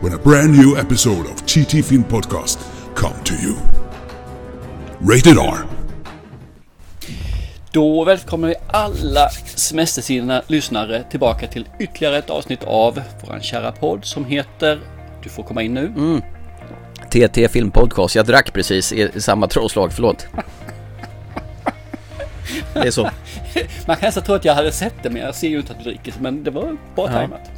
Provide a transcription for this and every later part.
when a brand new episode of TT Film Podcast come to you. Rated R. Då välkomnar vi alla semestersinna lyssnare tillbaka till ytterligare ett avsnitt av våran kära podd som heter Du får komma in nu. TT Filmpodcast. Jag drack precis i samma trådslag, förlåt. Det är så. Man kan nästan tro att jag hade sett det men jag ser ju inte att du dricker men det var bra Ja. tajmat.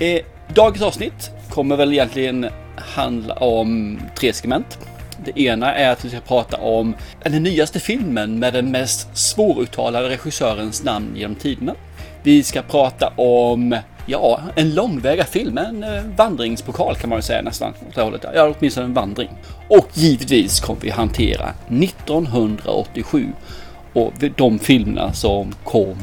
Eh, dagens avsnitt kommer väl egentligen handla om tre segment. Det ena är att vi ska prata om den nyaste filmen med den mest svåruttalade regissörens namn genom tiderna. Vi ska prata om, ja, en långväga film, en eh, vandringspokal kan man väl säga nästan. Åt det hållet. Ja, åtminstone en vandring. Och givetvis kommer vi hantera 1987 och de filmerna som kom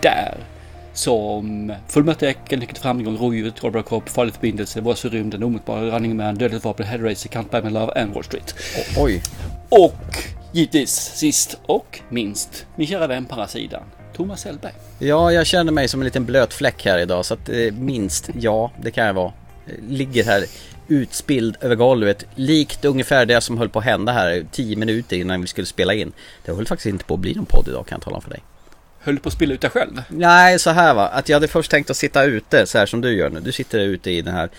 där. Som Fullmöte-Äckeln, Lyckat framgång, Rådjuret, Robocop, Farlig förbindelse, Våras för rymden, Omedelbara, Running Man, Dödligt vapen, Headracer, Can't Buy Me Love and Wall Street. Oj. Och givetvis sist och minst min kära vän på andra sidan, Thomas Hellberg. Ja, jag känner mig som en liten blöt fläck här idag så att eh, minst, ja, det kan jag vara. Eh, Ligger här utspilld över golvet, likt ungefär det som höll på att hända här 10 minuter innan vi skulle spela in. Det höll faktiskt inte på att bli någon podd idag kan jag tala om för dig. Höll på att spilla ut dig själv. Nej, så här va. Att jag hade först tänkt att sitta ute så här som du gör nu. Du sitter ute i den här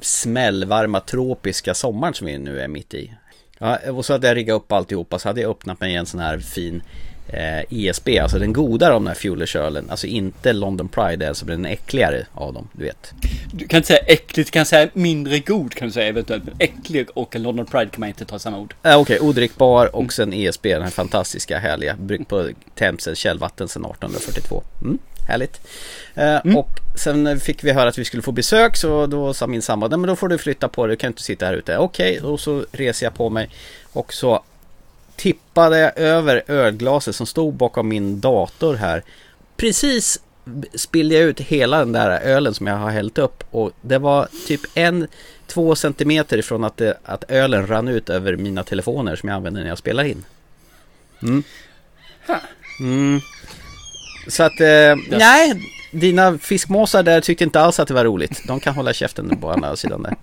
smällvarma tropiska sommaren som vi nu är mitt i. Ja, och så hade jag riggat upp alltihopa så hade jag öppnat mig i en sån här fin eh, ESB, alltså den goda av den här Fuelers-ölen. Alltså inte London Pride, alltså den äckligare av dem, du vet. Du kan inte säga äckligt, du kan säga mindre god kan du säga eventuellt. Men äcklig och London Pride kan man inte ta samma ord. Äh, Okej, odrickbar och sen ESB, den här fantastiska härliga, bryggt på Themsens källvatten sedan 1842. Mm, härligt. Eh, Och sen fick vi höra att vi skulle få besök så då sa min sambo, men då får du flytta på dig, du kan inte sitta här ute. Okej, och så reser jag på mig och så tippade jag över ölglaset som stod bakom min dator här. Precis spillde jag ut hela den där ölen som jag har hällt upp och det var typ en, två centimeter ifrån att, det, att ölen rann ut över mina telefoner som jag använder när jag spelar in. Mm. Mm. Så att, eh, nej, dina fiskmåsar där tyckte inte alls att det var roligt. De kan hålla käften på andra sidan där.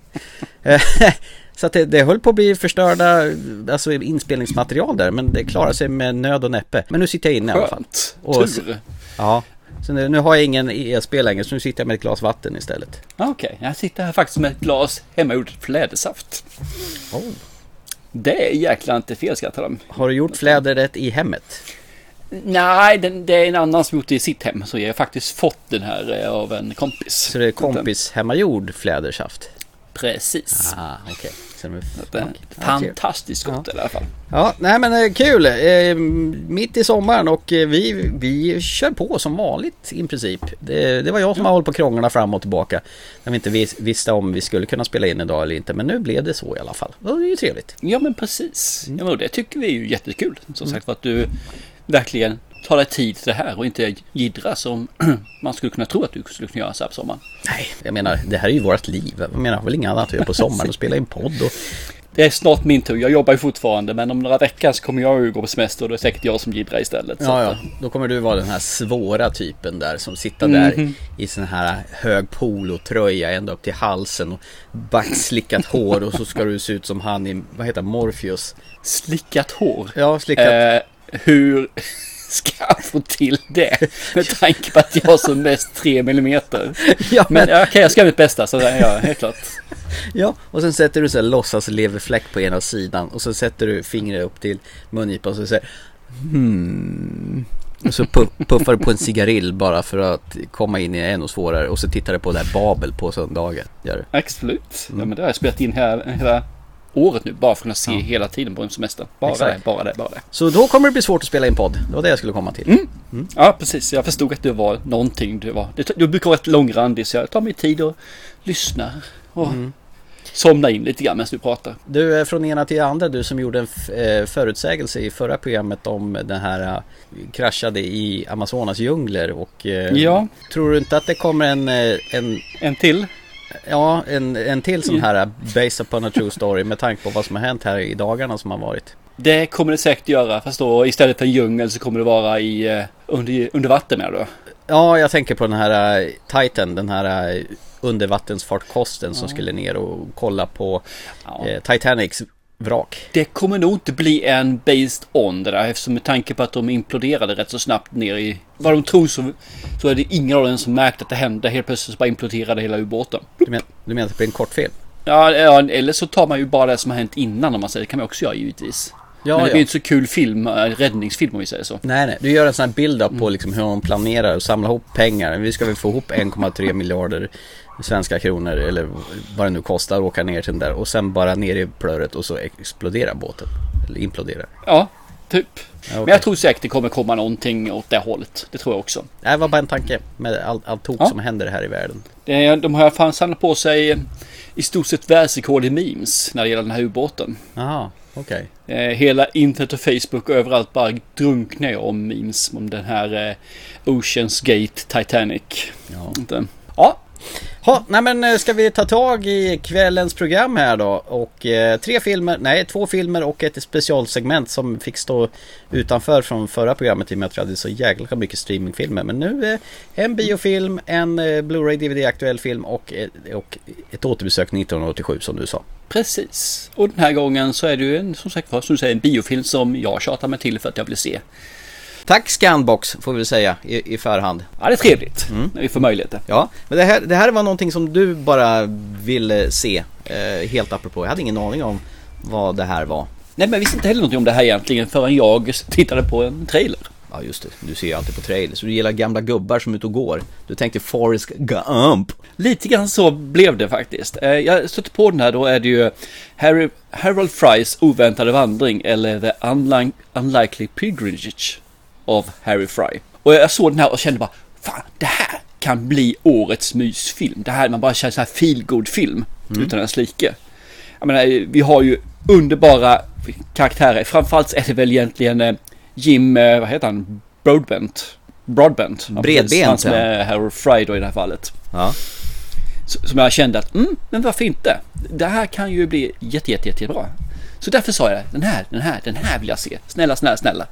Så att det, det höll på att bli förstörda alltså inspelningsmaterial där men det klarar sig med nöd och näppe. Men nu sitter jag inne i alla fall. Skönt. Och- Tur. Ja. Så nu, nu har jag ingen ESP längre så nu sitter jag med ett glas vatten istället. Okej, jag sitter här faktiskt med ett glas hemmagjord flädersaft. Oh. Det är jäkla inte fel ska jag tala om. Har du gjort fläderrätt i hemmet? Nej, det är en annan som gjort det i sitt hem. Så jag har faktiskt fått den här eh, av en kompis. Så det är kompis hemmagjord flädersaft? Precis. Ah, okej. Så. Ja, fantastiskt gott i alla fall. Ja, nej men eh, kul. Eh, mitt i sommaren och eh, vi, vi kör på som vanligt i princip. Det, det var jag som har hållit på krånglarna fram och tillbaka. När vi inte vis, visste om vi skulle kunna spela in idag eller inte. Men nu blev det så i alla fall. Det är ju trevligt. Ja men precis. Mm. Ja, men det tycker vi är ju jättekul. Som sagt för att du verkligen tar dig tid till det här och inte jiddrar som man skulle kunna tro att du skulle kunna göra så här på sommaren. Nej, jag menar det här är ju vårt liv. Jag menar väl inget annat att göra på sommaren och spela in podd och... Det är snart min tur. Jag jobbar ju fortfarande men om några veckor så kommer jag ju gå på semester och då är det säkert jag som jiddrar istället. Ja, ja. Då kommer du vara den här svåra typen där som sitter där i sån här hög polotröja ända upp till halsen och backslickat hår och så ska du se ut som han i, vad heter Morpheus. Slickat hår. Ja, slickat. Eh, hur ska få till det? Med tanke på att jag har som mest 3 millimeter. ja, Men men, okej, jag ska göra mitt bästa så ja, helt klart. ja, och sen sätter du så här låtsas leverfläck på ena sidan och så sätter du fingret upp till mungipan och så säger hmm. Och så pu- puffar du på en cigarill bara för att komma in i ännu svårare och så tittar du på det här Babel på söndagar. Gör du? Absolut. Mm. Ja, men det har jag spelat in hela, hela året nu. Bara för att kunna se hela tiden på en semester. Bara Exakt. det, bara det, bara det. Så då kommer det bli svårt att spela in podd. Det var det jag skulle komma till. Mm. Ja, precis. Jag förstod att det var någonting. Det var, det, du brukar vara rätt långrandig så jag tar mig tid och lyssnar. Och Mm. somna in lite grann medan du pratar. Du är från ena till andra, du som gjorde en eh, förutsägelse i förra programmet om den här eh, kraschade i Amazonas djungler och eh, Ja. tror du inte att det kommer en, eh, en En till. Ja, en, en till sån här Based upon a true story med tanke på vad som har hänt här i dagarna som har varit. Det kommer det säkert göra, fast då istället för en djungel så kommer det vara i, eh, under, under vatten menar du? Ja, jag tänker på den här uh, Titan, den här uh, undervattensfarkosten som skulle ner och kolla på Ja. eh, Titanics vrak. Det kommer nog inte bli en based on det där eftersom med tanke på att de imploderade rätt så snabbt ner i... Vad de tror så, så är det ingen av dem som märkt att det hände. Helt plötsligt så bara imploderade hela ubåten. Du, men, du menar att det blir en kortfilm? Ja, ja, eller så tar man ju bara det som har hänt innan om man säger. Det kan man också göra givetvis. Ja, Men det ja. blir inte så kul film, äh, räddningsfilm om vi säger så. Nej, nej. Du gör en sån här bild på liksom hur de planerar och samla ihop pengar. Vi ska väl få ihop 1,3 miljarder svenska kronor eller vad det nu kostar att åka ner till den där och sen bara ner i plöret och så exploderar båten. Eller imploderar. Ja, typ. Ja, Men okej. jag tror säkert det kommer komma någonting åt det hållet. Det tror jag också. Det var bara en tanke med allt all tok Ja. som händer här i världen. Det, de har fan samlat på sig i stort sett världsrekord i memes när det gäller den här ubåten. Jaha, okej. Eh, hela internet och Facebook och överallt bara drunknar om memes om den här eh, Oceans Gate Titanic. Ja. Ja, ha, nej men eh, ska vi ta tag i kvällens program här då och eh, tre filmer, nej två filmer och ett specialsegment som fick stå utanför från förra programmet i och med att vi hade så jäkla mycket streamingfilmer. Men nu eh, en biofilm, en eh, Blu-ray DVD aktuell film och, eh, och ett återbesök 1987 som du sa. precis. Och den här gången så är det ju en, som sagt var, som du säger, en biofilm som jag tjatar mig till för att jag vill se. Tack Scanbox får vi säga i, i förhand. Ja, det är trevligt Mm. när vi får möjligheter. Ja, men det här, det här var någonting som du bara ville se, eh, helt apropå. Jag hade ingen aning om vad det här var. Nej, men jag visste inte heller någonting om det här egentligen förrän jag tittade på en trailer. Ja just det, du ser ju alltid på trailers. Du gillar gamla gubbar som är ute och går. Du tänkte Forrest Gump. Lite grann så blev det faktiskt. Eh, Jag stötte på den här, då är det ju Harry, Harold Frys oväntade vandring eller The Unlike, Unlikely Pilgrimage av Harry Fry. Och jag såg den här och kände bara, fan det här kan bli årets mysfilm. Det här man bara känner så här feel film utan ens like. Jag menar, vi har ju underbara karaktärer. Framförallt är det väl egentligen eh, Jim, eh, vad heter han, Broadbent. Broadbent. Bredbent, Han som är Harold Fry då i det här fallet. Ja. Som jag kände att, mm, men varför inte? Det här kan ju bli jätte, jätte, jättebra. Så därför sa jag den här, den här, den här vill jag se. Snälla, snälla, snälla.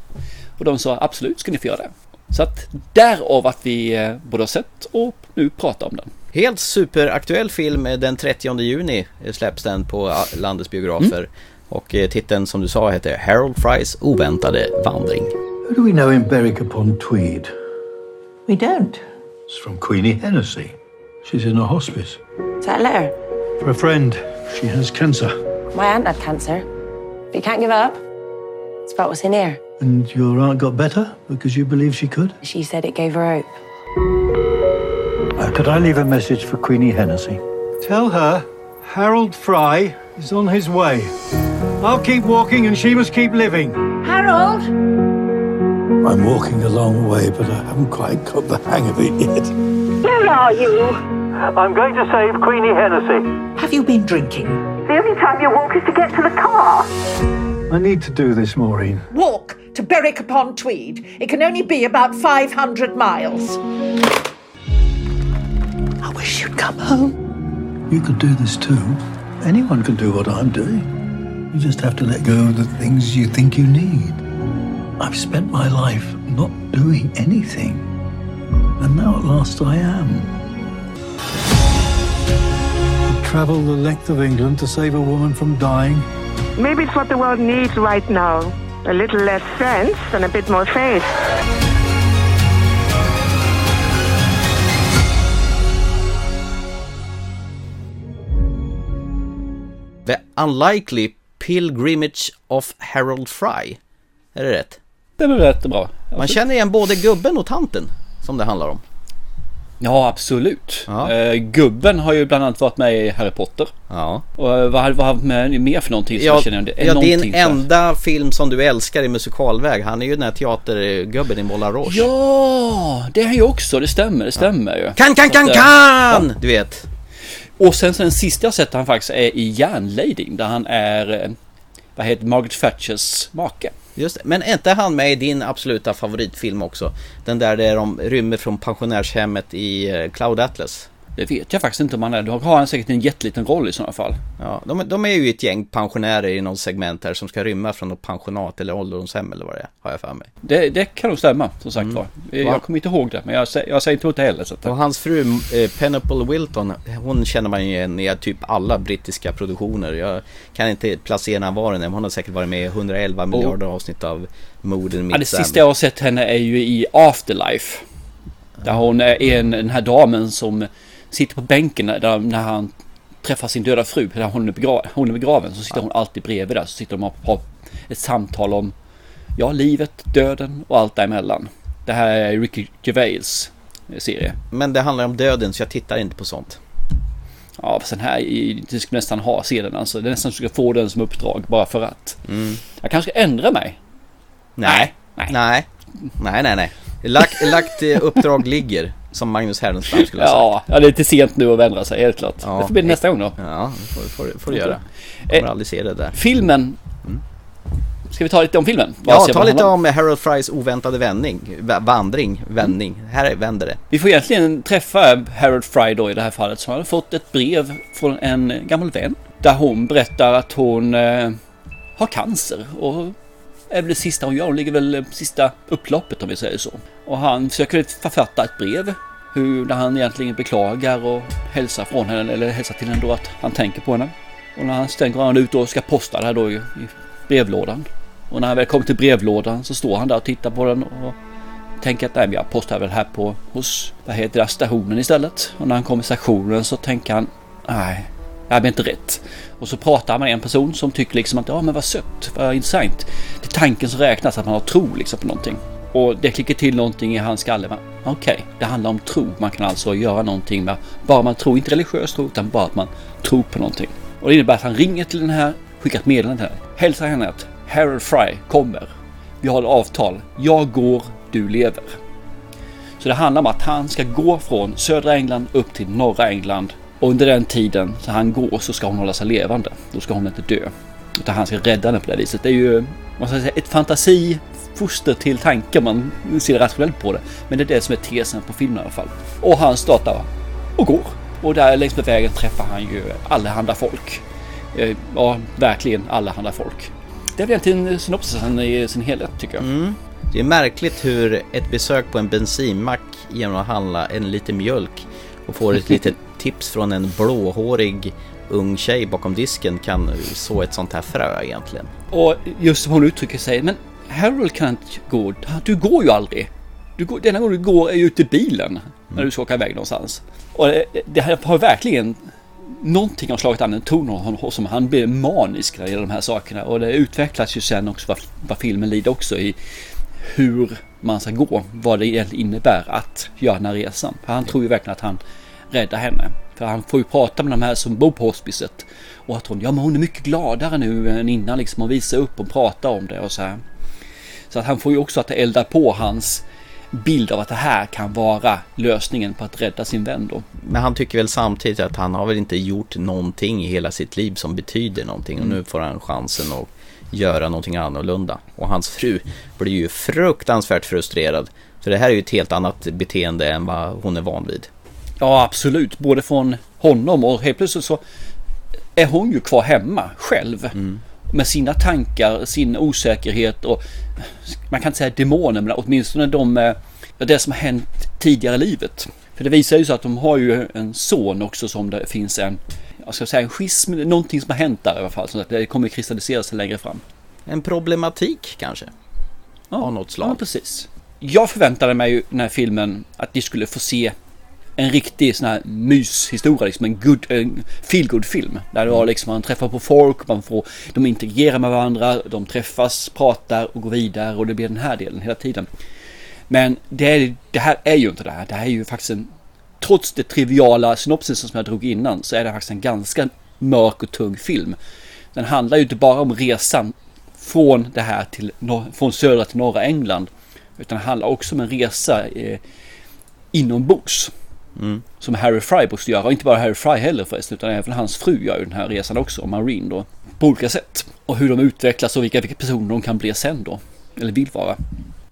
Och de sa absolut ska ni få göra det. Så att därav att vi eh, både har sett och nu pratar om den. Helt superaktuell film. eh, Den 30 juni eh, släpps den på ah, landets biografer. Och eh, titeln som du sa heter Harold Frys oväntade vandring. Who do we know in Berwick upon Tweed? We don't. It's from Queenie Hennessy. She's in a hospice. Is that a letter? For a friend, she has cancer. My aunt had cancer. But you can't give up. It's about what's in here. And your aunt got better because you believe she could? She said it gave her hope. Uh, could I leave a message for Queenie Hennessy? Tell her Harold Fry is on his way. I'll keep walking and she must keep living. Harold! I'm walking a long way, but I haven't quite got the hang of it yet. Where are you? I'm going to save Queenie Hennessy. Have you been drinking? The only time you walk is to get to the car. I need to do this, Maureen. Walk to Berwick upon Tweed. It can only be about 500 miles. I wish you'd come home. You could do this too. Anyone can do what I'm doing. You just have to let go of the things you think you need. I've spent my life not doing anything. And now at last I am. Travel the length of England to save a woman from dying. Maybe it's what the world needs right now. A little less sense and a bit more faith. The Unlikely Pilgrimage of Harold Fry. Är det rätt? Det är rätt bra. Man känner igen både gubben och tanten som det handlar om. Ja, absolut. Ja. Eh, gubben har ju bland annat varit med i Harry Potter. Ja. Och eh, vad har han med mer för någonting som Ja, jag känner? Det är ja din här- enda film som du älskar i musikalväg. Han är ju den här teatergubben i Moulin Rouge. Ja, det är han ju också. Det stämmer, det stämmer ju. Kan, kan, kan, eh, kan! Du vet. Och sen så den sista jag sett han faktiskt är i Järnlading där han är, eh, vad heter Margaret Thatchers make. Just det. Men är inte han med i din absoluta favoritfilm också? Den där där de rymmer från pensionärshemmet i eh, Cloud Atlas. Det vet jag faktiskt inte om han är. Då har han säkert en jätteliten roll i sådana fall. Ja, de, de är ju ett gäng pensionärer i någon segment här som ska rymma från något pensionat eller ålderdomshem eller vad det är, har jag för mig. Det, det kan nog stämma, som sagt var. Jag kommer inte ihåg det, men jag, jag säger inte åt det heller. Så att, Och hans fru eh, Penelope Wilton, hon känner man ju igen i typ alla brittiska produktioner. Jag kan inte placera var den är, men hon har säkert varit med i 111 miljarder avsnitt av Morden ja, det sista jag har sett henne är ju i Afterlife. Där hon är en, den här damen som sitter på bänken där, när han träffar sin döda fru. Där hon är, begra- hon är begraven så sitter hon alltid bredvid där. Så sitter de och har ett samtal om ja, livet, döden och allt däremellan. Det här är Ricky Gervais eh, serie. Men det handlar om döden så jag tittar inte på sånt. Ja, fast den här, du ska nästan ha se den alltså. Det är nästan så ska få den som uppdrag bara för att. Jag kanske ska ändra mig. Nej. Nej. Nej. Nej, nej, nej. Lagt, lagt eh, uppdrag ligger, som Magnus Härenstam skulle ha sagt. Ja, ja, det är lite sent nu att ändra sig helt klart. Ja. Det får bli nästa gång då. Ja, det får, får, får du göra. Eh, Kommer aldrig se det där. Filmen. Ska vi ta lite om filmen? Bara Ja, ta vad lite om Harold Frys oväntade vändning. Va- Vandring, vändning. Här vänder det. Vi får egentligen träffa Harold Fry då i det här fallet som hade fått ett brev från en gammal vän. Där hon berättar att hon eh, har cancer och är väl det sista hon gör. Hon ligger väl sista upploppet om vi säger så. Och han försöker författa ett brev. Hur, han egentligen beklagar och hälsar från henne eller hälsar till henne då att han tänker på henne. Och när han stänger han ut och ska posta det här då i, i brevlådan. Och när han väl kommer till brevlådan så står han där och tittar på den och tänker att nej, jag postar väl här på hos vad heter det, stationen istället. Och när han kommer till stationen så tänker han nej, det här blir inte rätt. Och så pratar han med en person som tycker liksom att ja men vad sött, vad intressant. Det är tanken som räknas, att man har tro liksom på någonting. Och det klickar till någonting i hans skalle. Okej, Okej, det handlar om tro. Man kan alltså göra någonting med bara man tror, inte religiös tro, utan bara att man tror på någonting. Och det innebär att han ringer till den här, skickar ett meddelande till henne. Hälsar henne att Harold Fry kommer. Vi har ett avtal. Jag går, du lever. Så det handlar om att han ska gå från södra England upp till norra England. Och under den tiden så han går så ska hon hålla sig levande. Då ska hon inte dö. Utan han ska rädda henne på det viset. Det är ju vad ska säga, ett fantasi foster till tanke om man ser rationellt på det. Men det är det som är tesen på filmen i alla fall. Och han startar och går. Och där längs med vägen träffar han ju allehanda folk. Eh, Ja, verkligen allehanda folk. Det är väl egentligen synopsisen i sin helhet tycker jag. Det är märkligt hur ett besök på en bensinmack genom att handla en liter mjölk och får ett litet tips från en blåhårig ung tjej bakom disken kan så ett sånt här frö egentligen. Och just som hon uttrycker sig, men Harold kan inte gå, du går ju aldrig. Du går, denna gången du går är ju ute i bilen när du ska åka iväg någonstans. Och det, det här har verkligen någonting har slagit an en ton hos honom. Han blir manisk när det gäller de här sakerna och det utvecklas ju sen också vad, vad filmen lider också i hur man ska gå, vad det egentligen innebär att göra den här resan. För han tror ju verkligen att han räddar henne. För han får ju prata med de här som bor på hospicet och att hon, ja men hon är mycket gladare nu än innan liksom och visa upp och prata om det och så här. Så att han får ju också att det eldar på hans bild av att det här kan vara lösningen på att rädda sin vän då. Men han tycker väl samtidigt att han har väl inte gjort någonting i hela sitt liv som betyder någonting och nu får han chansen att göra någonting annorlunda. Och hans fru blir ju fruktansvärt frustrerad. För det här är ju ett helt annat beteende än vad hon är van vid. Ja absolut, både från honom och helt plötsligt så är hon ju kvar hemma själv. Med sina tankar, sin osäkerhet och man kan inte säga demoner men åtminstone de, eh, ja, det som har hänt tidigare i livet. För det visar ju så att de har ju en son också som det finns en, jag ska säga en schism, någonting som har hänt där i alla fall. Så att det kommer kristallisera sig längre fram. En problematik kanske? Av något slag. Ja, precis. Jag förväntade mig ju den här filmen att vi skulle få se en riktig sån här myshistoria, liksom en good, en feel film. Där det var liksom man träffar på folk, man får, de interagerar med varandra, de träffas, pratar och går vidare och det blir den här delen hela tiden. Men det, det här är ju inte det här. Det här är ju faktiskt en, trots det triviala synopsisen som jag drog innan, så är det faktiskt en ganska mörk och tung film. Den handlar ju inte bara om resan från det här till, från södra till norra England. Utan det handlar också om en resa eh, inombords. Som Harry Fry måste göra. Och inte bara Harry Fry heller förresten. Utan även hans fru gör ju den här resan också. Marine då. På olika sätt. Och hur de utvecklas och vilka, vilka personer de kan bli sen då. Eller vill vara.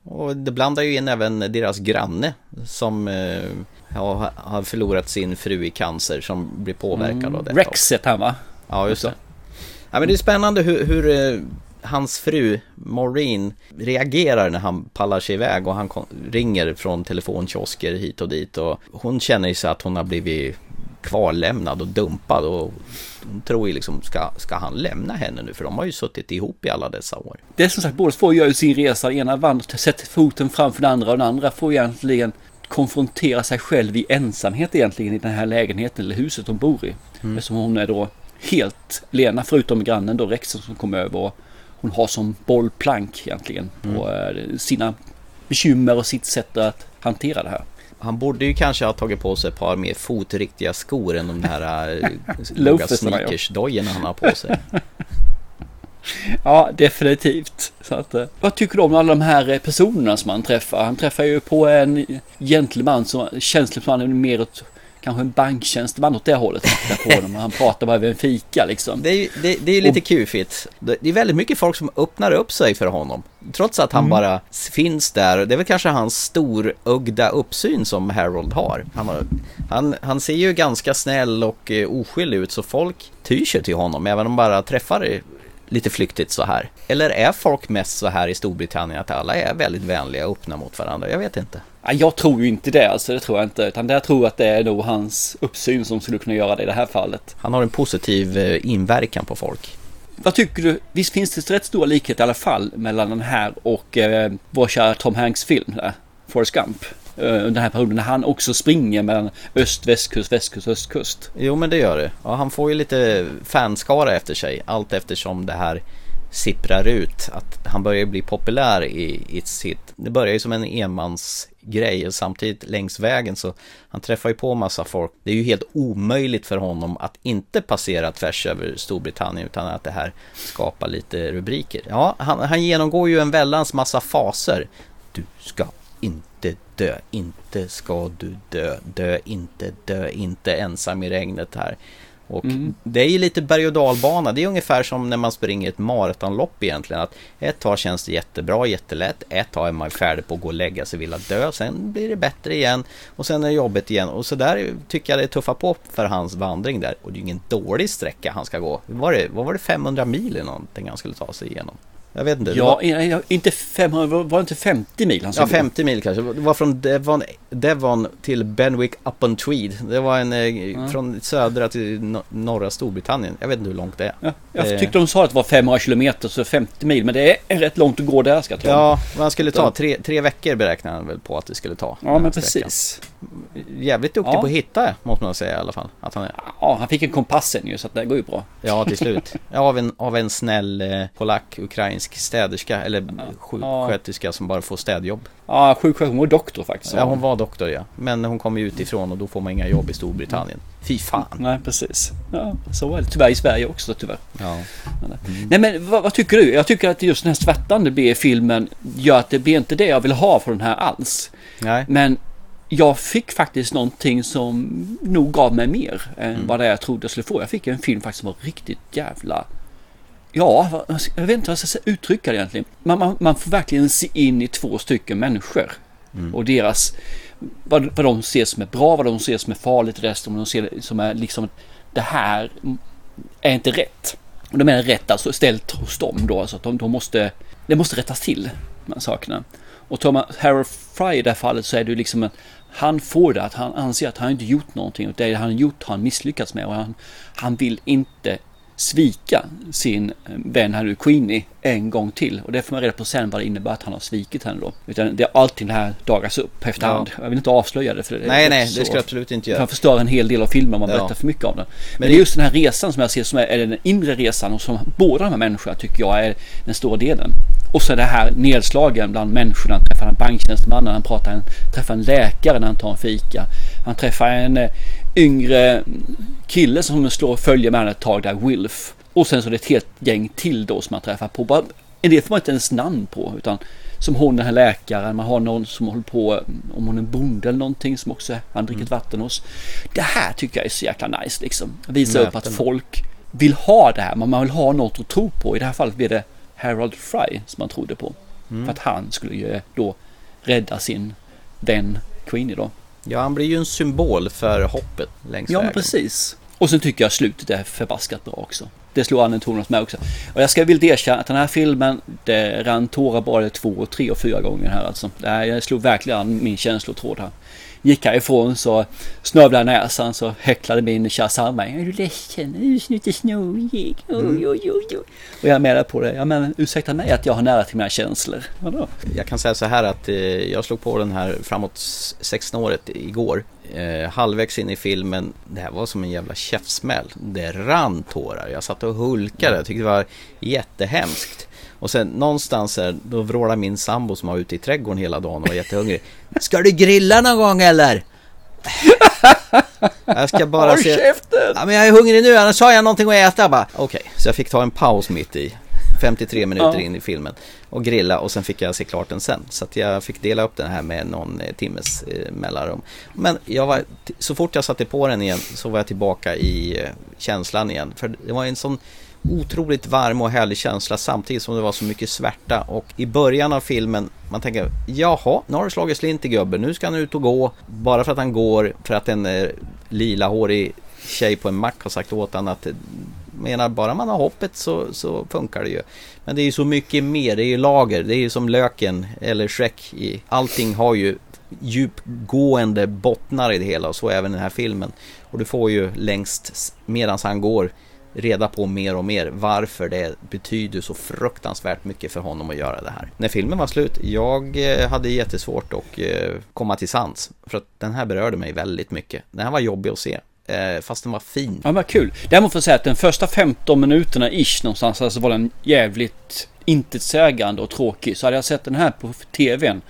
Och det blandar ju in även deras granne som eh, har, har förlorat sin fru i cancer som blir påverkad av detta. Rex heter han va? Ja, just det. Ja, men det är spännande hur, hur eh, hans fru Maureen reagerar när han pallar sig iväg och han kom, ringer från telefonkiosker hit och dit och hon känner ju sig att hon har blivit kvarlämnad och dumpad och hon tror ju liksom ska, ska han lämna henne nu för de har ju suttit ihop i alla dessa år. Det är som sagt, båda två gör ju sin resa. Den ena vandrar, sätter foten framför den andra och den andra får egentligen konfrontera sig själv i ensamhet egentligen i den här lägenheten eller huset hon bor i. Mm. Eftersom hon är då helt lena förutom grannen då Rexen som kommer över och hon har som bollplank egentligen på Mm. eh, sina bekymmer och sitt sätt att hantera det här. Han borde ju kanske ha tagit på sig ett par mer fotriktiga skor än de här äh, låga sneakersdojorna han har på sig. Ja, definitivt. Så att, eh, vad tycker du om alla de här eh, personerna som han träffar? Han träffar ju på en gentleman som känslig som han är mer åt kanske en banktjänsteman åt det hållet. På honom. Han pratar bara över en fika liksom. Det är ju det, det är lite kufigt. Det är väldigt mycket folk som öppnar upp sig för honom. Trots att han Mm. bara finns där. Det är väl kanske hans storögda uppsyn som Harold har. Han, har han, han ser ju ganska snäll och eh, oskyldig ut så folk tyr sig till honom även om de bara träffar lite flyktigt så här. Eller är folk mest så här i Storbritannien att alla är väldigt vänliga och öppna mot varandra? Jag vet inte. Ja, jag tror ju inte det alltså, det tror jag inte. Utan jag tror att det är nog hans uppsyn som skulle kunna göra det i det här fallet. Han har en positiv eh, inverkan på folk. Vad tycker du? Visst finns det rätt stora likheter i alla fall mellan den här och eh, vår kära Tom Hanks film där, Forrest Gump. Eh, Under den här perioden när han också springer mellan öst, västkust, västkust, östkust. Jo men det gör det. Ja, han får ju lite fanskara efter sig allt eftersom det här sipprar ut. Att han börjar bli populär i, i sitt... Det börjar ju som en enmansgrej och samtidigt längs vägen så han träffar ju på massa folk. Det är ju helt omöjligt för honom att inte passera tvärs över Storbritannien utan att det här skapar lite rubriker. Ja, han, han genomgår ju en väldans massa faser. Du ska inte dö, inte ska du dö, dö inte, dö inte ensam i regnet här. Och det är ju lite berg och dalbana. Det är ungefär som när man springer ett maratonlopp egentligen. Att ett tag känns det jättebra, jättelätt. Ett tag är man färdig på att gå och lägga sig, vilja dö. Sen blir det bättre igen. Och sen är det jobbigt igen. Och så där tycker jag det tuffar på för hans vandring där. Och det är ju ingen dålig sträcka han ska gå. Var det, vad var det 500 mil eller någonting han skulle ta sig igenom? Jag vet inte. Ja, var- eh, inte 500, var det inte 50 mil han Ja, skulle gå? 50 mil kanske. Det var från Devon, Devon till Benwick upon Tweed. Det var en eh, från södra till no norra Storbritannien. Jag vet inte hur långt det är. Ja, jag Eh, tyckte de sa att det var 500 kilometer, så 50 mil. Men det är rätt långt att gå där ska jag tro. Ja, man skulle ta tre, tre veckor beräknar han väl på att det skulle ta. ja men precis. Jävligt duktig Ja. på att hitta måste man säga i alla fall. Att han är. Ja, han fick en kompass sen ju, så det går ju bra. Ja, till slut. Ja, av, en, av en snäll eh, polack, ukrainsk städerska eller sjuksköterska som bara får städjobb. Ja, sjuksköterska och doktor faktiskt. Ja, hon var doktor ja. Men hon kom ju utifrån och då får man inga jobb i Storbritannien. Fy fan. Nej, precis. Ja, så är det tyvärr i Sverige också tyvärr. Ja. Nej men vad, vad tycker du? Jag tycker att just den här svärtan det blir i filmen gör att det blir inte det jag vill ha från den här alls. Nej. Men jag fick faktiskt någonting som nog gav mig mer än vad det jag trodde jag skulle få. Jag fick en film faktiskt som var riktigt jävla... Ja, jag vet inte vad jag ska uttrycka det egentligen. Man, man, man får verkligen se in i två stycken människor. Och deras... Vad, vad de ser som är bra, vad de ser som är farligt, resten vad de ser som är liksom... Det här är inte rätt. Och de är rätt alltså ställt hos dem då. Alltså att de, de måste... Det måste rättas till, de här sakerna. Och tar man Harold Fry i det här fallet så är det ju liksom en, han får det att han anser att han inte gjort någonting. Och det han gjort har han misslyckats med. Och han, han vill inte svika sin eh, vän här nu, Queenie, en gång till. Och det får man reda på sen vad det innebär att han har svikit henne då. Utan det är allting det här dagas upp efterhand. Jag vill inte avslöja det. För det Nej, nej, så- det ska du absolut inte kan göra. förstöra en hel del av filmen om man Ja. berättar för mycket om den. Men, det är just den här resan som jag ser som är, den inre resan och som båda de här människorna tycker jag är den stora delen. Och så är det här nedslagen bland människorna. Han träffar en banktjänsteman, han pratar, han träffar en läkare när han tar en fika. Han träffar en eh, yngre kille som slår och följer med honom ett tag där, Wilf. Och sen så är det ett helt gäng till då som han träffar på. Bara, en del får man inte ens namn på utan som hon den här läkaren, man har någon som håller på, om hon är bonde eller någonting som också han dricker Mm. vatten hos. Det här tycker jag är så jäkla nice liksom. Visa upp att Möten. folk vill ha det här, men man vill ha något att tro på. I det här fallet blir det Harold Fry som man trodde på. Mm. För att han skulle ju då rädda sin vän Queenie då. Ja, han blir ju en symbol för hoppet längs Ja, men vägen. precis. Och sen tycker jag slutet är förbaskat bra också. Det slår Anne Tornos med också. Och jag ska vilja erkänna att den här filmen, det rann tårar bara två, och tre och fyra gånger här alltså. Det här, jag slog verkligen an min känslotråd här. Gick härifrån så snövlade jag näsan så häcklade min kära Salma. Är du ledsen? Är du snute snowig? Oj, oj, oj, oj. Och jag med på det. Ja men ursäkta mig att jag har nära till mina känslor. Vadå? Jag kan säga så här att eh, jag slog på den här framåt 16 året igår. Eh, halvvägs in i filmen, det här var som en jävla käftsmäll. Det rann tårar. Jag satt och hulkade. Jag tyckte det var jättehemskt. Och sen någonstans här, då vrålade min sambo som var ute i trädgården hela dagen och var jättehungrig. Ska du grilla någon gång eller? Jag ska bara Håll se... käften! Ja, men jag är hungrig nu, annars har jag någonting att äta bara. Okej, så jag fick ta en paus mitt i. 53 minuter Ja. in i filmen. Och grilla och sen fick jag se klart den sen. Så att jag fick dela upp den här med någon eh, timmes eh, mellanrum. Men jag var, så fort jag satte på den igen så var jag tillbaka i eh, känslan igen. För det var en sån otroligt varm och härlig känsla samtidigt som det var så mycket svärta. Och i början av filmen, man tänker jaha, nu har det slagit slint i gubben, nu ska han ut och gå. Bara för att han går, för att en eh, lilahårig tjej på en mack har sagt åt honom att menar bara man har hoppet så, så funkar det ju. Men det är ju så mycket mer, det är ju lager, det är ju som löken eller Shrek. I, allting har ju djupgående bottnar i det hela och så även den här filmen. Och du får ju längst medans han går reda på mer och mer varför det betyder så fruktansvärt mycket för honom att göra det här. När filmen var slut, jag eh, hade jättesvårt att eh, komma till sans. För att den här berörde mig väldigt mycket. Den här var jobbig att se. Eh, fast den var fin. Ja, vad kul. Däremot får jag säga att den första 15 minuterna ish någonstans, alltså var den jävligt intetsägande och tråkig. Så hade jag sett den här på tvn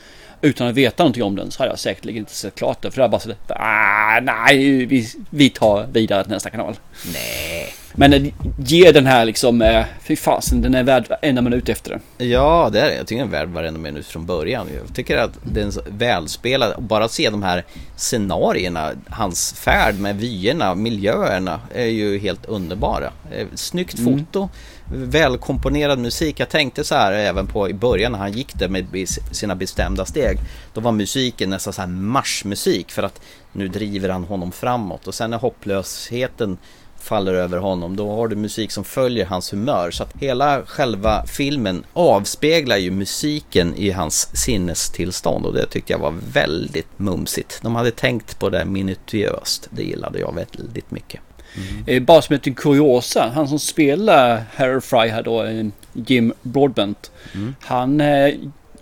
utan att veta någonting om den så hade jag säkerligen inte sett klart den. För det hade bara så ah, nej, vi, vi tar vidare till nästa kanal. Nej. Men ge den här liksom, eh, fy fasen, den är värd en minut efter den. Ja, det är det. Jag tycker den är värd varenda minut från början. Jag tycker att den är välspelad. Bara att se de här scenarierna, hans färd med vyerna, miljöerna är ju helt underbara. Eh, Snyggt foto, välkomponerad musik. Jag tänkte så här även på i början när han gick där med sina bestämda steg. Då var musiken nästan så här marschmusik för att nu driver han honom framåt. Och sen när hopplösheten faller över honom, då har du musik som följer hans humör. Så att hela själva filmen avspeglar ju musiken i hans sinnestillstånd och det tyckte jag var väldigt mumsigt. De hade tänkt på det minutiöst, det gillade jag väldigt mycket. Eh, Bara som en kuriosa, han som spelar Harold Fry här då, eh, Jim Broadbent. Han eh,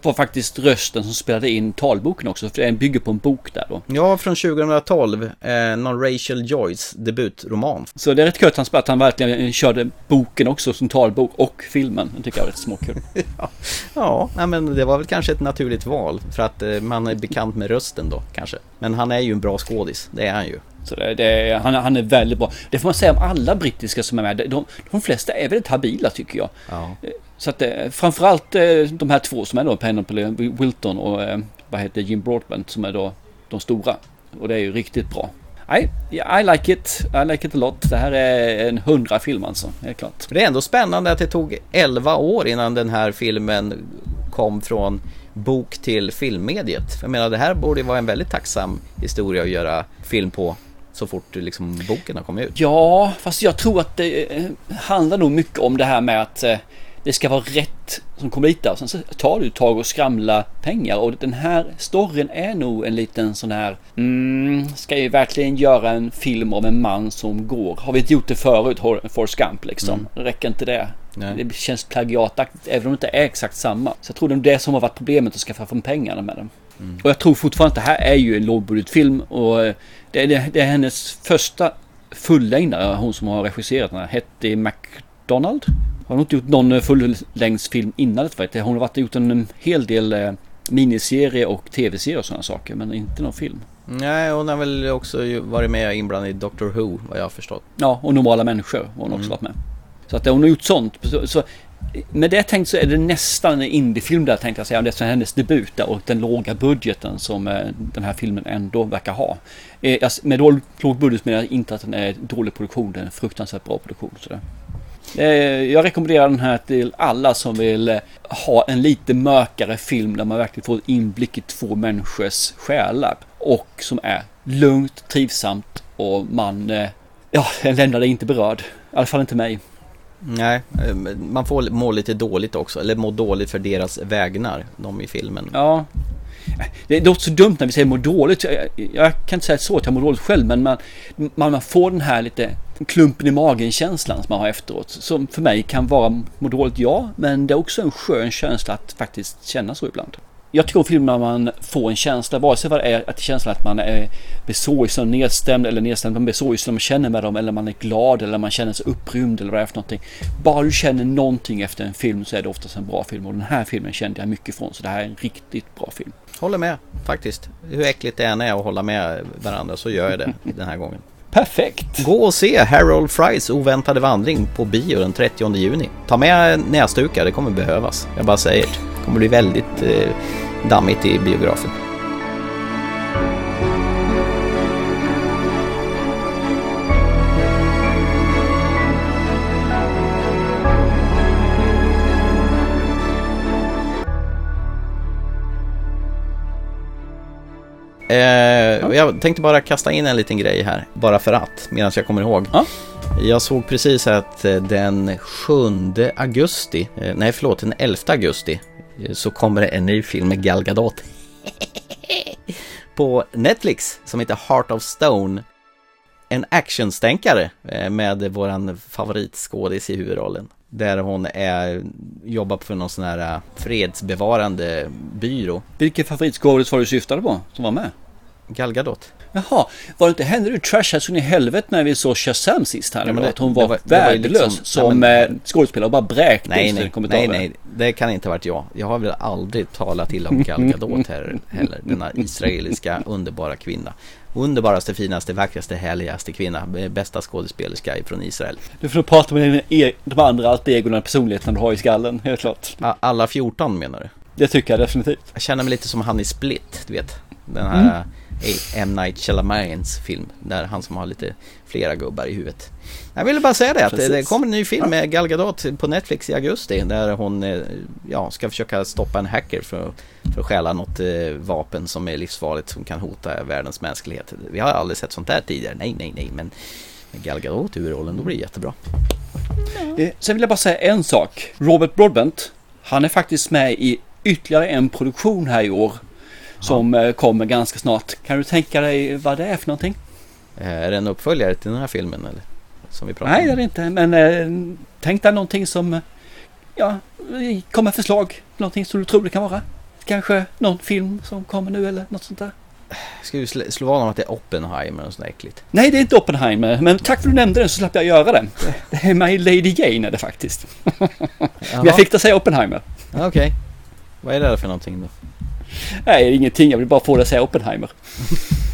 var faktiskt rösten som spelade in talboken också, för den bygger på en bok där då. Ja, från 2012, eh, någon Rachel Joyce debutroman. Så det är rätt kul att han, att han verkligen körde boken också som talbok och filmen. Det tycker jag är rätt småkul. Ja, nej, men det var väl kanske ett naturligt val för att eh, man är bekant med rösten då kanske. Men han är ju en bra skådis, det är han ju. Så det, det, han, han är väldigt bra. Det får man säga om alla brittiska som är med. De, de flesta är väldigt habila tycker jag. Ja. Så att eh, framförallt eh, de här två som är då Penelope Wilton och eh, vad heter Jim Broadbent som är då de stora. Och det är ju riktigt bra. Nej, I like it. I like it a lot. Det här är en hundra film alltså, helt klart. Det är ändå spännande att det tog 11 år innan den här filmen kom från bok till filmmediet. Jag menar det här borde vara en väldigt tacksam historia att göra film på så fort liksom boken har kommit ut. Ja, fast jag tror att det eh, handlar nog mycket om det här med att eh, det ska vara rätt som kommer dit där. Och sen så tar ett tag och skramla pengar. Och den här storyn är nog en liten sån här... Mm, ska ju verkligen göra en film om en man som går. Har vi inte gjort det förut, Forrest Gump liksom? Räcker inte det? Nej. Det känns plagiataktigt, även om det inte är exakt samma. Så jag tror det är det som har varit problemet att skaffa fram pengarna med den. Och jag tror fortfarande att det här är ju en lågbudgetfilm och eh, det är, det, det är hennes första fullängdare, hon som har regisserat den här, Hetty McDonald. Har hon inte gjort någon fullängdsfilm innan det? vet jag. Hon har varit gjort en hel del eh, miniserie och tv-serier och sådana saker, men inte någon film. Nej, hon har väl också varit med inblandad i Doctor Who vad jag har förstått. Ja, och normala människor har hon också varit med. Så att hon har gjort sånt. Så, så med det tänkt så är det nästan en indiefilm där tänkte jag säga. Det är hennes debut där och den låga budgeten som eh, den här filmen ändå verkar ha. Eh, alltså, med låg, låg budget menar jag inte att den är dålig produktion. Den är en fruktansvärt bra produktion. Så eh, Jag rekommenderar den här till alla som vill ha en lite mörkare film där man verkligen får inblick i två människors själar. Och som är lugnt, trivsamt och man ja, lämnar det inte berörd. I alla fall inte mig. Nej, eh, man får må lite dåligt också, eller må dåligt för deras vägnar, de i filmen. Ja. Det låter så dumt när vi säger må dåligt. Jag, jag kan inte säga så att jag mår dåligt själv, men man, man, man får den här lite klumpen i magen-känslan som man har efteråt. Som för mig kan vara må dåligt, ja, men det är också en skön känsla att faktiskt känna så ibland. Jag tycker om filmer där man får en känsla, vare sig vad det är, att känslan att man är blir sorgsen, nedstämd eller nedstämd, man blir sorgsen, man känner med dem eller man är glad eller man känner sig upprymd eller vad det är för någonting. Bara du känner någonting efter en film så är det oftast en bra film och den här filmen kände jag mycket från så det här är en riktigt bra film. Håller med, faktiskt. Hur äckligt det än är att hålla med varandra så gör jag det den här gången. Perfekt! Gå och se Harold Frys oväntade vandring på bio den 30 juni. Ta med näsdukar, det kommer behövas. Jag bara säger det. Det kommer bli väldigt eh, dammigt i biografen. Eh, Jag tänkte bara kasta in en liten grej här, bara för att, medan jag kommer ihåg. Ja. Jag såg precis att eh, den 7 augusti, eh, nej förlåt, den 11 augusti, eh, så kommer det en ny film med Gal Gadot. På Netflix som heter Heart of Stone. En actionstänkare med våran favoritskådis i huvudrollen. Där hon är, jobbar för någon sån här eh, fredsbevarande byrå. Vilken favoritskådis var du syftade på som var med? Gal Gadot. Jaha, var det inte henne du trashade så in i helvete när vi såg Shazam sist här? Ja, det- att hon var, var- ju värdelös liksom- som nej, men- eh, skådespelare och bara bräkte Nej, nej, nej, nej, det kan inte ha varit jag. Jag har väl aldrig talat till om Gal Gadot här heller. Denna israeliska underbara kvinna. Underbaraste, finaste, vackraste, härligaste kvinna. eh, Bästa skådespelerska från Israel. Du får nog prata med dina e- de andra allt egona personligheterna du har i skallen, helt klart. Alla 14 menar du? Det tycker jag definitivt. Jag känner mig lite som han i Split, du vet. Den här mm. M. Night Shyamalans film. Där han som har lite flera gubbar i huvudet. Jag ville bara säga det, att det, Precis. det kommer en ny film med Gal Gadot på Netflix i augusti. Där hon eh, ja, ska försöka stoppa en hacker för, för att stjäla något eh, vapen som är livsfarligt som kan hota världens mänsklighet. Vi har aldrig sett sånt där tidigare. Nej, nej, nej. Men med Gal Gadot i huvudrollen, då blir det jättebra. Eh, Sen vill jag bara säga en sak. Robert Broadbent, han är faktiskt med i ytterligare en produktion här i år. Som eh, kommer ganska snart. Kan du tänka dig vad det är för någonting? Eh, Är det en uppföljare till den här filmen eller? Som vi Nej, om? det är det inte. Men eh, tänk dig någonting som... eh, Ja, kommer förslag. Någonting som du tror det kan vara. Kanske någon film som kommer nu eller något sånt där. Ska vi slå slå vad om att det är Oppenheimer och sånt äckligt? Nej, det är inte Oppenheimer. Men tack för att du nämnde den så slapp jag göra den. Det är My Lady Jane är det faktiskt. Men jag fick det säga Oppenheimer. Okej. Vad är det för någonting då? Nej, ingenting. Jag vill bara få det att säga Oppenheimer.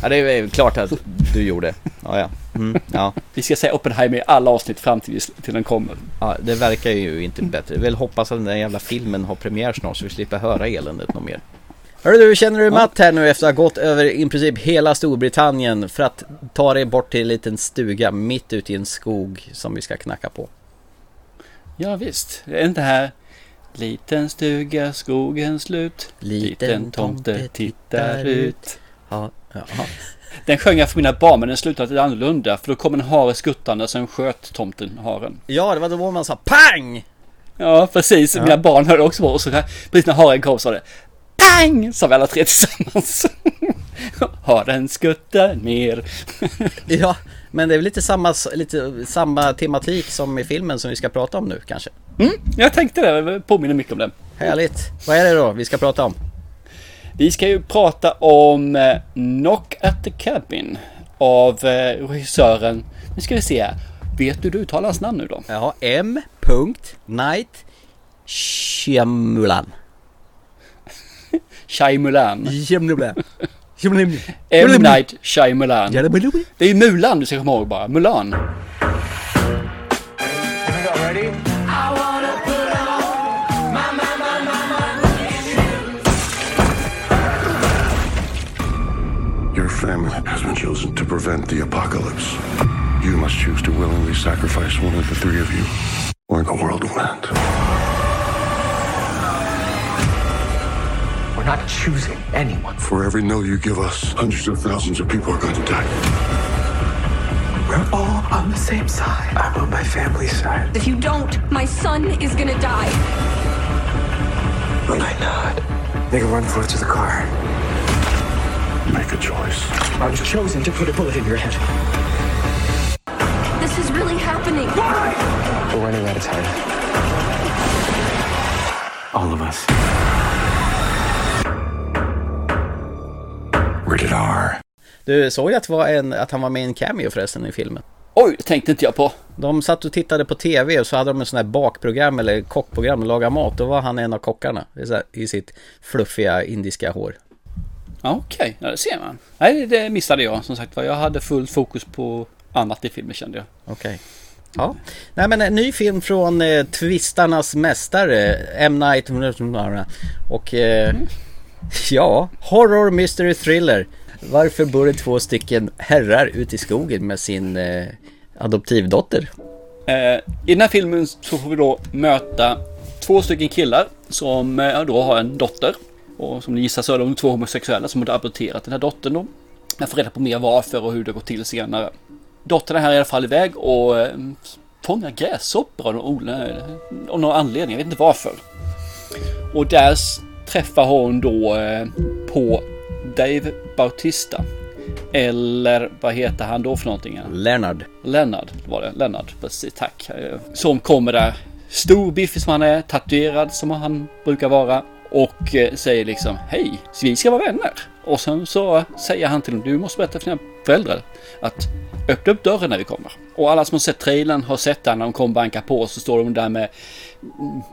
Ja, det är väl klart att du gjorde. Ja, ja. Mm, ja. Vi ska säga Oppenheimer i alla avsnitt fram till, till den kommer. ja. Det verkar ju inte bättre. Jag vill hoppas att den där jävla filmen har premiär snart så vi slipper höra eländet något mer. Hörru du, känner du dig matt här nu efter att ha gått över i princip hela Storbritannien för att ta dig bort till en liten stuga mitt ute i en skog som vi ska knacka på? Ja, visst. Det är inte här. Liten stuga, skogens slut. Liten tomte tittar ut. Ja, ja. Den sjöng jag för mina barn men den slutade lite annorlunda. För då kom en hare skuttande sen sköt tomten haren. ja, det var då man sa PANG! Ja, precis. Mina barn hörde också på. Och så här, precis när haren kom så var det PANG! Sa vi alla tre tillsammans. Haren skuttar ner. Ja, men det är väl lite samma, lite samma tematik som i filmen som vi ska prata om nu kanske? Jag tänkte det. Jag påminner mycket om den. Härligt! Vad är det då vi ska prata om? Vi ska ju prata om eh, Knock at the Cabin av eh, regissören. Nu ska vi se här. Vet du du uttalar hans namn nu då? Ja, M. Night Shyamalan. Shyamalan. Shyamalan. M. Night Shyamalan. Det är er Mulan du ska komma ihåg bara. Mulan. Your family has been chosen to prevent the apocalypse. You must choose to willingly sacrifice one of the three of you, or the world will end. Not choosing anyone. For every no you give us, hundreds of thousands of people are going to die. We're all on the same side. I'm on my family's side. If you don't, my son is gonna die. When I nod, make a run for it to the car. Make a choice. I was chosen to put a bullet in your head. This is really happening. Why? We're running out of time. All of us. Rated R. Du såg ju att, var en, att han var med i en cameo förresten i filmen. Oj, tänkte inte jag på. De satt och tittade på TV och så hade de en sån här bakprogram eller kockprogram och laga mat. Då var han en av kockarna i sitt fluffiga indiska hår. Ja, Okej, ja, det ser man. Nej, det missade jag som sagt var. Jag hade full fokus på annat i filmen kände jag. Okej. Ja. Nej men en ny film från eh, Twistarnas mästare M. Night och eh, ja, Horror Mystery Thriller. Varför bor det två stycken herrar ute i skogen med sin eh, adoptivdotter? Eh, I den här filmen så får vi då möta två stycken killar som eh, då har en dotter. Och som ni gissar så är de två homosexuella som har adopterat den här dottern då. Jag får reda på mer varför och hur det går till senare. Dottern är här i alla fall iväg och eh, fångar gräshoppor av någon, av någon anledning. Jag vet inte varför. Och där träffar hon då eh, på Dave Bautista. Eller vad heter han då för någonting? Leonard. Lennart var det. Lennart, precis. Tack. Eh, Som kommer där. Stor biffig som han är. Tatuerad som han brukar vara. Och eh, säger liksom hej, vi ska vara vänner. Och sen så säger han till dem, du måste berätta för dina föräldrar att öppna upp dörren när vi kommer. Och alla som har sett trailern har sett den när de kommer banka på så står de där med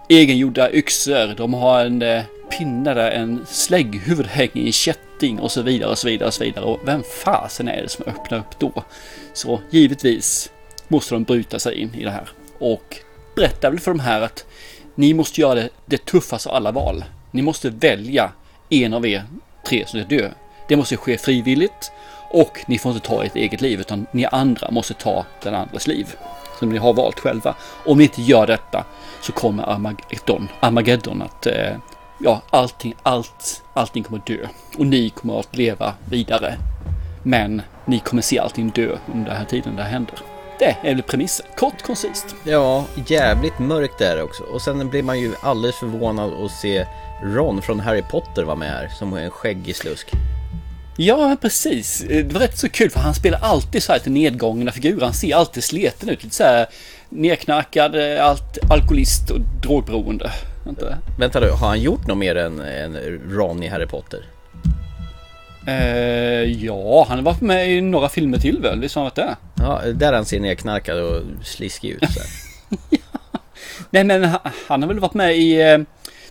egengjorda yxor. De har en eh, pinne där, en slägghuvud hänger i en kätting och så vidare och så vidare och så vidare. Och vem fasen är det som öppnar upp då? Så givetvis måste de bryta sig in i det här. Och berätta väl för de här att ni måste göra det, det tuffaste av alla val. Ni måste välja en av er tre som ska dö. Det måste ske frivilligt och ni får inte ta ert eget liv utan ni andra måste ta den andras liv. Som ni har valt själva. Om ni inte gör detta så kommer Armageddon, Armageddon att eh, ja, allting, allt, allting kommer dö. Och ni kommer att leva vidare. Men ni kommer se allting dö under den här tiden det här händer. Det är väl premissen. Kort, koncist. Ja, jävligt mörkt är det också. Och sen blir man ju alldeles förvånad att se Ron från Harry Potter vara med här som en skäggig slusk. Ja, precis. Det var rätt så kul för han spelar alltid så här till nedgångna figurer. Han ser alltid sleten ut. Lite så här nerknarkad, eh, allt, alkoholist och drogberoende. Inte? Vänta du, har han gjort något mer än, än Ron i Harry Potter? Eh, ja, han har varit med i några filmer till väl? Visst har han varit det? Ja, där han ser nerknarkad och sliskig ut så här. Nej, men han, han har väl varit med i eh,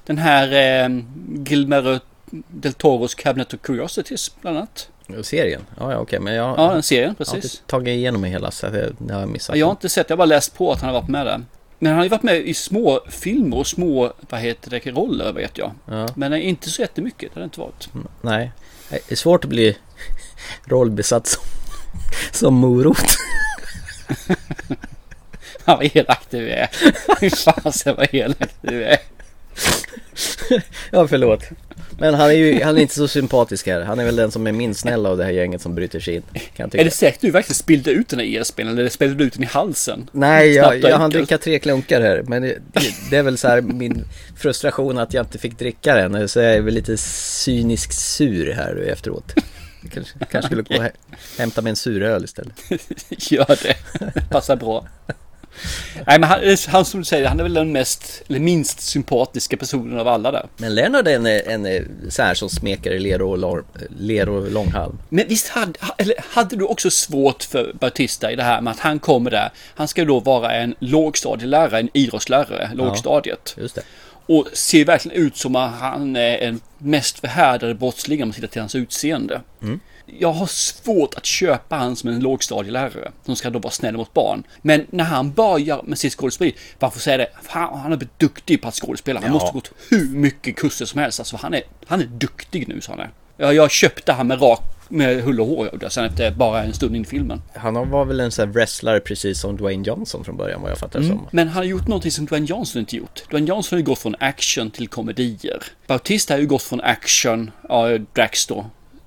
den här eh, Guillermo del Toros Cabinet of Curiosities bland annat. Serien? Ja, ja okej, men jag, Ja, den serien, jag har precis. inte tagit igenom hela så det, har jag missat. Ja, jag har inte sett, jag har bara läst på att han har varit med där. Men han har ju varit med i små filmer och små, vad heter det, roller vet jag. Ja. Men inte så jättemycket, det har det inte varit. Nej, det är svårt att bli rollbesatt som, som morot. Fan vad elak du är. Fy fasen vad elak du är. ja, förlåt. Men han är ju han är inte så sympatisk här. Han är väl den som är minst snäll av det här gänget som bryter sig in. Kan jag tycka. Är det säkert du verkligen spillde ut den här ESPn eller spelade du ut den i halsen? Nej, jag, jag hann dricka tre klunkar här. Men det, det, är väl så här min frustration att jag inte fick dricka den. Så jag är väl lite cynisk sur här efteråt. Jag Kanske, kanske skulle gå och hä- hämta mig en suröl istället. Gör det. Passar bra. Nej men han, han som du säger, han är väl den mest, eller minst sympatiska personen av alla där. Men Leonard är en, en, en så här som smeker i ler och, ler och långhalm. Men visst hade, eller hade du också svårt för Bautista i det här med att han kommer där. Han ska då vara en lågstadielärare, en idrottslärare, lågstadiet. Just det. Och ser verkligen ut som att han är en mest förhärdade brottsling om man tittar till hans utseende. Mm. Jag har svårt att köpa han som en lågstadielärare som ska då vara snäll mot barn. Men när han börjar med sitt skådespeleri, man får säga det, han, han är blivit duktig på att skådespela. Han Ja. måste ha gått hur mycket kurser som helst. Alltså han är, han är duktig nu, sa han. är. Ja, jag köpte han med rak med hull och hår. Och sen efter bara en stund in i filmen. Han var väl en sån här wrestler precis som Dwayne Johnson från början vad jag fattar Mm. som. Men han har gjort någonting som Dwayne Johnson inte gjort. Dwayne Johnson har ju gått från action till komedier. Bautista har ju gått från action, ja, Drax då,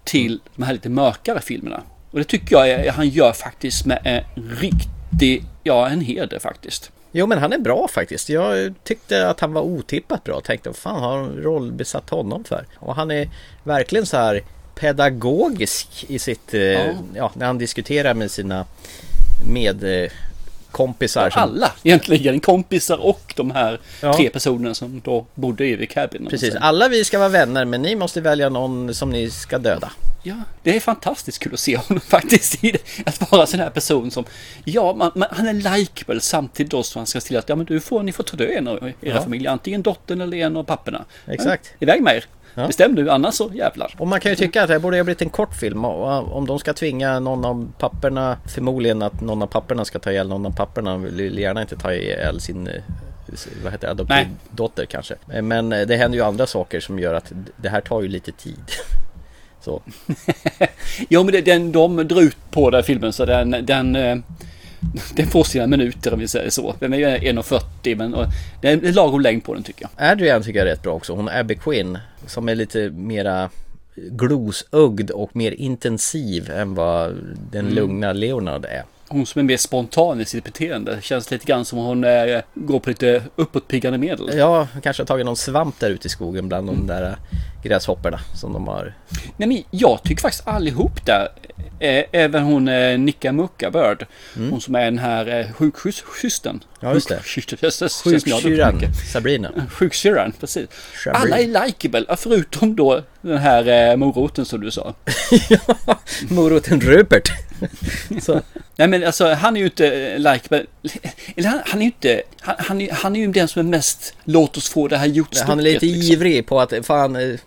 till de här lite mörkare filmerna. Och det tycker jag är, han gör faktiskt med en riktig, ja en heder faktiskt. Jo men han är bra faktiskt. Jag tyckte att han var otippat bra. Tänkte vad fan har de rollbesatt honom för? Och han är verkligen så här pedagogisk i sitt, eh, ja. när han diskuterar med sina medkompisar. som- Alla egentligen, kompisar och de här Ja. tre personerna som då bodde i cabin. Precis, alla vi ska vara vänner men ni måste välja någon som ni ska döda. Ja, det är fantastiskt kul att se honom faktiskt. Att vara en sån här person som, ja, man, man, han är likeable samtidigt då som han ska till att, ja men du får, ni får ta död en av era Ja. familjer, antingen dottern eller en av papporna. Exakt. Ja, iväg med er. Ja. Bestäm du, annars så jävlar. Och man kan ju tycka att det borde ha blivit en kort film och om de ska tvinga någon av papperna Förmodligen att någon av papperna ska ta ihjäl någon av papperna vill gärna inte ta ihjäl sin eh, vad heter det, adoptivdotter kanske. Men eh, det händer ju andra saker som gör att det här tar ju lite tid. Så. Jo men det, den, de drar ut på den filmen så den, den, eh, den får sina minuter om vi säger så. Den är ju 1.40 men det är lagom längd på den tycker jag. Adrian tycker jag är rätt bra också. Hon är Abby Quinn som är lite mera glosögd och mer intensiv än vad den Mm. lugna Leonard är. Hon som är mer spontan i sitt beteende. Känns lite grann som hon eh, går på lite uppåtpiggande medel. Ja, kanske har tagit någon svamp där ute i skogen bland de där gräshopporna som de har. Nej men jag tycker faktiskt allihop där, eh, även hon eh, Nicka Muckabird, hon som är den här eh, sjuksystern. Mm. Ja, just det. Sjuksyrran. Sabrina. Sjuksyrran, precis. Sabrina. Alla är likeable, ja, förutom då den här eh, moroten som du sa. Moroten Rupert. Nej men alltså han är ju inte likeable. Eller han, han är ju inte, han, han, är, han är ju den som är mest låt oss få det här gjort Han är lite liksom. ivrig på att fan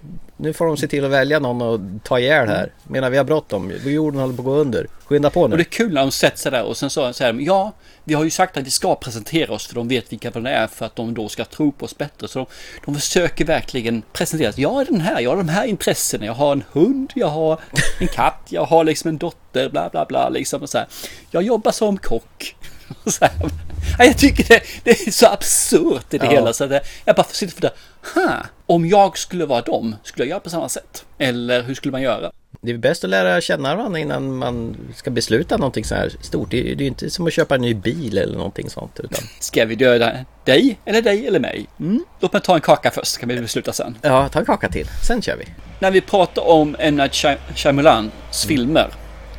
nu får de se till att välja någon och ta ihjäl här. Menar vi har bråttom. Jorden håller på att gå under. Skynda på Och det nu. är kul när de sätter sig där och sen så säger de ja, vi har ju sagt att vi ska presentera oss för de vet vilka de är för att de då ska tro på oss bättre. Så de, de försöker verkligen presentera sig. Jag är den här, jag har de här intressena, jag har en hund, jag har en katt, jag har liksom en dotter, bla bla bla liksom och så här. Jag jobbar som kock. Och så här. Ja, Jag tycker det, det är så absurt i det Ja. hela så att jag bara sitter för det. Ha, om jag skulle vara dem, skulle jag göra på samma sätt? Eller hur skulle man göra? Det är bäst att lära känna varandra innan man ska besluta någonting så här stort. Det är ju inte som att köpa en ny bil eller någonting sånt. Utan... Ska vi döda dig eller dig eller mig? Mm. Låt mig ta en kaka först, så kan vi besluta sen. Ja, ta en kaka till. Sen kör vi. När vi pratar om M. Night Shy- Shyamalans filmer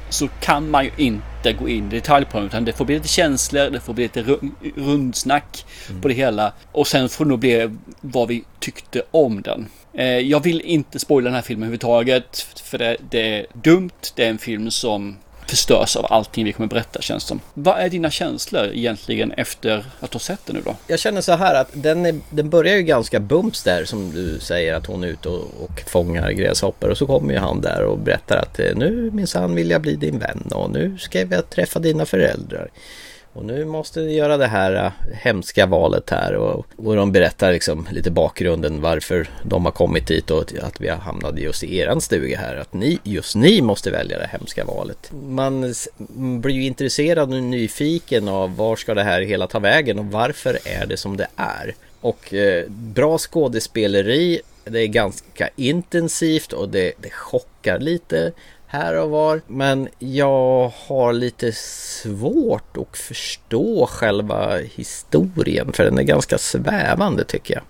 så kan man ju inte gå in i detalj på dem utan det får bli lite känslor, det får bli lite ru- rundsnack på det hela. Och sen får det nog bli vad vi tyckte om den. Eh, Jag vill inte spoila den här filmen överhuvudtaget för det, det är dumt, det är en film som förstörs av allting vi kommer berätta känns som. Vad är dina känslor egentligen efter att du har sett den nu då? Jag känner så här att den, är, den börjar ju ganska bums där som du säger att hon är ute och, och fångar gräshoppor och så kommer ju han där och berättar att nu minsann vill jag bli din vän och nu ska jag träffa dina föräldrar. Och nu måste ni göra det här äh, hemska valet här och, och de berättar liksom lite bakgrunden varför de har kommit hit och att vi har hamnat just i eran stuga här. Att ni, just ni måste välja det hemska valet. Man blir ju intresserad och nyfiken av var ska det här hela ta vägen och varför är det som det är. Och eh, bra skådespeleri, det är ganska intensivt och det, det chockar lite här och var. Men jag har lite svårt att förstå själva historien för den är ganska svävande tycker jag.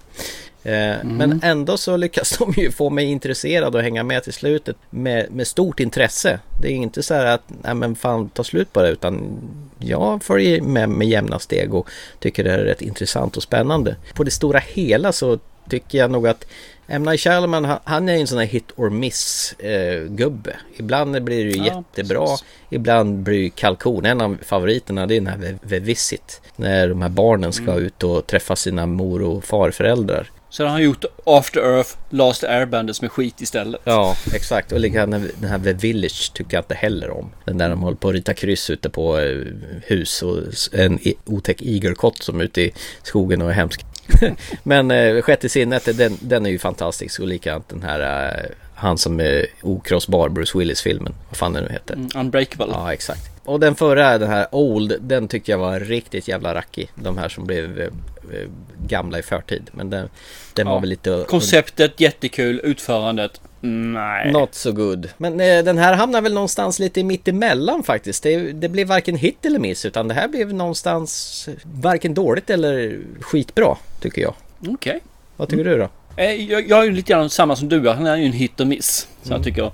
Eh, Men ändå så lyckas de ju få mig intresserad och hänga med till slutet med, med stort intresse. Det är inte så här att, nej men fan ta slut på det utan jag följer med med jämna steg och tycker det är rätt intressant och spännande. På det stora hela så tycker jag nog att M. Night Shyamalan, han, han är en sån här hit or miss eh, gubbe. Ibland blir det ju Ja, jättebra, precis. ibland blir det kalkon. En av favoriterna det är den här The- Visit. När de här barnen ska Mm. ut och träffa sina mor och farföräldrar. Så han har gjort After Earth, Last Airbender som är skit istället. Ja, exakt. Och likadant den här The Village tycker jag inte heller om. Den där de håller på att rita kryss ute på eh, hus och en otäck igelkott som är ute i skogen och är hemsk. Men eh, Sjätte sinnet, den, den är ju fantastisk och likadant den här eh, Han som är okrossbar, Bruce Willis-filmen. Vad fan den nu heter. Mm, Unbreakable. Ja, exakt. Och den förra, den här Old, den tyckte jag var riktigt jävla rackig. De här som blev eh, eh, gamla i förtid. Men den, den var Ja. väl lite... Konceptet jättekul, utförandet nej. Not so good. Men eh, den här hamnar väl någonstans lite mitt emellan faktiskt. Det, det blev varken hit eller miss utan det här blev någonstans eh, varken dåligt eller skitbra tycker jag. Okej. Vad tycker du då? Eh, Jag, jag är ju lite grann samma som du. Han är ju en hit och miss. Så Mm. jag tycker.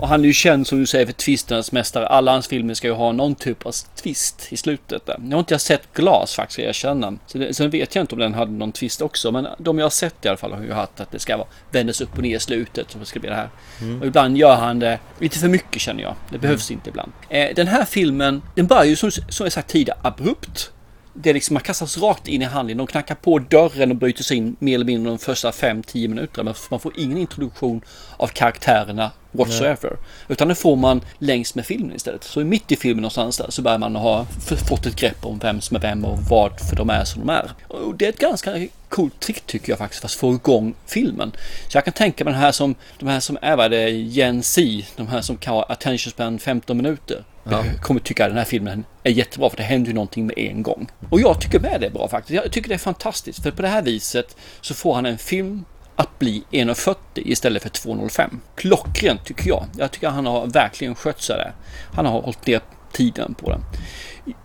Och han är ju känd som du säger för twisternas mästare. Alla hans filmer ska ju ha någon typ av twist i slutet. Där. Nu har inte jag sett Glas faktiskt jag erkänna. Så det, sen vet jag inte om den hade någon twist också. Men de jag har sett i alla fall har ju haft att det ska vara vändas upp och ner i slutet. Som det ska bli det här. Mm. Och ibland gör han det lite för mycket känner jag. Det behövs inte ibland. Eh, den här filmen, den börjar ju som, som jag sagt tidigare abrupt. Det är liksom, man kastas rakt in i handlingen. De knackar på dörren och bryter sig in mer eller mindre de första 5-10 minuterna. Men man får ingen introduktion av karaktärerna whatsoever. Utan det får man längs med filmen istället. Så mitt i filmen någonstans där så börjar man ha fått ett grepp om vem som är vem och varför de är som de är. Och det är ett ganska coolt trick tycker jag faktiskt för att få igång filmen. Så jag kan tänka mig den här som, de här som är vad det Gen Z, de här som kan ha attention span 15 minuter. Ja. Kommer tycka att den här filmen är jättebra för det händer ju någonting med en gång. Och jag tycker med det är bra faktiskt. Jag tycker det är fantastiskt för på det här viset så får han en film att bli 1,40 istället för 2,05. Klockrent tycker jag. Jag tycker han har verkligen skött sig där. Han har hållit ner tiden på den.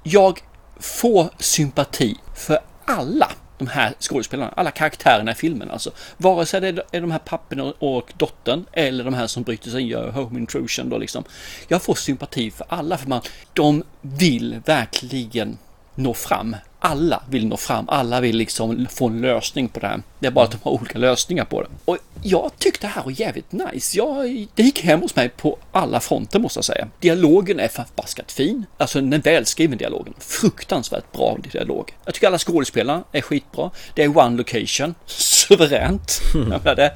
Jag får sympati för alla de här skådespelarna, alla karaktärerna i filmen alltså. Vare sig det är de här papporna och dottern eller de här som bryter sig in, gör home intrusion då liksom. Jag får sympati för alla för man, de vill verkligen nå fram. Alla vill nå fram, alla vill liksom få en lösning på det här. Det är bara att de har olika lösningar på det. Och jag tyckte det här var jävligt nice. Jag, det gick hem hos mig på alla fronter måste jag säga. Dialogen är förbaskat fin. Alltså den välskriven dialogen. Fruktansvärt bra dialog. Jag tycker alla skådespelare är skitbra. Det är one location. Suveränt. Menar det.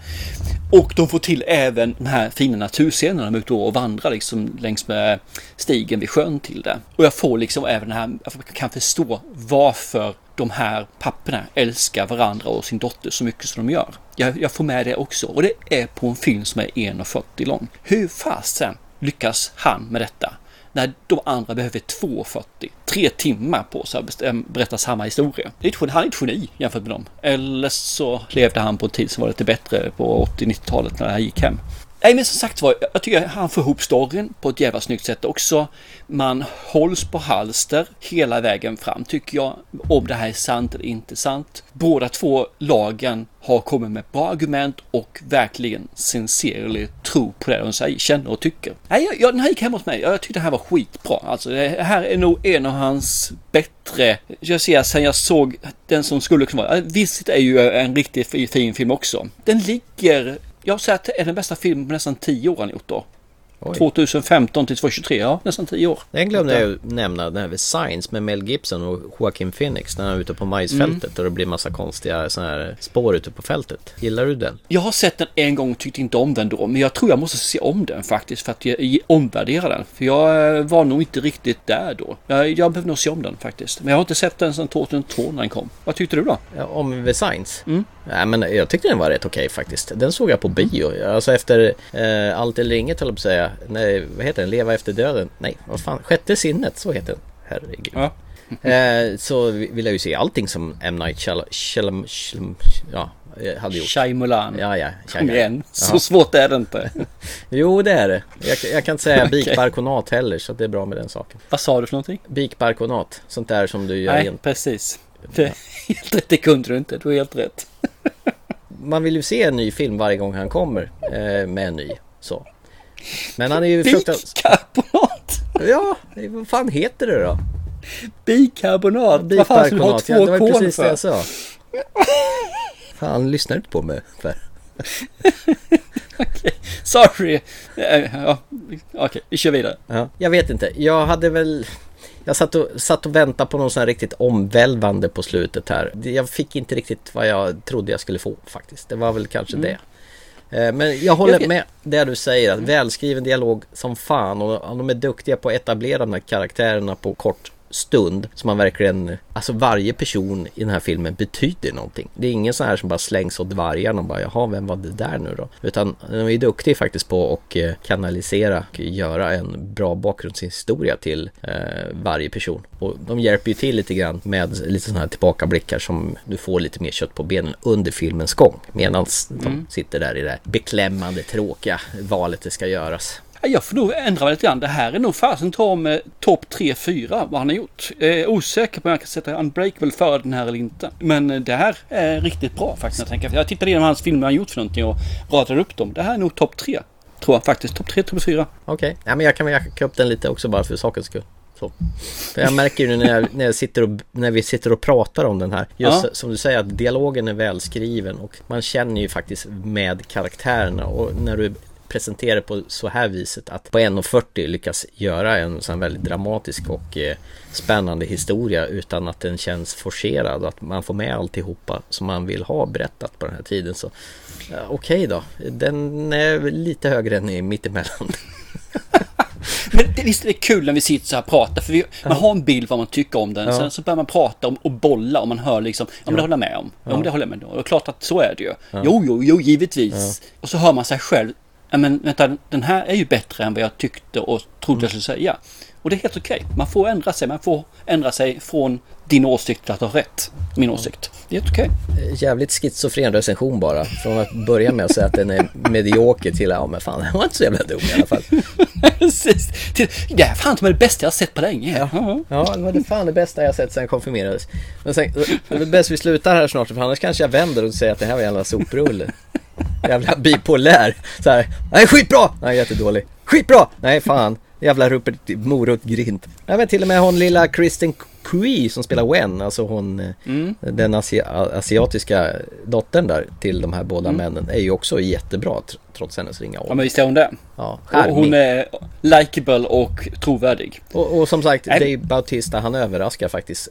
Och de får till även de här fina naturscenerna. De är ute och vandrar liksom längs med stigen vid sjön till det. Och jag får liksom även den här, jag kan förstå varför de här papporna älskar varandra och sin dotter så mycket som de gör. Jag, jag får med det också. Och det är på en film som är 1,40 lång. Hur fasen lyckas han med detta? När de andra behöver 2,40. Tre timmar på sig att eh, berätta samma historia. Han är ett geni jämfört med dem. Eller så levde han på en tid som var lite bättre på 80-90-talet när det här gick hem. Nej men som sagt var, jag tycker han får ihop storyn på ett jävla snyggt sätt också. Man hålls på halster hela vägen fram tycker jag. Om det här är sant eller inte sant. Båda två lagen har kommit med bra argument och verkligen sincerely tro på det de säger, känner och tycker. Nej, jag, jag, den här gick hem hos mig. Jag tyckte det här var skitbra. Alltså det här är nog en av hans bättre, jag ser sen jag såg den som skulle kunna vara. Visit är ju en riktigt fin film också. Den ligger jag säger att det är den bästa filmen på nästan 10 år han gjort då. Oj. 2015 till 2023, ja nästan 10 år. Den glömde jag nämna, den här Science med Mel Gibson och Joaquin Phoenix när han är ute på majsfältet och det blir massa konstiga såna här spår ute på fältet. Gillar du den? Jag har sett den en gång och tyckte inte om den då, men jag tror jag måste se om den faktiskt för att omvärdera den. För jag eh, var nog inte riktigt där då. Jag, jag behöver nog se om den faktiskt. Men jag har inte sett den sedan 2002 när den kom. Vad tyckte du då? Ja, om The Signs? Mm. Nej men jag tyckte den var rätt okej faktiskt. Den såg jag på bio. Alltså efter eh, Allt eller inget höll jag på att säga. Nej, vad heter den? Leva efter döden? Nej, vad fan? Sjätte sinnet, så heter den. Herregud. Ja. eh, så vill jag ju se allting som M. Night Shyam... Shyam, Shyam ja, hade gjort. Shyamalan. Ja, ja. Kom igen, så svårt är det inte. Jo, det är det. Jag, jag kan inte säga Okej. bikbarkonat heller, så det är bra med den saken. Vad sa du för någonting? Bikbarkonat, sånt där som du gör Nej, igen. precis. Det, helt rätt, det kunde du inte. Du är helt rätt. man vill ju se en ny film varje gång han kommer eh, med en ny. Så. Men han är ju fruktansvärt... Bikarbonat! Ja, vad fan heter det då? Bikarbonat! Vad fan ska du ha två ja, det var kon precis det för? jag sa. Fan, lyssnar du inte på mig? För? Sorry! Eh, Ja, Okej, vi kör vidare. Ja, jag vet inte. Jag hade väl... Jag satt och, satt och väntade på någon sån här riktigt omvälvande på slutet här. Jag fick inte riktigt vad jag trodde jag skulle få faktiskt. Det var väl kanske Mm. det. Eh, Men jag håller med det du säger. Att välskriven dialog som fan och och de är duktiga på att etablera de här karaktärerna på kort stund som man verkligen, alltså varje person i den här filmen betyder någonting. Det är ingen sån här som bara slängs åt vargarna och bara jaha, vem var det där nu då? Utan de är duktiga faktiskt på att eh, kanalisera och göra en bra bakgrundshistoria till eh, varje person. Och de hjälper ju till lite grann med lite sådana här tillbakablickar som du får lite mer kött på benen under filmens gång. Medan Mm. de sitter där i det beklämmande, tråkiga valet det ska göras. Ja, Jag får nog ändra mig lite grann. Det här är nog fasen ta med topp 3-4 vad han har gjort. Jag är osäker på om jag kan sätta Unbreakable före den här eller inte. Men eh, det här är riktigt bra faktiskt. Jag, tänker. jag tittade igenom hans filmer han gjort för någonting och radade upp dem. Det här är nog topp 3. Tror jag faktiskt. Topp 3, topp 4. Okej, ja, men jag kan väl jacka upp den lite också bara för sakens skull. Så. För jag märker ju nu när, jag, när, jag sitter och, när vi sitter och pratar om den här. Just Ja. som du säger att dialogen är välskriven och man känner ju faktiskt med karaktärerna och när du presenterar på så här viset att på 1.40 lyckas göra en sån väldigt dramatisk och eh, spännande historia utan att den känns forcerad att man får med alltihopa som man vill ha berättat på den här tiden så ja, okej då, den är lite högre än i mittemellan. Men det, visst är det kul när vi sitter så här och pratar. För vi, man har en bild vad man tycker om den. Ja. Sen så börjar man prata om och bolla och man hör liksom. Ja men det håller jag med om. Ja men det håller jag med om. Och klart att så är det ju. Ja. Jo, jo, jo, givetvis. Och så hör man sig själv. Men vänta, den här är ju bättre än vad jag tyckte och trodde jag skulle säga. Och det är helt okej. Man får ändra sig. Man får ändra sig från din åsikt till att ha rätt. Min åsikt. Det är helt okej. Jävligt schizofren recension bara. Från att börja med att säga att den är medioker till ja men fan den var inte så jävla dum i alla fall. Precis. Det här fan är det bästa jag har sett på länge. Ja. Ja det var det fan det bästa jag sett sen jag konfirmerades. Men sen, det är bäst vi slutar här snart för annars kanske jag vänder och säger att det här var jävla soprulle. Jävla bipolär. Så här, nej skitbra! Nej jättedålig. Skitbra! Nej fan. Jävla Rupert Morot-grint. Nej men till och med hon lilla Kristen Kui som spelar Wen, alltså hon eh, den asia- asiatiska dottern där till de här båda männen är ju också jättebra tr- trots hennes ringa Ja ålder. men visst är hon det. Ja, Och hon är likable och trovärdig. Och, och som sagt, Nej. Dave Bautista han överraskar faktiskt.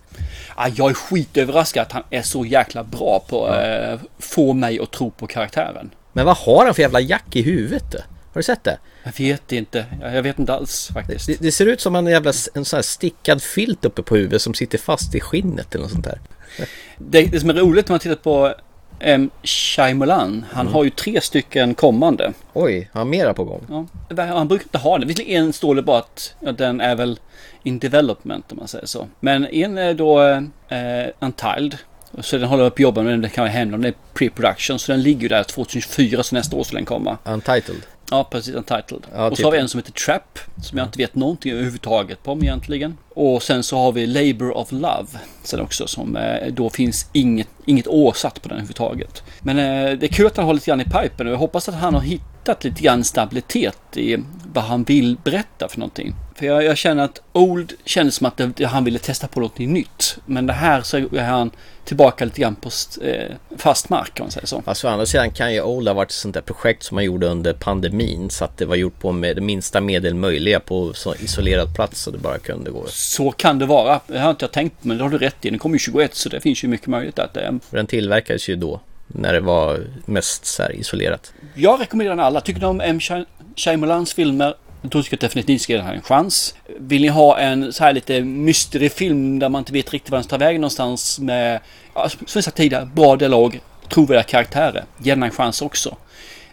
Ja, jag är skitöverraskad att han är så jäkla bra på att eh, få mig att tro på karaktären. Men vad har han för jävla jack i huvudet? Har du sett det? Jag vet inte. Jag vet inte alls faktiskt. Det, det ser ut som en jävla en sån här stickad filt uppe på huvudet som sitter fast i skinnet eller något sånt där. Det, det som är roligt när man tittar på M. Shyamalan. Han Mm. har ju tre stycken kommande. Oj, har han mera på gång? Ja, han brukar inte ha det. Visserligen en står det bara att ja, den är väl in development om man säger så. Men en är då eh, Untiled. Så den håller jobba med den, det kan vara hemma, den är pre-production. Så den ligger ju där 2024 så nästa år ska den komma. Untitled. Ja, precis. Untitled. Ja, och så typ. har vi en som heter Trap. Som jag inte vet någonting överhuvudtaget på om egentligen. Och sen så har vi Labor of Love. Sen också som eh, då finns inget, inget år satt på den överhuvudtaget. Men eh, det är kul att han har lite grann i pipen och jag hoppas att han har hittat lite grann stabilitet i vad han vill berätta för någonting. För jag, jag känner att Old kändes som att det, han ville testa på något nytt. Men det här så är han tillbaka lite grann på eh, fast mark om man säger så. Fast å andra sidan kan ju Old ha varit ett sånt där projekt som man gjorde under pandemin så att det var gjort på med det minsta medel möjliga på så isolerad plats så det bara kunde gå. Så kan det vara. Det har inte jag tänkt men det har du rätt i. Den kommer ju 21 så det finns ju mycket möjligt att det är. För den tillverkades ju då när det var mest så isolerat. Jag rekommenderar den alla. Tycker ni om M. Shy- Shyamalans filmer? Jag tror att definitivt ni ska ge den här en chans. Vill ni ha en så här lite mysteryfilm där man inte vet riktigt var den ska ta vägen någonstans med, ja, som jag sagt tidigare, bra dialog, trovärdiga karaktärer. Ge den en chans också.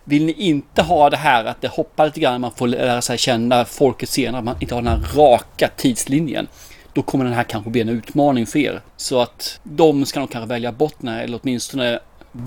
Vill ni inte ha det här att det hoppar lite grann, man får lära sig känna folket senare, att man inte har den här raka tidslinjen. Då kommer den här kanske bli en utmaning för er. Så att de ska nog kanske välja bort den här, eller åtminstone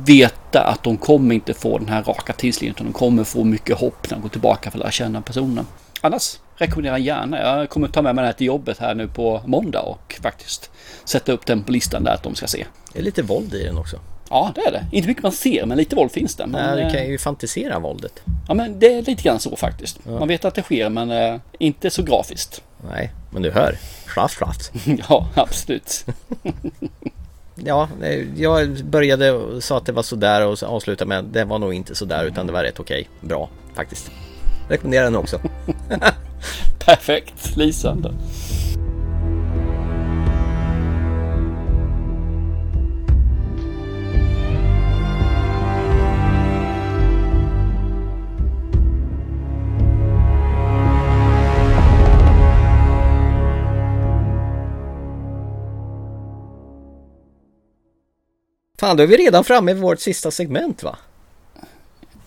veta att de kommer inte få den här raka tidslinjen, utan de kommer få mycket hopp när de går tillbaka för att lära känna personen. Annars rekommenderar jag gärna. Jag kommer ta med mig den här till jobbet här nu på måndag och faktiskt sätta upp den på listan där att de ska se. Det är lite våld i den också. Ja, det är det. Inte mycket man ser, men lite våld finns det. Men, Nej, du kan eh, ju fantisera våldet. Ja, men det är lite grann så faktiskt. Man vet att det sker, men eh, inte så grafiskt. Nej, men du hör. Schlaft, schlaft. ja, absolut. Ja, eh, jag började och sa att det var sådär och så avslutade med att det var nog inte sådär utan det var rätt okej. Bra, faktiskt. Rekommenderar den också. Perfekt, lysande. Fan, då är vi redan framme vid vårt sista segment va?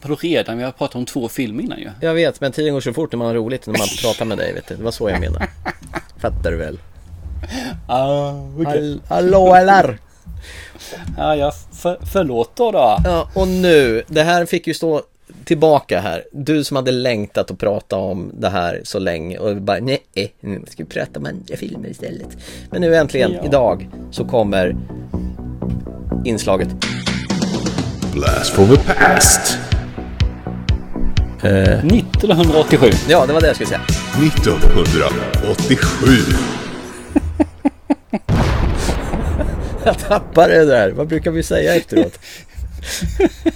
Vadå redan? Vi har pratat om två filmer innan ju. Jag vet, men tiden går så fort när man har roligt när man pratar med dig vet du. Det var så jag menade. Fattar du väl? Ah, okay. Hall hallå eller? Ja, ja för, förlåt då då. Ja, och nu, det här fick ju stå tillbaka här. Du som hade längtat att prata om det här så länge och bara nej, nu ska vi prata om andra filmer istället. Men nu äntligen, Ja. idag, så kommer inslaget. Blast from the past. 1987. Ja, det var det jag skulle säga. 1987. Jag tappade det där. Vad brukar vi säga efteråt?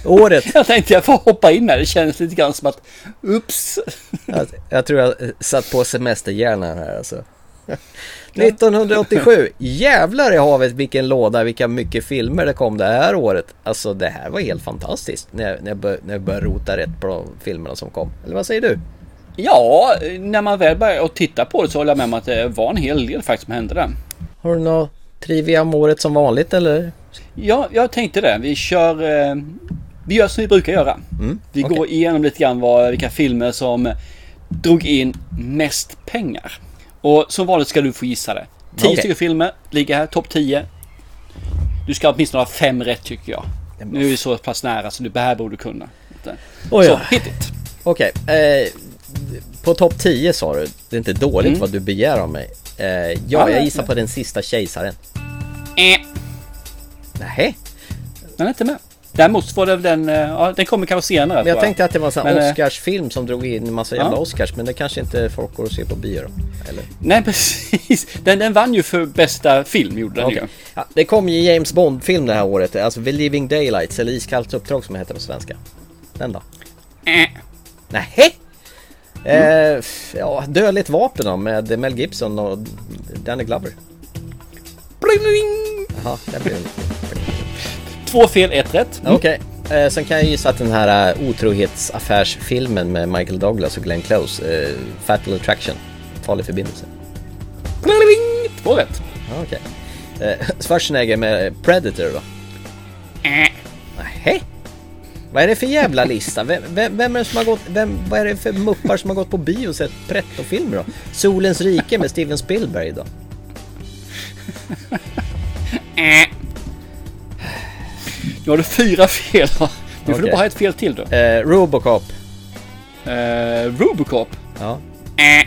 Året. Jag tänkte jag får hoppa in här. Det känns lite grann som att, ups. Jag, jag tror jag satt på semesterhjärnan här alltså. 1987, jävlar i havet vilken låda, vilka mycket filmer det kom det här året. Alltså det här var helt fantastiskt när jag, när jag, bör, när jag började rota rätt på de filmerna som kom. Eller vad säger du? Ja, när man väl börjar titta på det så håller jag med om att det var en hel del faktiskt som hände där. Har du något trivia om året som vanligt eller? Ja, jag tänkte det. Vi kör... Eh, vi gör som vi brukar göra. Mm, Vi okej. går igenom lite grann vad, vilka filmer som drog in mest pengar. Och som vanligt ska du få gissa det. 10 Okej. stycken filmer ligger här, topp 10. Du ska åtminstone ha fem rätt tycker jag. Nu är vi så pass nära så du det här borde du kunna. Så, ja. hit it. Okej, eh, på topp 10 sa du. Det är inte dåligt Mm. vad du begär av mig. Eh, ja, Ja, jag nej, gissar nej. på den sista kejsaren. Eh, Nähä? den är inte med. Däremot var det den... eh, Ja, den kommer kanske senare. Men jag tänkte att det var en sån Men, eh, Oscarsfilm som drog in en massa jävla Ja. Oscars. Men det kanske inte folk går och ser på bio då? Eller? Nej, precis. Den, den vann ju för bästa film, gjorde den Okej. ju. Ja, det kom ju James Bond-film det här året. Alltså The Living Daylights eller Iskallt uppdrag som det heter på svenska. Den då? Eh. Nähä? Eh, f- ja, Dödligt vapen då med Mel Gibson och Danny Glover. Bling, bling. Jaha, det blir. Två fel, ett rätt. Mm. Okej, eh, sen kan jag gissa att den här uh, otrohetsaffärsfilmen med Michael Douglas och Glenn Close, eh, Fatal Attraction, Farlig förbindelse. Bling. Två rätt. Ja, Okej. Eh, Schwarzenegger med Predator då? Eh. Nähä? Vad är det för jävla lista? Vem, vem, vem är det som har gått, vem, vad är det för muppar som har gått på bio och sett pretto-filmer då? Solens rike med Steven Spielberg då? Eh. Nu har du fyra fel. Nu får Okej. du bara ha ett fel till då. Eh, Robocop. Eh, Robocop. Ja. Eh.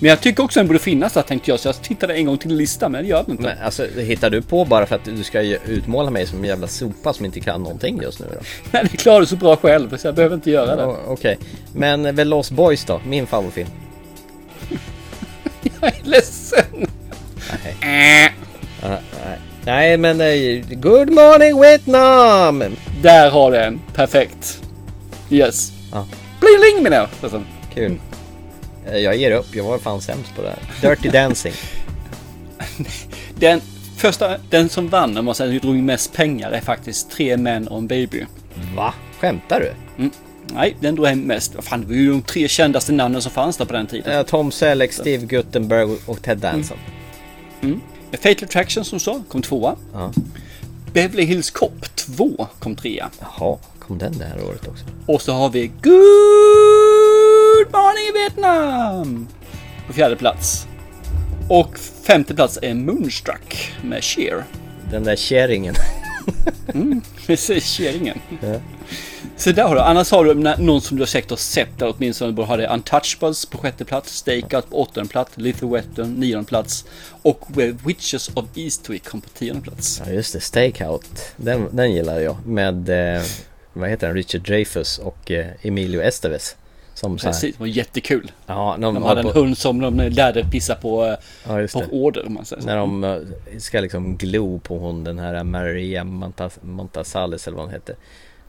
Men jag tycker också den borde finnas där tänkte jag. Så jag tittade en gång till listan men det gör den inte. Men alltså, hittar du på bara för att du ska utmåla mig som en jävla sopa som inte kan någonting just nu då? Nej, det klarar du så bra själv så jag behöver inte göra det. O- Okej, men väl Lost Boys då? Min favoritfilm. Jag är ledsen. Nej. Eh. Ah, nej. Nej, men eh, Good Morning Vietnam! Där har du en. Perfekt. Yes. Ja. Bling bling menar jag. Kul. Eh, Jag ger upp, jag var fan sämst på det här. Dirty Dancing. Den första, den som vann, om man säger drog mest pengar är faktiskt Tre män och en baby. Va? Skämtar du? Mm. Nej, den drog hem mest. Fan, det var ju de tre kändaste namnen som fanns där på den tiden. Eh, Tom Selleck, Steve Guttenberg och Ted Danson. Mm. Fatal Attraction som sa kom tvåa. Ja. Beverly Hills Cop 2 kom trea. Jaha, kom den det här året också? Och så har vi Good Morning Vietnam på fjärde plats. Och femte plats är Moonstruck med Cher. Den där kärringen. Mm, precis, Kärringen. Ja. Så där har du. Annars har du någon som du har säkert har sett där åtminstone. Du har det Untouchables på sjätte plats, Stakeout på åttonde plats, Lethal Weapon nionde plats och Where Witches of Eastwick kom på tionde plats. Ja just det, Stakeout. Den, den gillar jag. Med, eh, vad heter han, Richard Dreyfuss och eh, Emilio Estevez. Som Precis, det var jättekul. Ja, de, De hade en på- hund som de lärde pissa på, eh, Ja, på order man säger. När de eh, ska liksom glo på hon den här Maria Montas- Montasales eller vad hon hette.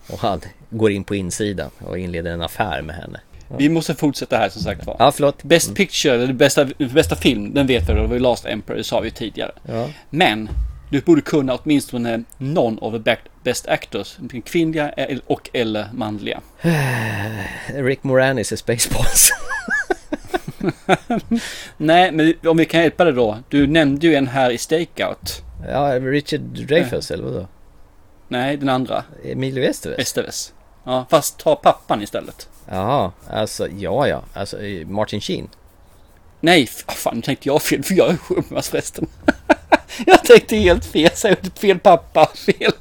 Och han går in på insidan och inleder en affär med henne. Vi måste fortsätta här som sagt var. Ja, förlåt. Best Picture, eller bästa, bästa film, den vet vi, det var ju Last Emperor, det sa vi ju tidigare. Ja. Men du borde kunna åtminstone någon av the best actors, kvinnliga och eller manliga. Rick Moranis i Spaceballs. Nej, men om vi kan hjälpa dig då. Du nämnde ju en här i Stakeout. ja, Richard Dreyfuss eller vadå? Nej, den andra. Emilio Estevez? Estevez. Ja, fast ta pappan istället. Jaha, alltså ja ja, alltså eh, Martin Sheen. Nej, fan nu tänkte jag fel, för jag är sjömask förresten. jag tänkte helt fel, så jag gjorde fel pappa, fel.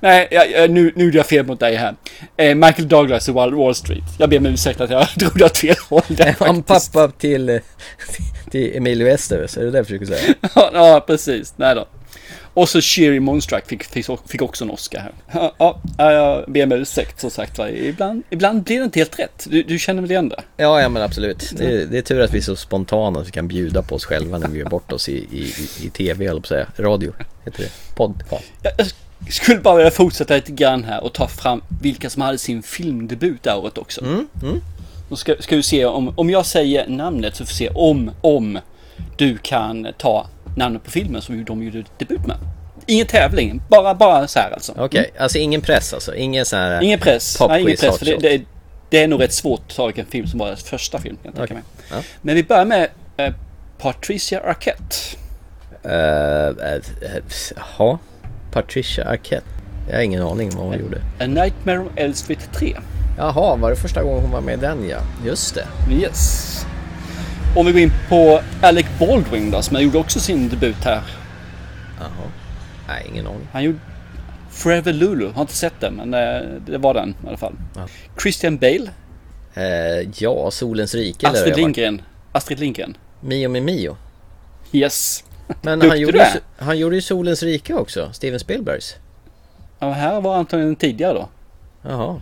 Nej, jag, jag, nu, nu gjorde jag fel mot dig här. Eh, Michael Douglas i Wall Street. Jag ber om ursäkt att jag trodde åt fel håll där Han pappa till, eh, till Emilio Estevez, är det det jag försöker säga? Ja, ja, precis. Nej då. Och så Sherry Moonstruck fick, fick, också en Oscar här. Ja, ja, jag ber om ursäkt som sagt va. Ibland, ibland blir det inte helt rätt. Du, du känner väl igen det? Ja, ja men absolut. Det, det är tur att vi är så spontana att vi kan bjuda på oss själva när vi gör bort oss i, i, i, tv, eller på att säga. Radio, heter det. Podcast. Jag, jag skulle bara vilja fortsätta lite grann här och ta fram vilka som hade sin filmdebut det året också. Mm, mm. Då ska, ska vi se om, om jag säger namnet så får vi se om, om du kan ta namnet på filmen som de gjorde debut med. Ingen tävling, bara, bara så här alltså. Okej, alltså ingen press alltså? Ingen sån här Ingen press. Nej, ingen press. För det, det, det är nog rätt svårt att ta en film som var deras första film. Jag mig. Ja. Men vi börjar med eh, Patricia Arquette. Uh, uh, Jaha, Patricia Arquette. Jag har ingen aning vad hon gjorde. A Nightmare on Elm Street 3. Jaha, var det första gången hon var med i den ja? Just det. Yes. Om vi går in på Alec Baldwin då, som gjorde också sin debut här. Jaha. Nej, ingen aning. Han gjorde Forever Lulu. Har inte sett den, men eh, det var den i alla fall. Ja. Christian Bale. Eh, ja, Solens rike. Astrid. Lindgren. Astrid Lindgren. Mio med Mio. Yes. Men han gjorde, ju, han gjorde ju Solens rike också, Steven Spielbergs. Ja, här var antagligen tidigare då. Jaha.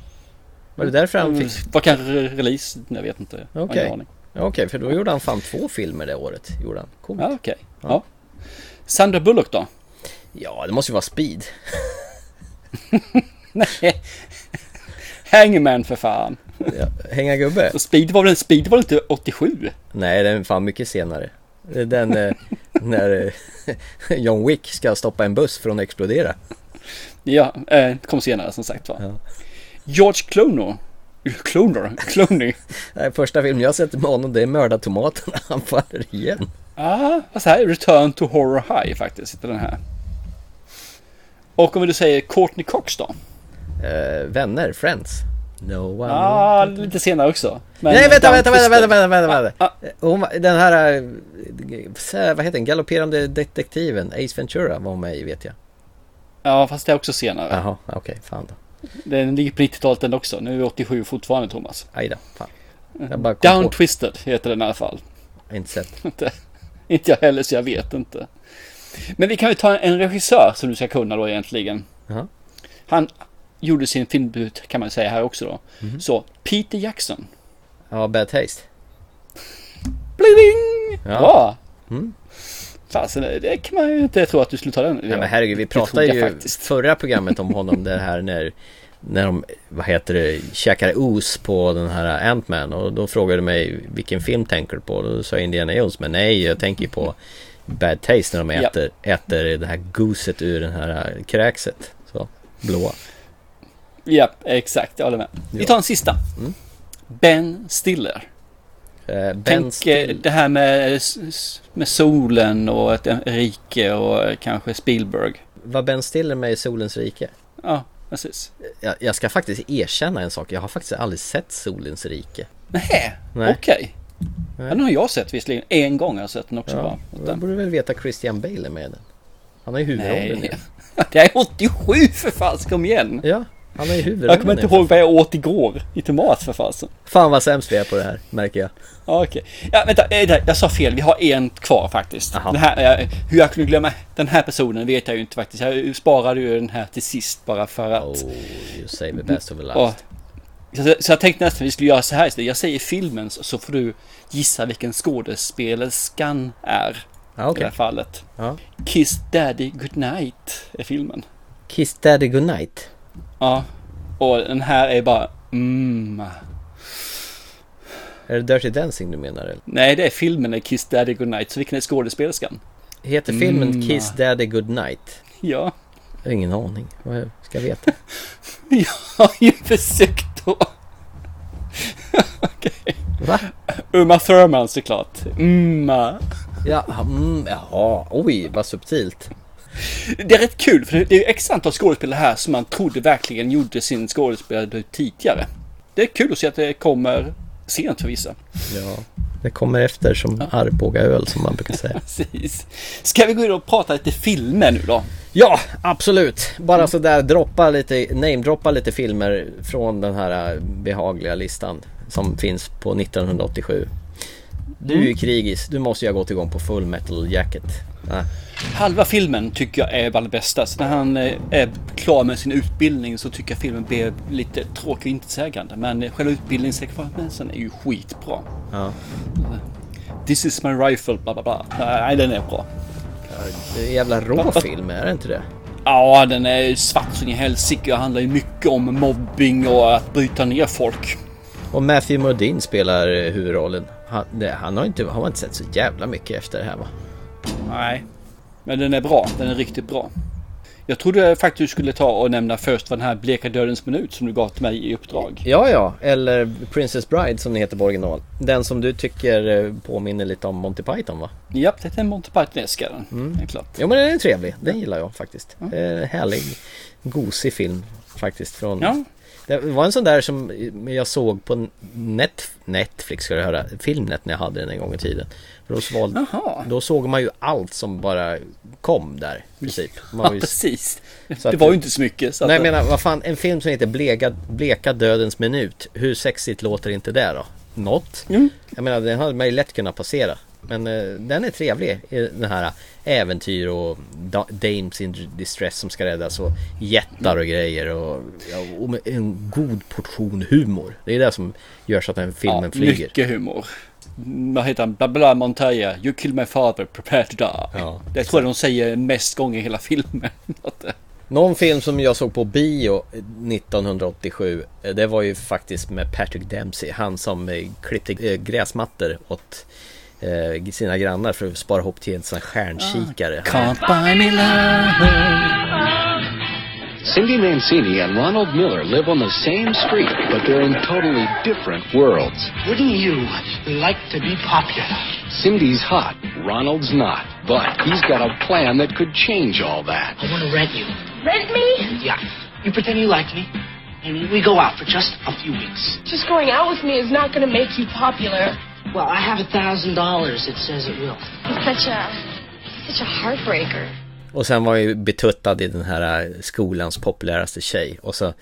Var det därför han fick... Var kanske re- release? Jag vet inte. Jag har Okej. Okej, för då gjorde han fan två filmer det året. Gjorde han. Coolt. Ja, okej. Ja. Sandra Bullock då? Ja, det måste ju vara Speed. Nej. Hangman för fan. Ja, hänga gubbe? Och Speed var väl, Speed var inte 87? Nej, den är fan mycket senare. Den eh, när eh, John Wick ska stoppa en buss från att explodera. Ja, eh, kom senare som sagt va. Ja. George Clooney. Clooney? Clooney? Nej, första filmen jag har sett med honom det är Mörda tomaterna. Han faller igen. Ja, vad så här? Return to Horror High faktiskt, heter den här. Och om du säger Courtney Cox då? Eh, vänner, Friends. No one Ja, lite senare också. Men Nej vänta, vänta, vänta, Twisted. vänta, vänta, vänta, Ah, vänta. Hon, var- den här, eh, vad heter den, galopperande detektiven, Ace Ventura var hon med i vet jag. Ja, fast det är också senare. Jaha, okej, fan då. Den ligger på 90-talet den också. Nu är vi 87 fortfarande Thomas. Aj då, fan. Down på. Twisted heter den i alla fall. Inte sett. Inte, inte jag heller så jag vet inte. Men vi kan ju ta en regissör som du ska kunna då egentligen. Jaha. Han gjorde sin filmdebut kan man säga här också då. Mhm. Så Peter Jackson. Ja, Bad Taste. Bling! Ja. Bra! Mm. Fasen, det kan man ju inte tro att du skulle ta den. Ja, men herregud, vi pratade ju faktiskt. förra programmet om honom det här när när de, vad heter det, käkade os på den här Ant-Man och då frågade du mig vilken film tänker du på? Då sa jag Indiana Jones, men nej jag tänker på Bad Taste när de Ja. äter, äter det här goset ur den här kräkset. Så, blåa. Ja, exakt. Jag håller med. Vi tar en sista. Mm. Ben Stiller. Eh, Tänk eh, Still- det här med, med solen och ett rike och kanske Spielberg. Var Ben Stiller med i Solens rike? Ja, precis. Jag, jag ska faktiskt erkänna en sak, jag har faktiskt aldrig sett Solens rike. Nej, okej. Nej. Den har jag sett visserligen. En gång har jag sett den också bara. Ja, jag borde väl veta Christian Bale är med den. Han har ju huvudrollen Nej. Det är 87 för fan, kom igen. Ja, han ju huvudrollen Jag kommer inte i ihåg vad jag åt igår i tomat för fasen. Fan vad sämst vi är på det här, märker jag. Ja, okej. Ja, vänta, eh, jag sa fel. Vi har en kvar faktiskt. Här, eh, hur jag kunde glömma den här personen vet jag ju inte faktiskt. Jag sparade ju den här till sist bara för att... Oh, you save the best of the last. så, så jag tänkte nästan vi skulle göra så här istället. Jag säger filmen så, får du gissa vilken skådespelerskan är. Ja, I okej. det här fallet. Ja. Kiss Daddy Goodnight är filmen. Kiss Daddy Goodnight. Ja. Och den här är bara mm. Är det Dirty Dancing du menar eller? Nej, det är filmen Kiss Daddy Goodnight. Så vilken är skådespelerskan? Heter filmen Mm. Kiss Daddy Goodnight? Ja. Jag har ingen aning. Vad ska jag veta? Jag har ju försökt då. Okej. Va? Uma Thurman såklart. Umma. Ja, mm, jaha, oj vad subtilt. Det är rätt kul för det är x antal skådespelare här som man trodde verkligen gjorde sin skådespelardebut tidigare. Det är kul att se att det kommer sent för vissa. Ja, det kommer efter som Arbogaöl som man brukar säga. Precis. Ska vi gå in och prata lite filmer nu då? Ja, absolut. Bara sådär droppa lite, namedroppa lite filmer från den här behagliga listan som finns på 1987. Du är ju krigis, du måste ju ha gått igång på Full Metal Jacket. Ah. Halva filmen tycker jag är bland det bästa. Så när han eh, är klar med sin utbildning så tycker jag filmen blir lite tråkig och intetsägande. Men eh, själva utbildningssekvensen är ju skitbra. Ja. This is my rifle, bla bla bla. Nej, den är bra. Det är en jävla rå film, är det inte det? Ja, den är svart som i helsike och handlar ju mycket om mobbing och att bryta ner folk. Och Matthew Modine spelar eh, huvudrollen. Han, det, han har inte, har man inte sett så jävla mycket efter det här va? Nej, men den är bra. Den är riktigt bra. Jag trodde faktiskt du skulle ta och nämna först vad den här Bleka Dödens Minut som du gav till mig i uppdrag. Ja, ja. Eller Princess Bride som den heter på original. Den som du tycker eh, påminner lite om Monty Python va? Ja, det är en Monty Python-eska den. Mm. Det är klart. Jo men den är trevlig. Den gillar jag faktiskt. Mm. Eh, härlig, gosig film faktiskt. Från ja. Det var en sån där som jag såg på net, Netflix ska du höra, Filmnet när jag hade den en gång i tiden. Då, sval, då såg man ju allt som bara kom där i princip. Man var ju, ja, precis. det var ju inte så mycket. Så nej, jag menar, vad fan, en film som heter Bleka, Bleka dödens minut. Hur sexigt låter inte det då? Något? Mm. Jag menar, den hade man ju lätt kunnat passera. Men eh, den är trevlig, den här äventyr och dames in distress som ska räddas och jättar och grejer och, och en god portion humor. Det är det som gör så att den filmen ja, flyger. Mycket humor. Vad heter han? Bla bla Montoya. You kill my father, prepare to die. Ja, det tror jag de säger mest gånger i hela filmen. Någon film som jag såg på bio 1987 Det var ju faktiskt med Patrick Dempsey Han som eh, klippte eh, gräsmattor åt eh, sina grannar för att spara ihop till en sån här stjärnkikare. Can't buy me love. Cindy Mancini and Ronald Miller live on the same street, but they're in totally different worlds. Wouldn't you like to be popular? Cindy's hot, Ronald's not, but he's got a plan that could change all that. I want to rent you. Rent me? Yeah. You pretend you like me, and we go out for just a few weeks. Just going out with me is not going to make you popular. Well, I have a thousand dollars. It says it will. It's such a, such a heartbreaker. Och sen var ju betuttad i den här skolans populäraste tjej. Och så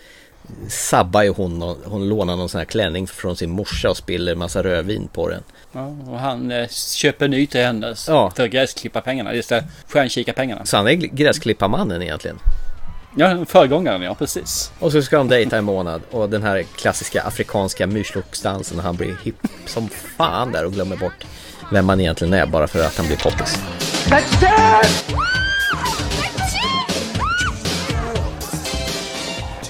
sabbar ju hon, hon lånar någon sån här klänning från sin morsa och spiller massa rödvin på den. Ja, och han eh, köper ny till henne ja. för gräsklipparpengarna, just det, stjärnkikarpengarna. Så han är gräsklipparmannen egentligen? Ja, föregångaren ja, precis. Och så ska de dejta en månad och den här klassiska afrikanska myrsloktsdansen och han blir hipp som fan där och glömmer bort vem man egentligen är bara för att han blir poppis.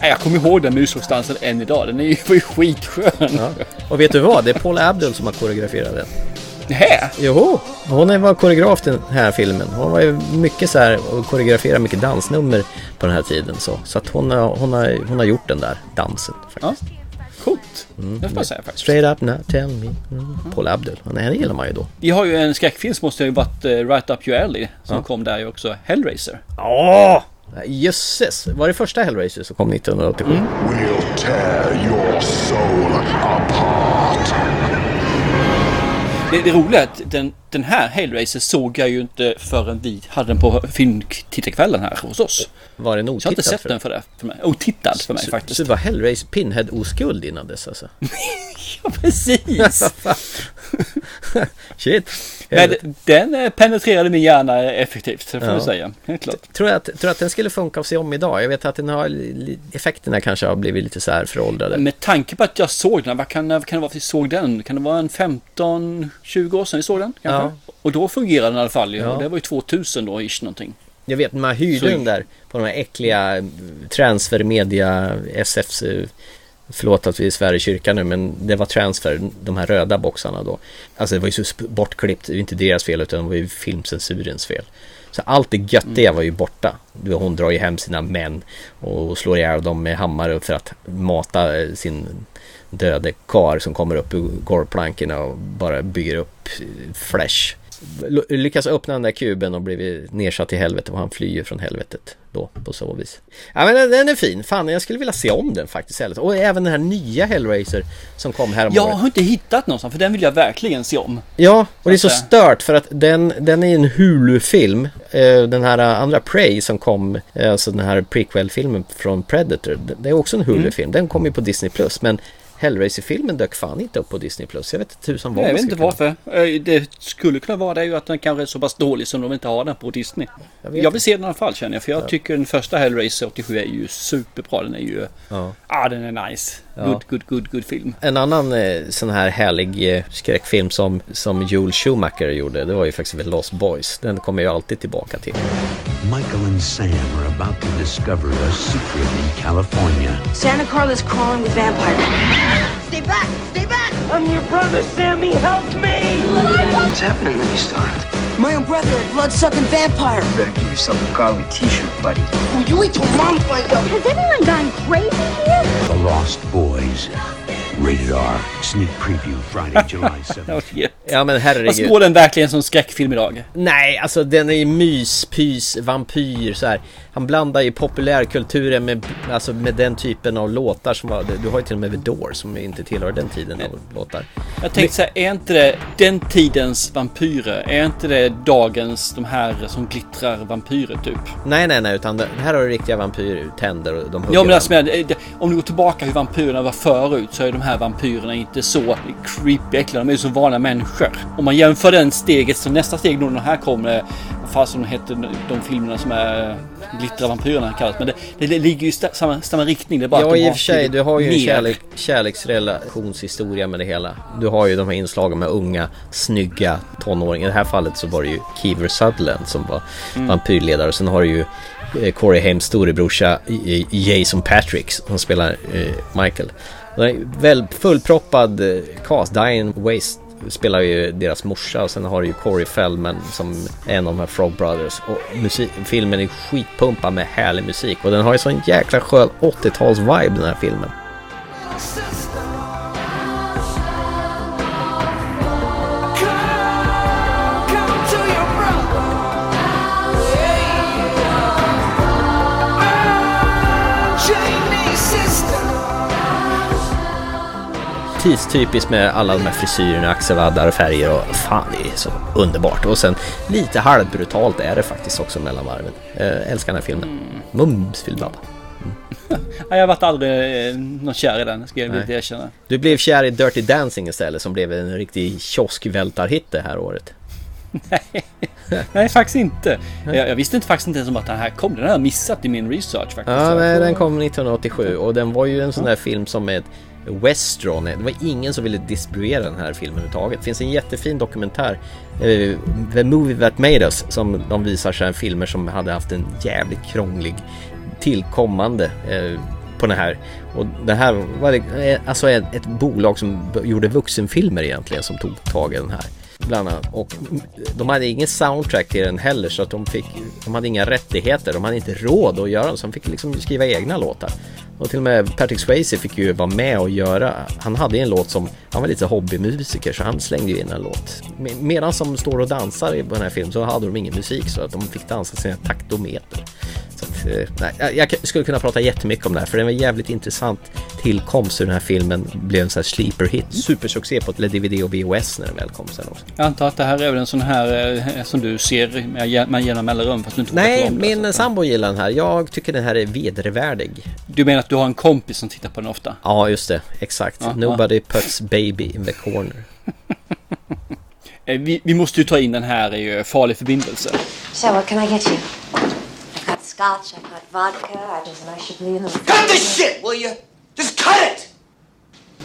Jag kommer ihåg den myrsloktsdansen än idag. Den är ju skitskön. Ja. Och vet du vad? Det är Paul Abdul som har koreograferat den. Nähä? Jo, hon var koreograf i den här filmen. Hon var ju mycket så här och koreograferade mycket dansnummer på den här tiden. Så, så att hon, har, hon, har, hon har gjort den där dansen faktiskt. Ja. Coolt. Mm. Det får jag säga faktiskt. Straight up now tell me. Mm. Paul Abdul. Henne gillar man ju då. Vi har ju en skräckfilm som måste ha varit uh, Right Up Your Alley. Som ja. kom där ju också. Hellraiser. Åh! Jösses! Var det första Hellraiser som kom 1987? Mm. We'll tear your soul apart. Det, det roliga är att den, den här Hellraiser såg jag ju inte förrän vi hade den på filmtittarkvällen här hos oss. Var den otittad? Jag har inte sett för den för det. För mig. Otittad för mig så, faktiskt. Så det var Hellraiser Pinhead oskuld innan dess alltså? ja, precis! Shit! Men den eh, penetrerade min hjärna effektivt, det får ja. vi säga. Helt klart. Tror att, tror att den skulle funka att se om idag? Jag vet att den har, effekterna kanske har blivit lite så här föråldrade. Med tanke på att jag såg den, vad kan, vad kan det vara för att vi såg den? Kan det vara en 15-20 år sedan vi såg den? Kanske? Ja. Och då fungerade den i alla fall. Ja. Det var ju 2000 då, ish någonting. Jag vet, man hyrde den där på de här äckliga transfermedia SFs Förlåt att vi svär i kyrkan nu men det var transfer, de här röda boxarna då. Alltså det var ju så bortklippt, det var inte deras fel utan det var ju filmcensurens fel. Så allt det göttiga mm. var ju borta. Hon drar ju hem sina män och slår ihjäl dem med hammare för att mata sin döde kar som kommer upp ur golvplankorna och bara bygger upp flash. l- lyckas öppna den där kuben och blivit nedsatt i helvetet och han flyr från helvetet då på så vis. Ja men den, den är fin, fan jag skulle vilja se om den faktiskt. Och även den här nya Hellraiser som kom här om Jag har inte hittat någonstans för den vill jag verkligen se om. Ja, och det är så stört för att den, den är en Hulu-film. Eh, Den här andra Prey som kom, eh, alltså den här prequel-filmen från Predator. Det är också en Hulu-film. Den kom ju på Disney+. Men Hellraiser-filmen dök fan inte upp på Disney+. Jag vet inte tusan vad Jag man vet inte varför. Eh, Det skulle kunna vara det ju att den kanske är så pass dålig som de inte har den på Disney. Jag Jag, vill se den i alla fall känner jag. För jag Ja. tycker den första Hellraiser 87 är ju superbra. Den är ju... Ja. Ah, den är nice. Ja. Good, good, good, good film. En annan eh, sån här härlig eh, skräckfilm som, som Joel Schumacher gjorde, det var ju faktiskt The Lost Boys. Den kommer jag alltid tillbaka till. Michael and Sam are about to discover a secret in California. Santa Carla's crawling with vampires. Stay back! Stay back! I'm your brother, Sammy! Help me! What's happening then, Star? My own brother, a blood-sucking vampire. Better give yourself a Carly t-shirt, buddy. Will you wait till mom finds out? Has anyone gone crazy here? The Lost Boys. Rated R. Sneak preview Friday, July 7th. Ja men herregud. går den verkligen som skräckfilm idag? Nej, alltså den är ju mys, pys, vampyr så här. Han blandar ju populärkulturen med, alltså med den typen av låtar som var, du har ju till och med The Doors som inte tillhör den tiden av låtar. Jag tänkte säga, är inte det den tidens vampyrer? Är inte det dagens, de här som glittrar vampyrer typ? Nej, nej, nej, utan det här har du riktiga vampyrtänder och de hugger Ja men alltså, det- om du går tillbaka hur vampyrerna var förut så är de här vampyrerna inte så creepy äckliga. De är ju som vanliga människor. Om man jämför den steget så nästa steg då den här kommer, vad fasen heter de filmerna som är Glittra vampyrerna kallas. Men det, det ligger ju samma, samma riktning. Det är bara att Ja de i och för sig, du har ju en mer. kärlek, kärleksrelationshistoria med det hela. Du har ju de här inslagen med unga, snygga tonåringar. I det här fallet så var det ju Kiefer Sutherland som var Mm. vampyrledare. Och sen har du ju eh, Corey Haims storebrorsa i- Jason Patrick som spelar eh, Michael. Är en väl fullproppad eh, cast. Diane Waste spelar ju deras morsa och sen har du ju Corey Feldman som är en av de här Frog Brothers. Och musik, filmen är skitpumpad med härlig musik och den har ju sån jäkla skön 80-tals-vibe den här filmen. Tidstypiskt med alla de här frisyrerna, axelvaddar och färger och fan det är så underbart. Och sen lite halvbrutalt är det faktiskt också mellan varven. Eh, älskar den här filmen. Mums filbabba. Ja, jag har varit aldrig eh, någon kär i den, ska jag vilja Nej. erkänna. Du blev kär i Dirty Dancing istället som blev en riktig kioskvältarhit det här året. Nej, faktiskt inte. Jag, jag visste inte faktiskt inte ens om att den här kom. Den har jag missat i min research faktiskt. Ja, nej, den kom 1987 och den var ju en sån där film som ett Westron. Det var ingen som ville distribuera den här filmen överhuvudtaget. Det finns en jättefin dokumentär, eh, The Movie That Made Us, som de visar sig filmer som hade haft en jävligt krånglig tillkommande eh, på den här. Och det här var det, eh, alltså ett, ett bolag som gjorde vuxenfilmer egentligen som tog tag i den här. Bland annat. Och de hade ingen soundtrack till den heller så att de fick, de hade inga rättigheter, de hade inte råd att göra den så de fick liksom skriva egna låtar. Och till och med Patrick Swayze fick ju vara med och göra, han hade en låt som, han var lite hobbymusiker så han slängde ju in en låt. Medan de står och dansar i på den här filmen så hade de ingen musik så att de fick dansa sina taktometer. Så att, eh, nej, jag- skulle kunna prata jättemycket om det här för det var jävligt intressant tillkomst hur den här filmen blev en sån här sleeper hit. Supersuccé på DVD och VHS när den väl kom sen också. Jag antar att det här är väl en sån här eh, som du ser med jä- med jämna mellanrum fast du inte Nej, om det. min sambo gillar den här. Jag tycker den här är vedervärdig. Du menar att du har en kompis som tittar på den ofta? Ja, just det. Exakt. Ja, Nobody puts baby in the corner. Eh, Vi, vi måste ju ta in den här i farlig förbindelse. So, what can I get you? I've got scotch, I've got vodka, there's an ice in the Cut this shit, will you? Just cut it!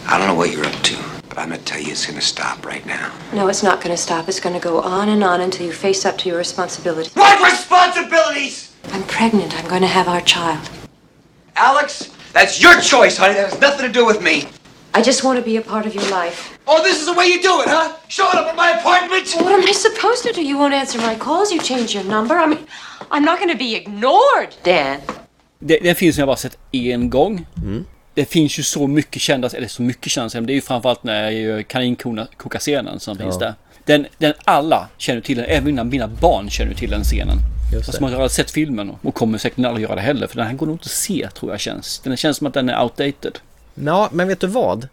I don't know what you're up to, but I'm gonna tell you it's gonna stop right now. No, it's not going to stop. It's going to go on and on until you face up to your responsibilities. What responsibilities? I'm pregnant. I'm going to have our child. Alex, that's your choice, honey. That has nothing to do with me. I just want to be a part of your life. Oh, this is the way you do it, huh? Showing up at my appointment? What am I supposed to do? You won't answer my calls. You change your number. I mean, I'm not going to be ignored, Dan. Det, det finns som jag bara sett en gång. Mm. Det finns ju så mycket kända, eller så mycket kända, men det är ju framförallt när kaninkokar-scenen som finns Ja. där. Den, den alla känner till den, även mina, mina barn känner till den scenen. Just Fast det. man har aldrig sett filmen och kommer säkert aldrig göra det heller. För den här går nog inte att se tror jag känns. Den känns som att den är outdated. Ja, men vet du vad?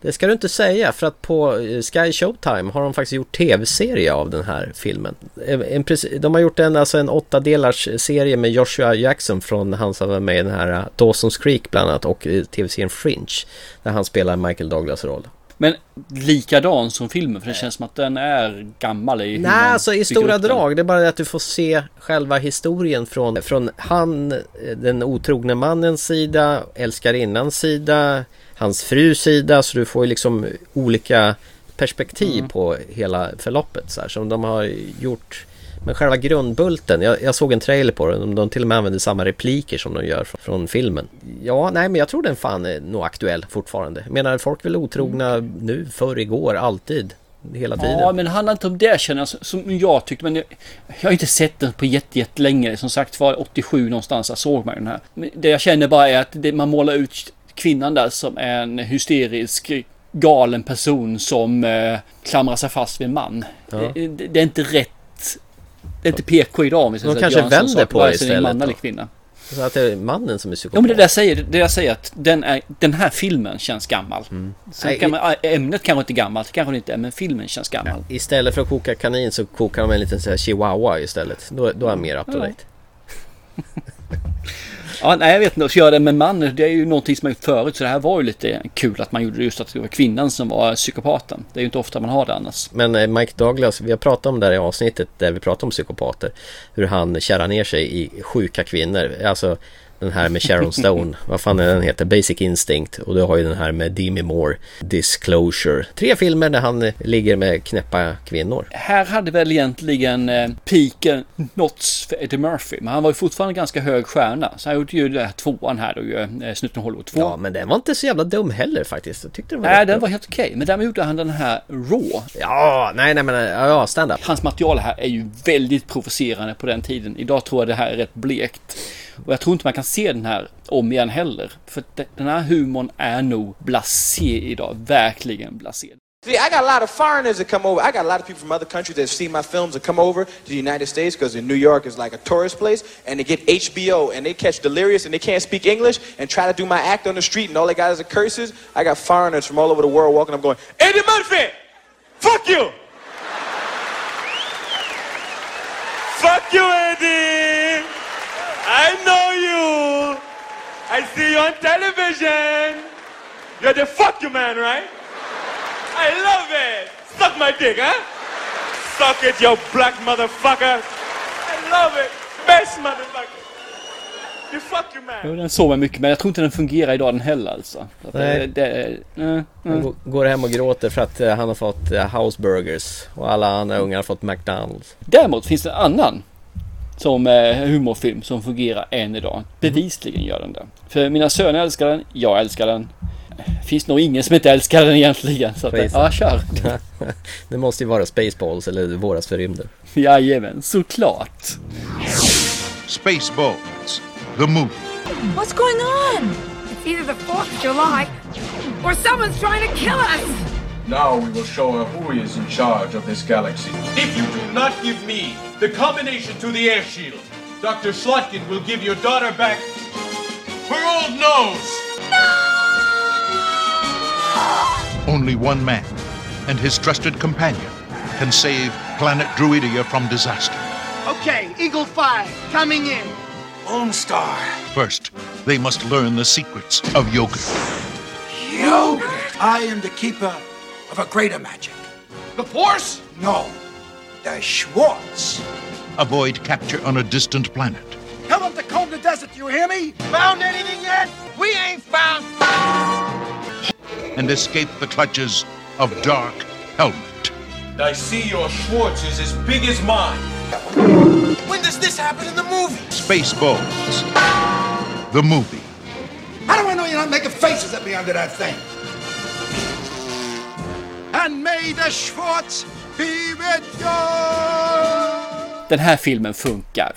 Det ska du inte säga för att på eh, Sky Showtime har de faktiskt gjort tv-serie av den här filmen. Eh, en, de har gjort en, alltså en åtta delars serie med Joshua Jackson från han som var med i den här eh, Dawson's Creek bland annat och tv-serien Fringe. Där han spelar Michael Douglas roll. Men likadan som filmen, för det känns som att den är gammal i Nej, alltså i stora drag. Det är bara det att du får se själva historien från, från han, eh, den otrogne mannens sida, älskarinnans sida, hans frus sida. Så du får ju liksom olika perspektiv Mm. på hela förloppet. Så här, som de har gjort. Men själva grundbulten, jag, jag såg en trailer på den. De till och med använder samma repliker som de gör från, från filmen. Ja, nej men jag tror den fan är nog aktuell fortfarande. Jag menar, folk väl otrogna nu, förr, igår, alltid. Hela tiden. Ja, men det handlar inte om det känner jag, som jag tyckte. Men jag, jag har inte sett den på jätte, jättelänge. Som sagt var 87 någonstans jag såg man den här. Men det jag känner bara är att det, man målar ut kvinnan där som en hysterisk galen person som eh, klamrar sig fast vid en man. Ja. Det, det är inte rätt. Det är inte PK idag om vi ska De kanske att vänder på det istället man eller kvinna. Så att det är mannen som är psykopat. Ja men det där säger, det jag säger att den, är, den här filmen känns gammal. Sen Mm. Nej, kan man, ämnet kanske inte är gammalt, kanske inte är, men filmen känns gammal. Istället för att koka kanin så kokar de en liten så här chihuahua istället. Då, då är han mer up to Ja. date. Ja, nej jag vet inte, att göra det med man, det är ju någonting som man gjort förut. Så det här var ju lite kul att man gjorde det just att det var kvinnan som var psykopaten. Det är ju inte ofta man har det annars. Men eh, Mike Douglas, vi har pratat om det här i avsnittet där vi pratar om psykopater. Hur han kärrar ner sig i sjuka kvinnor. Alltså den här med Sharon Stone, vad fan är den heter? Basic Instinct. Och du har ju den här med Demi Moore, Disclosure. Tre filmer där han eh, ligger med knäppa kvinnor. Här hade väl egentligen eh, piken nåtts för Eddie Murphy. Men han var ju fortfarande ganska hög stjärna. Så han gjorde ju den här tvåan här då, ju, eh, Snuten Hollywood 2. Ja, men den var inte så jävla dum heller faktiskt. Jag tyckte den var Nej, rätt den var helt okej. Men därmed gjorde han den här Raw. Ja, nej, nej, men ja, ja, stand-up. Hans material här är ju väldigt provocerande på den tiden. Idag tror jag det här är rätt blekt. Och jag tror inte man kan se den här om igen heller. För den här humorn är nog blasé idag. Verkligen blasé. See, I got a lot of foreigners that come over. I got a lot of people from other countries that see my films and come over to the United States because in New York is like a tourist place, and they get HBO and they catch delirious and they can't speak English and try to do my act on the street and all they got is curses. I got foreigners from all over the world walking up going, Eddie Murphy, fuck you, fuck you, Eddie. I know you. I see you on television. You're the fuck you man, right? I love it. Suck my dick, huh? Suck it, you black motherfucker. I love it. Best motherfucker. You fuck you man. Ja, Den såg man mycket, men jag tror inte den fungerar idag den heller alltså. Nej. Det, det, Han eh. går- går hem och gråter för att eh, han har fått eh, houseburgers och alla andra ungar har fått McDonalds. Däremot finns det en annan som eh, humorfilm som fungerar än idag. Bevisligen gör den det. För mina söner älskar den, jag älskar den. Finns nog ingen som inte älskar den egentligen. Så att, Precis. ja, kör. det måste ju vara Spaceballs eller Våras för rymden. Jajamän, såklart. Spaceballs, the movie. What's going on? It's either the 4th of July or someone's trying to kill us. Now we will show her who is in charge of this galaxy. If you do not give me the combination to the air shield, Dr. Slotkin will give your daughter back her old nose. No! Only one man and his trusted companion can save planet Druidia from disaster. Okay, Eagle 5, coming in. Lone Star. First, they must learn the secrets of yogurt. Yogurt! I am the keeper of a greater magic. The Force? No, the Schwartz. Avoid capture on a distant planet. Tell them to comb the desert, you hear me? Found anything yet? We ain't found. and escape the clutches of Dark Helmet. I see your Schwartz is as big as mine. When does this happen in the movie? Spaceballs, the movie. How do I know you're not making faces at me under that thing? And may the Schwartz be with you! Den här filmen funkar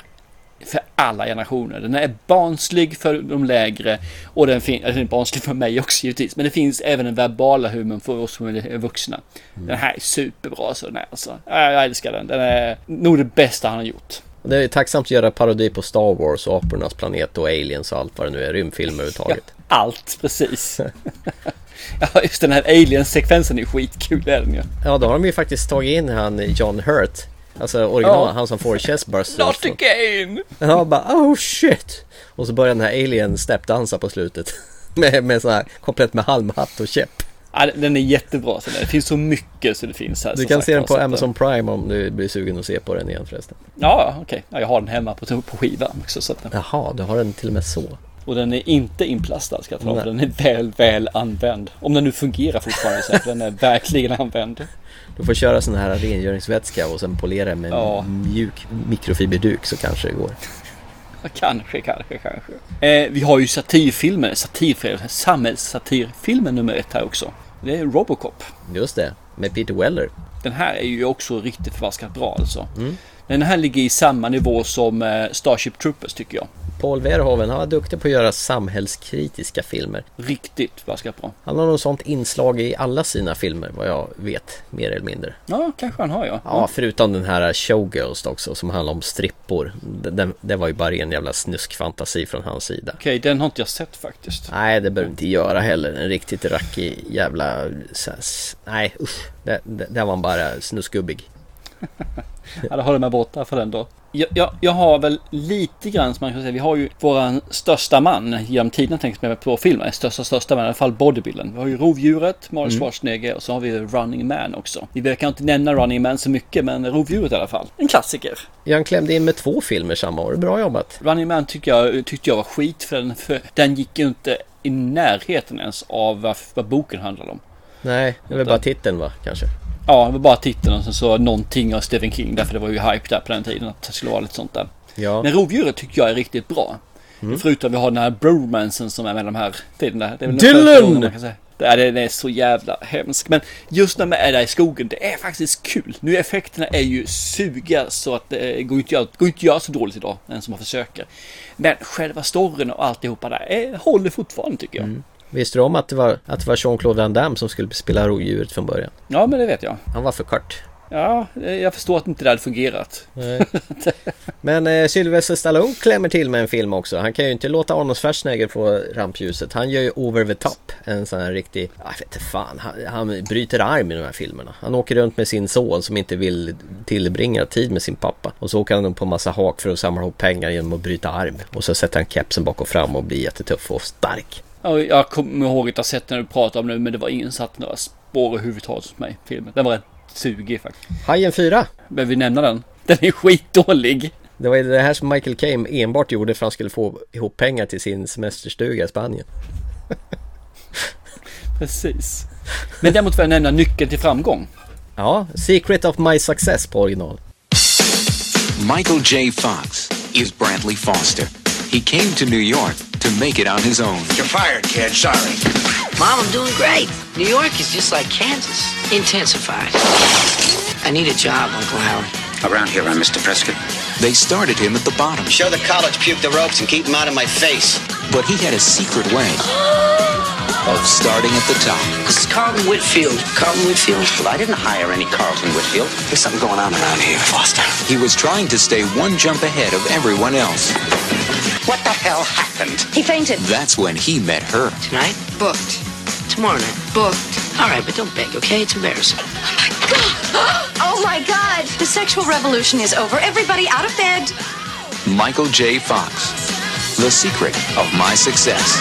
för alla generationer. Den är barnslig för de lägre och den, fin- den är barnslig för mig också givetvis. Men det finns även en verbala humorn för oss som är vuxna. Den här är superbra så den är alltså. Ja, Jag älskar den. Den är nog det bästa han har gjort. Det är tacksamt att göra parodi på Star Wars och Apornas planet och Aliens och allt vad det nu är, rymdfilmer överhuvudtaget. Allt precis. ja, just den här alien-sekvensen är skitkul är den ju. Ja, då har de ju faktiskt tagit in han John Hurt. Alltså original, Ja. han som får chestburst. Not again! Ja, bara oh shit! Och så börjar den här alien steppdansa på slutet. med, med så här, komplett med halmhatt och käpp. Ja, den är jättebra. Så det finns så mycket så det finns här. Du kan sagt se den på Amazon Prime om du blir sugen att se på den igen förresten. Ja, okej. Ja, jag har den hemma på, på skiva också. Så att, Jaha, du har den till och med så. Och den är inte inplastad ska jag tala om. Den är väl, väl använd. Om den nu fungerar fortfarande så den är verkligen använd. Du får köra sån här rengöringsvätska och sen polera med Ja. mjuk mikrofiberduk så kanske det går. Kanske, kanske, kanske. Eh, vi har ju satirfilmer, satirfilmer, samhällssatirfilmen nummer ett här också. Det är Robocop. Just det, med Peter Weller. Den här är ju också riktigt förbaskat bra alltså. Mm. Den här ligger i samma nivå som eh, Starship Troopers tycker jag. Paul Verhoeven, han var duktig på att göra samhällskritiska filmer. Riktigt förbaskat bra. Han har något sånt inslag i alla sina filmer vad jag vet, mer eller mindre. Ja, kanske han har ja. Ja, förutom den här Showgirls också som handlar om strippor. Det, det var ju bara en jävla snuskfantasi från hans sida. Okej, den har inte jag sett faktiskt. Nej, det behöver du inte göra heller. En riktigt rackig jävla... Nej, usch. Det, det, det var bara snusgubbig. Ja, då håller jag mig borta för den då. Jag, jag, jag har väl lite grann som man kan säga. Vi har ju våran största man genom tiden tänkt med på filmen. Största, största man i alla fall bodybuilden. Vi har ju Rovdjuret, Mario Mm. Schwarzenegger och så har vi Running Man också. Vi brukar inte nämna Running Man så mycket men Rovdjuret i alla fall. En klassiker. Han klämde in med två filmer samma år. Bra jobbat. Running Man tycker jag, tyckte jag var skit för den, för den gick ju inte i närheten ens av vad, vad boken handlade om. Nej, det väl bara titeln va, kanske? Ja, det var bara titeln och sen så någonting av Stephen King. Därför det var ju hype där på den tiden att det skulle vara lite sånt där. Ja. Men Rovdjuret tycker jag är riktigt bra. Mm. Förutom vi har den här bromansen som är med de här tiderna. Det är Dylan! man kan säga. Det är, den är så jävla hemsk. Men just när man är där i skogen, det är faktiskt kul. Nu effekterna är ju suga så att det går inte att göra, göra så dåligt idag. Än som man försöker. Men själva storyn och alltihopa där är, håller fortfarande tycker jag. Visste du om att det var, att det var Jean-Claude Van Damme som skulle spela rovdjuret från början? Ja, men det vet jag. Han var för kort. Ja, jag förstår att inte det hade fungerat. Men eh, Sylvester Stallone klämmer till med en film också. Han kan ju inte låta Arnold Schwarzenegger få rampljuset. Han gör ju Over the Top. En sån här riktig, jag vet inte fan, han, han bryter arm i de här filmerna. Han åker runt med sin son som inte vill tillbringa tid med sin pappa. Och så åker han på massa hak för att samla ihop pengar genom att bryta arm. Och så sätter han kepsen bak och fram och blir jättetuff och stark. Ja, jag kommer ihåg att jag sett när du pratade om det, men det var ingen satt några spår överhuvudtaget hos mig. Filmen. Den var rätt sugig faktiskt. Hajen 4. Behöver vi nämna den? Den är skitdålig. Det var det här som Michael Caine enbart gjorde för att han skulle få ihop pengar till sin semesterstuga i Spanien. Precis. Men däremot vill jag nämna nyckeln till framgång. Ja, Secret of My Success på original. Michael J. Fox is Brantley Foster. He came to New York to make it on his own. You're fired, kid. Sorry. Mom, I'm doing great. New York is just like Kansas, intensified. I need a job, Uncle Howard. Around here, I'm Mr. Prescott. They started him at the bottom, Show the college puke the ropes and keep them out of my face. but he had a secret way of starting at the top. This is Carlton Whitfield. Carlton Whitfield? Well, I didn't hire any Carlton Whitfield. There's something going on around here, Foster. He was trying to stay one jump ahead of everyone else. What the hell happened? He fainted. That's when he met her. Tonight? Booked. Tomorrow night? Booked. All right, but don't beg, okay? It's embarrassing. Oh my god! Oh my God! The sexual revolution is over. Everybody out of bed. Michael J. Fox. The secret of my success.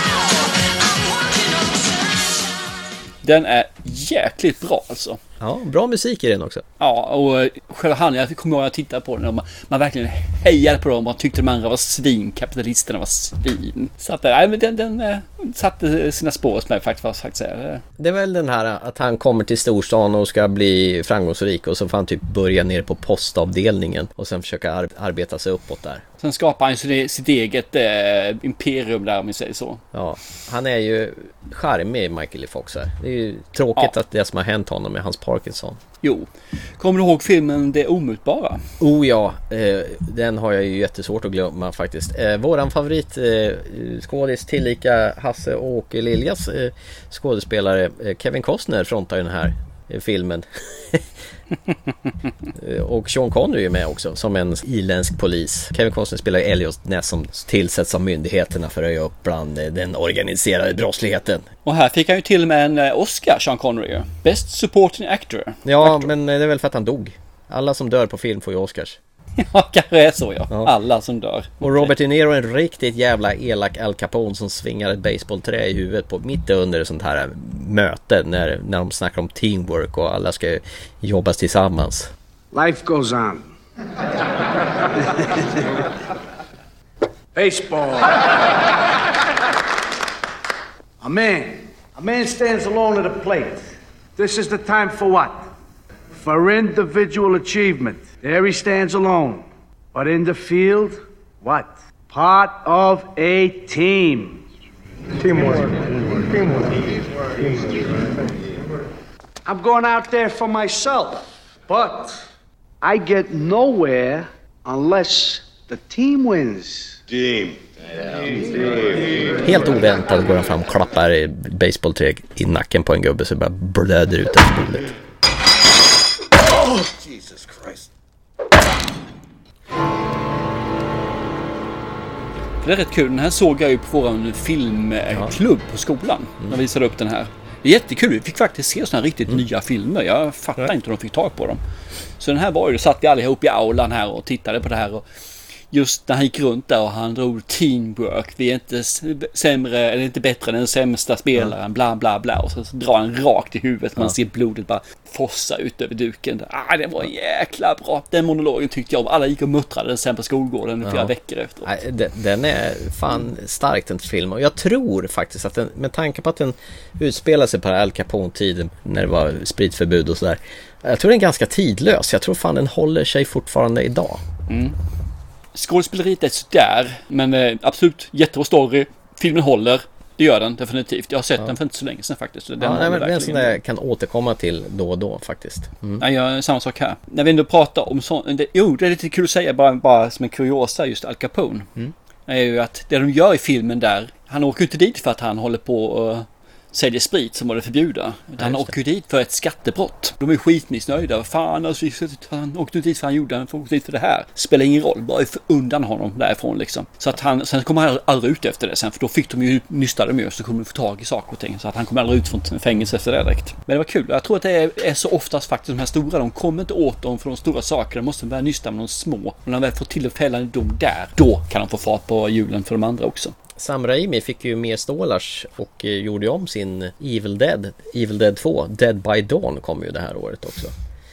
Den är jäkligt bra alltså. Ja, bra musik i den också. Ja, och eh, själva han, jag kommer ihåg att jag tittade på den och man, man verkligen hejade på dem. Man tyckte de andra var svin, kapitalisterna var svin. Så att, nej, men den, den eh, satte sina spår hos mig faktiskt, vad jag faktiskt säga. Det är väl den här att han kommer till storstan och ska bli framgångsrik och så får han typ börja ner på postavdelningen och sen försöka ar- arbeta sig uppåt där. Sen skapar han sitt, sitt eget eh, imperium där om vi säger så. Ja, han är ju charmig Michael J Fox här. Det är ju tråkigt Ja. att det som har hänt honom med hans Parkinson. Jo. Kommer du ihåg filmen Det omutbara? Oh ja, eh, den har jag ju jättesvårt att glömma faktiskt. Eh, våran favorit eh, skådis tillika Hasse och Åke Liljas eh, skådespelare eh, Kevin Costner frontar ju den här eh, filmen. Eh, och Sean Connery är med också som en irländsk polis. Kevin Costner spelar ju Elliot Ness som tillsätts av myndigheterna för att höja upp bland eh, den organiserade brottsligheten. Och här fick han ju till och med en eh, Oscar, Sean Connery. Best Supporting Actor. Ja, men eh, det är väl för att han dog. Alla som dör på film får ju Oscars. Ja, kanske är så ja. Alla som dör. Och Robert De Niro är en riktigt jävla elak Al Capone som svingar ett baseballträ i huvudet på mitt under ett sånt här möte när, när de snackar om teamwork och alla ska jobba tillsammans. Life goes on. Baseball. A man. A man stands alone at a plate. This is the time for what? For individual achievement. There he stands alone. But in the field, what? Part of a team. Teamwork. Teamwork. Teamwork. I'm going out there for myself. But I get nowhere unless the team wins. Team. Helt oväntat går han fram och klappar baseballträ i nacken på en gubbe så det bara blöder ut över bordet. Oh, Jesus Christ. Det är rätt kul. Den här såg jag ju på vår filmklubb på skolan. Mm. De visade upp den här. Det är jättekul. Vi fick faktiskt se sådana här riktigt Mm. nya filmer. Jag fattar inte hur de fick tag på dem. Så den här var ju, då satt vi allihop i aulan här och tittade på det här. Och just när han gick runt där och han drog teamwork. Vi är inte sämre, eller inte bättre än den sämsta spelaren. Bla bla bla. Och så, så drar han rakt i huvudet. Man Ja. ser blodet bara fossa ut över duken. Ah, det var jäkla bra. Den monologen tyckte jag om. Alla gick och muttrade den sen på skolgården i flera Ja. veckor efteråt. Den, den är fan stark den filmen. Och jag tror faktiskt att den, med tanke på att den utspelar sig på Al Capone-tiden när det var spritförbud och sådär. Jag tror den är ganska tidlös. Jag tror fan den håller sig fortfarande idag. Mm. Skådespeleriet är sådär, men eh, absolut jättebra story. Filmen håller. Det gör den definitivt. Jag har sett Ja. den för inte så länge sedan faktiskt. Den Ja, nej, men det är en sån där jag kan återkomma till då och då faktiskt. Mm. Nej, jag, samma sak här. När vi ändå pratar om sånt. det- Jo, det är lite kul att säga bara, bara som en kuriosa just Al Capone. Mm. Är ju att det de gör i filmen där. Han åker inte dit för att han håller på och säljer sprit som var det förbjuda. Utan han åker ju dit för ett skattebrott. De är skitmissnöjda. Fan alltså, han åkte dit för han gjorde, han åka dit för det här. Spelar ingen roll, bara undan honom därifrån liksom. Så att han, sen kommer han aldrig ut efter det sen. För då fick de ju, nystade de ju, så kunde de få tag i saker och ting. Så att han kom aldrig ut från fängelse efter det direkt. Men det var kul. Jag tror att det är, är så oftast faktiskt de här stora, de kommer inte åt dem för de stora sakerna. De måste börja nysta med de små. Och när de väl får till en fällande dom där, då kan de få fart på hjulen för de andra också. Sam Raimi fick ju mer stålars och eh, gjorde ju om sin Evil Dead. Evil Dead 2, Dead by Dawn kom ju det här året också.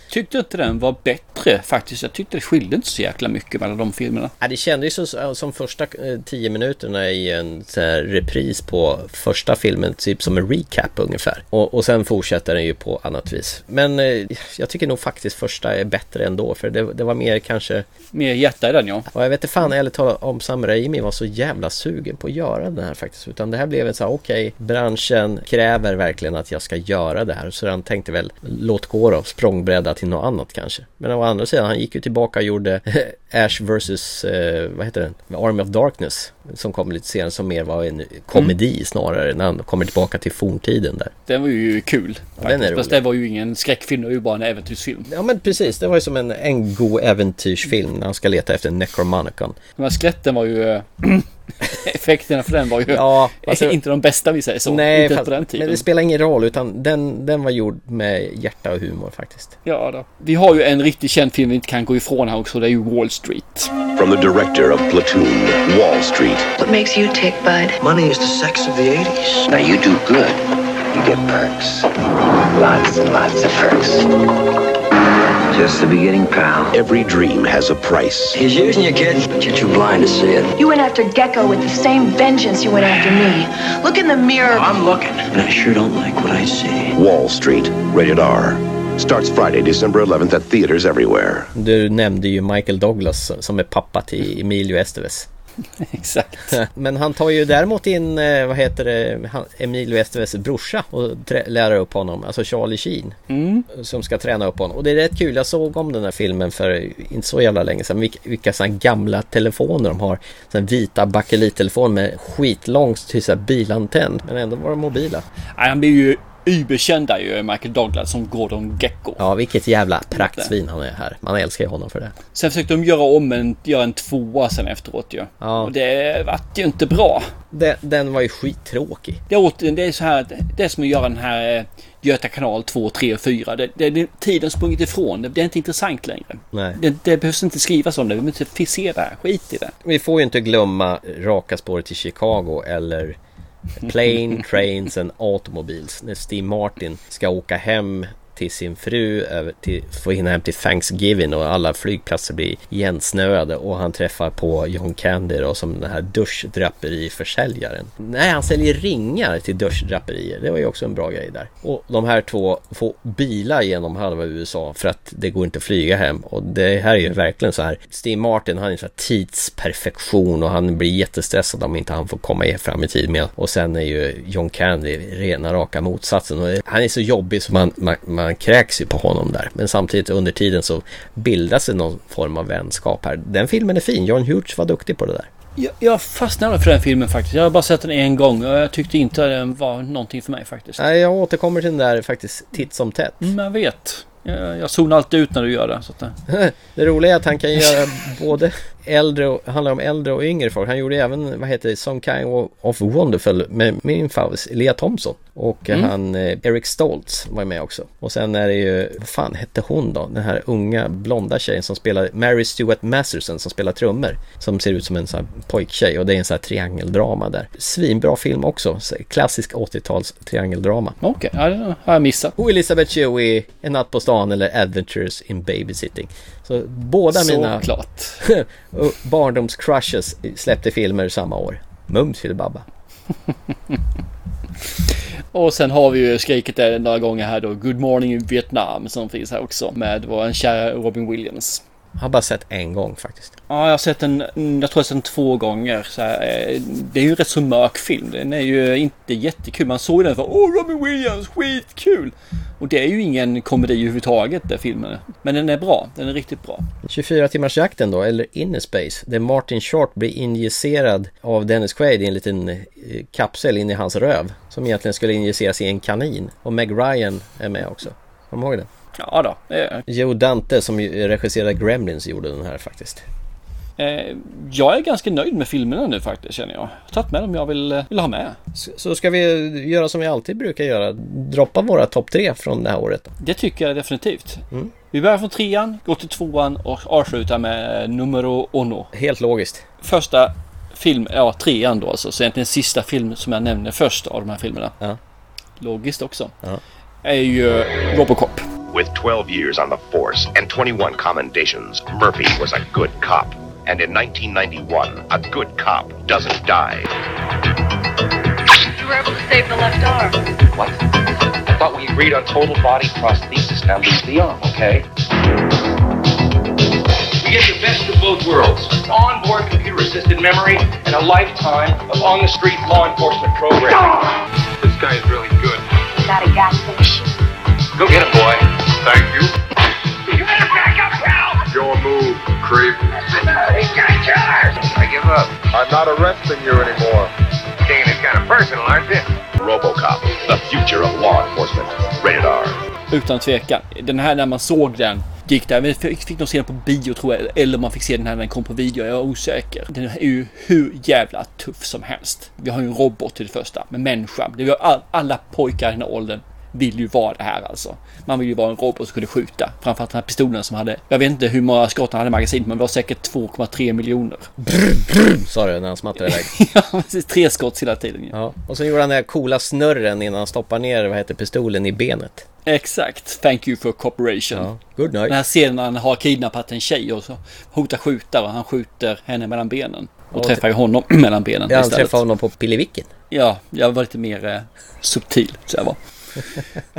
Tyckte inte den var bättre faktiskt. Jag tyckte det skilde inte så jäkla mycket mellan de filmerna. Ja, det kändes ju så, som första eh, tio minuterna i en så här repris på första filmen, typ som en recap ungefär. Och, och sen fortsätter den ju på annat vis. Men eh, jag tycker nog faktiskt första är bättre ändå, för det, det var mer kanske... Mer hjärta i den ja. Och jag vet inte fan ärligt talat om Sam Raimi var så jävla sugen på att göra den här faktiskt. Utan det här blev ett så här, okej, branschen kräver verkligen att jag ska göra det här. Så han tänkte väl, låt gå då, språngbräda till något annat kanske. Men å andra sidan, han gick ju tillbaka och gjorde Ash vs, eh, vad heter den? Army of Darkness. Som kom lite senare som mer var en komedi snarare. När han kommer tillbaka till forntiden där. Den var ju kul. Ja, den är. Fast det var ju ingen skräckfilm, det var ju bara en äventyrsfilm. Ja men precis, det var ju som en, en god äventyrsfilm när han ska leta efter Necromonicon. De här skeletten var ju... effekterna för den var ju Ja, alltså- inte de bästa vi säger så. Nej, inte fast, på den tiden. men det spelar ingen roll utan den, den var gjord med hjärta och humor faktiskt. Ja då. Vi har ju en riktigt känd film vi inte kan gå ifrån här också. Det är ju Wall Street. From the director of Platoon, Wall Street. What makes you tick, bud? Money is the sex of the 80s. Now you do good, you get perks. Lots and lots of perks. Just the beginning, pal. Every dream has a price. He's using you, kid, but you're too blind to see it. You went after Gecko with the same vengeance you went after me. Look in the mirror. I'm looking. And I sure don't like what I see. Wall Street, rated R. Starts Friday, December 11th at theaters everywhere. Du nämnde ju Michael Douglas som är pappa till Emilio Estevez. Exakt. Men han tar ju däremot in, eh, vad heter det, Emil Westerves brorsa och lär upp honom, alltså Charlie Sheen. Mm. Som ska träna upp honom. Och det är rätt kul, jag såg om den här filmen för inte så jävla länge sedan. Vilka, vilka sådana gamla telefoner de har. Sådana vita bakelittelefon med skitlång till så bilantenn. Men ändå var de mobila. Nej, han blir ju überkänd där ju, Michael Douglas som Gordon Gecko. Ja, vilket jävla praktsvin han är här. Man älskar ju honom för det. Sen försökte de göra om en, göra en tvåa sen efteråt ju. Ja. Och det vart ju inte bra. Den, den var ju skittråkig. Det är, åter, det är så här, det är som att göra den här eh, Göta kanal 2, 3 och 4. Det, det, det, tiden sprungit ifrån. Det, det är inte intressant längre. Nej. Det, det behövs inte skrivas om det. Vi behöver inte se det här. Skit i det. Vi får ju inte glömma Raka spåret till Chicago eller Plane, Trains and Automobiles. När Steve Martin ska åka hem till sin fru över till, få hinna hem till Thanksgiving och alla flygplatser blir igensnöade och han träffar på John Candy då som den här duschdraperiförsäljaren. Nej, han säljer ringar till duschdraperier. Det var ju också en bra grej där. Och de här två får bilar genom halva USA för att det går inte att flyga hem och det här är ju verkligen så här. Steve Martin han är så här tidsperfektion och han blir jättestressad om inte han får komma fram i tid med. Och sen är ju John Candy rena raka motsatsen och han är så jobbig så man, man, man man kräks ju på honom där. Men samtidigt under tiden så bildas det någon form av vänskap här. Den filmen är fin. John Hughes var duktig på det där. Jag, jag fastnade för den filmen faktiskt. Jag har bara sett den en gång och jag tyckte inte att den var någonting för mig faktiskt. Nej, jag återkommer till den där faktiskt titt som tätt. Mm, jag vet. Jag, jag zonar alltid ut när du gör det. Så att, det... det roliga är att han kan göra både äldre handlar om äldre och yngre folk. Han gjorde även, vad heter det, Some kind of Wonderful med min favorit Lea Thompson. Och mm. han, eh, Eric Stoltz var med också. Och sen är det ju, vad fan hette hon då? Den här unga blonda tjejen som spelar, Mary Stuart Masterson som spelar trummor. Som ser ut som en sån här pojktjej och det är en sån här triangeldrama där. Svinbra film också, klassisk 80-tals triangeldrama. Okej, okay. ja, det har jag missat. Och Elizabeth Shue, En natt på stan eller Adventures in Babysitting. Så båda Så mina Och barndomscrushes släppte filmer samma år. Mums filibabba. Och sen har vi ju skrikit det några gånger här då. Good Morning Vietnam som finns här också med vår kära Robin Williams. Jag har bara sett en gång faktiskt. Ja, jag har sett den, jag tror jag sett den två gånger. Så här, det är ju en rätt så mörk film. Den är ju inte jättekul. Man såg den för åh Robin Williams, skitkul! Och det är ju ingen komedi överhuvudtaget den filmen. Men den är bra, den är riktigt bra. 24 timmars jakten då, eller Inner Space. Där Martin Short blir injicerad av Dennis Quaid i en liten kapsel in i hans röv. Som egentligen skulle injiceras i en kanin. Och Meg Ryan är med också. Kommer du ihåg det? Ja då. Eh. Joe Dante som regisserade Gremlins gjorde den här faktiskt. Eh, jag är ganska nöjd med filmerna nu faktiskt känner jag. Jag har tagit med dem jag vill, vill ha med. Så, så ska vi göra som vi alltid brukar göra. Droppa våra topp tre från det här året. Det tycker jag definitivt. Mm. Vi börjar från trean, går till tvåan och avslutar med numero uno. Helt logiskt. Första film, ja trean då alltså. Så egentligen sista film som jag nämner först av de här filmerna. Ja. Logiskt också. Ja. Är ju uh, Robocop. With 12 years on the force and 21 commendations, Murphy was a good cop. And in 1991, a good cop doesn't die. You were able to save the left arm. What? I thought we agreed on total body prosthesis. Now lose the arm, okay? We get the best of both worlds. On-board computer-assisted memory and a lifetime of on-the-street law enforcement programming. This guy is really good. Got a gas for the machine. Go get him, boy. Thank you. You better back up, pal! Your move, creep. He's got killers! I give up. I'm not arresting you anymore. Taking it kind of personal, aren't you? Robocop, the future of law enforcement. Rated R. Utan tvekan. Den här när man såg den gick där. Vi fick, fick nog se den på bio tror jag. Eller man fick se den här när den kom på video. Jag är osäker. Den är ju hur jävla tuff som helst. Vi har ju en robot till det första. Med människa. Det har all, alla pojkar i den här åldern vill ju vara det här alltså. Man vill ju vara en robot som kunde skjuta. Framförallt den här pistolen som hade, jag vet inte hur många skott han hade i magasinet, men det var säkert 2,3 miljoner. Sa du när han smattrade iväg. ja, precis. Tre skott hela tiden. Ja. ja. Och så gjorde han den där coola snurren innan han stoppar ner, vad heter pistolen i benet. Exakt. Thank you for cooperation. Ja. Good night. Den här scenen när han har kidnappat en tjej och så hotar skjuta och han skjuter henne mellan benen. Och, och träffar ju honom mellan benen Ja, han istället. träffar honom på pillevicken. Ja, jag var lite mer eh, subtil. Så jag var.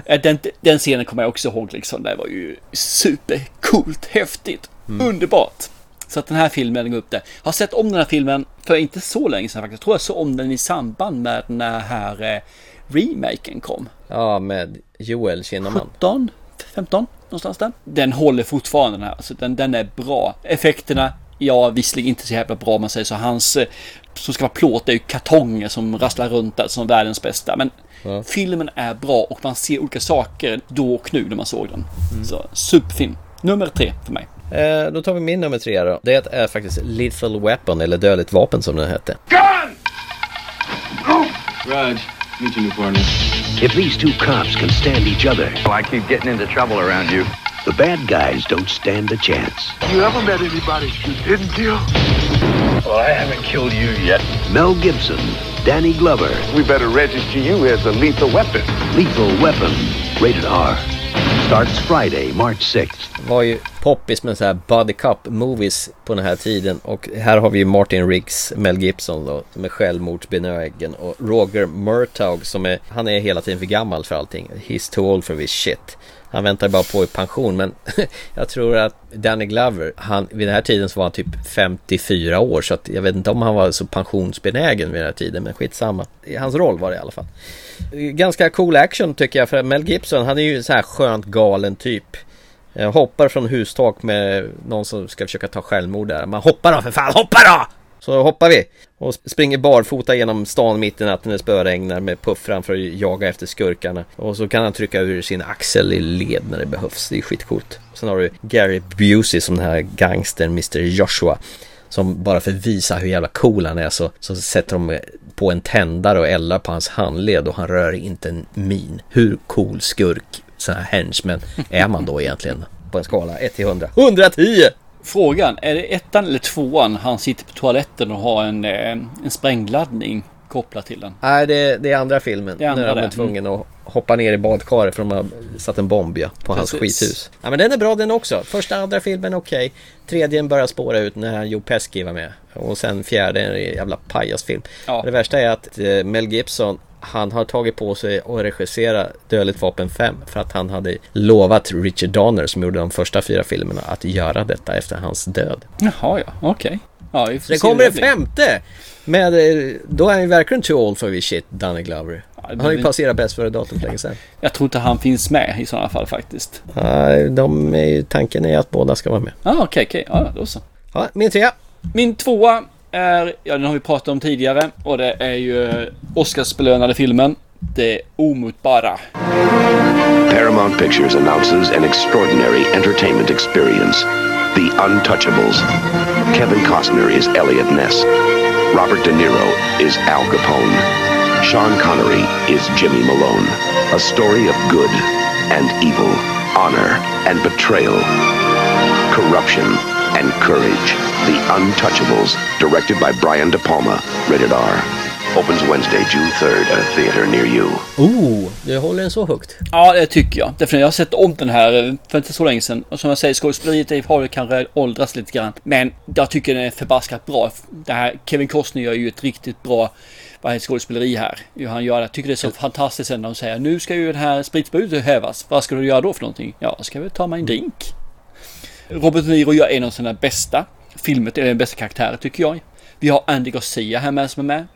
Eh, den, den scenen kommer jag också ihåg liksom. Det var ju supercoolt, häftigt, mm. underbart. Så att den här filmen går upp där. Jag har sett om den här filmen för inte så länge sedan faktiskt. Jag tror jag såg om den i samband med när här eh, remaken kom. Ja, med Joel Kinnaman. 17, 15 någonstans där. Den håller fortfarande den här. Alltså den, den är bra. Effekterna, ja visserligen inte så jävla bra om man säger så. Hans eh, som ska vara plåt är ju kartonger som rasslar runt där som världens bästa. Men Ja. filmen är bra och man ser olika saker då och nu när man såg den. Så superfilm. Nummer tre för mig. Eh, då tar vi min nummer tre då. Det är faktiskt Lethal Weapon, eller Dödligt Vapen som den hette. Raj, meet your new partner. If these two cops can stand each other, Oh, I keep getting into trouble around you. The bad guys don't stand a chance. You ever met anybody you didn't kill? Well, I haven't killed you yet. Mel Gibson, Danny Glover, We better register you as a lethal weapon. Lethal Weapon, rated R. Starts Friday, March 6th. var ju poppis med så här body cup movies på den här tiden och här har vi ju Martin Riggs, Mel Gibson då som är självmordsbenägen och Roger Murtaugh som är, han är hela tiden för gammal för allting. He's too old for this shit. Han väntar bara på i pension men jag tror att Danny Glover, han, vid den här tiden så var han typ 54 år så att jag vet inte om han var så pensionsbenägen vid den här tiden men skitsamma. I hans roll var det i alla fall. Ganska cool action tycker jag för Mel Gibson han är ju så här skönt galen typ. Eh, hoppar från hustak med någon som ska försöka ta självmord där. Man hoppar då för fan, hoppa då! Så hoppar vi och springer barfota genom stan mitt i natten när det spöregnar med puff framför att jaga efter skurkarna. Och så kan han trycka ur sin axel i led när det behövs. Det är skitcoolt. Sen har du Gary Busey som den här gangstern Mr Joshua. Som bara för att visa hur jävla cool han är så, så sätter de på en tändare och eldar på hans handled och han rör inte en min. Hur cool skurk, sån här henchman, är man då egentligen? På en skala 1 till 100. 110! Frågan, är det ettan eller tvåan han sitter på toaletten och har en, eh, en sprängladdning kopplad till den? Nej, det, det är andra filmen. Det är andra när de är tvungen att hoppa ner i badkaret för de har satt en bomb ja, på hans Precis. skithus. Ja men den är bra den också. Första andra filmen okej. Tredjen börjar spåra ut när Joe Pesci var med. Och sen fjärde är en jävla pajasfilm. Ja. Det värsta är att eh, Mel Gibson han har tagit på sig att regissera Dödligt vapen 5 för att han hade lovat Richard Donner som gjorde de första fyra filmerna att göra detta efter hans död. Jaha ja, okej. Ja, vi får Det kommer en femte! Med, eh, då är han ju verkligen too old for this shit, Danny Glover. Han har ju men- passerat bäst före datum för länge sedan. Jag tror inte han finns med i sådana fall faktiskt. Nej, de är tanken är att båda ska vara med. Ja, okej, okej. Ja, då så. Ja, min trea. Min tvåa är, ja den har vi pratat om tidigare och det är ju Oscarsbelönade filmen Det Omutbara. Paramount Pictures announces an extraordinary entertainment experience The Untouchables. Kevin Costner is Elliot Ness. Robert De Niro is Al Capone. Sean Connery is Jimmy Malone. A story of good and evil, honor and betrayal, corruption and courage. The Untouchables, directed by Brian De Palma. Rated R. Opens Wednesday, June 3rd at a theater near you. Oh, du håller den så högt. Ja, det tycker jag. Därför jag har sett om den här för inte så länge sedan. Och som jag säger, skådespeleriet har kanske åldrats lite grann. Men jag tycker den är förbaskat bra. Det här, Kevin Costner gör ju ett riktigt bra vad heter skådespeleri här. Hur han gör det. Jag tycker det är så fantastiskt när de säger nu ska ju det här spritförbudet hävas. Vad ska du göra då för någonting? Ja, ska väl ta mig en drink. Robert De Niro gör en av sina bästa filmer, eller den bästa karaktärer tycker jag. Vi har Andy Garcia här med som är med.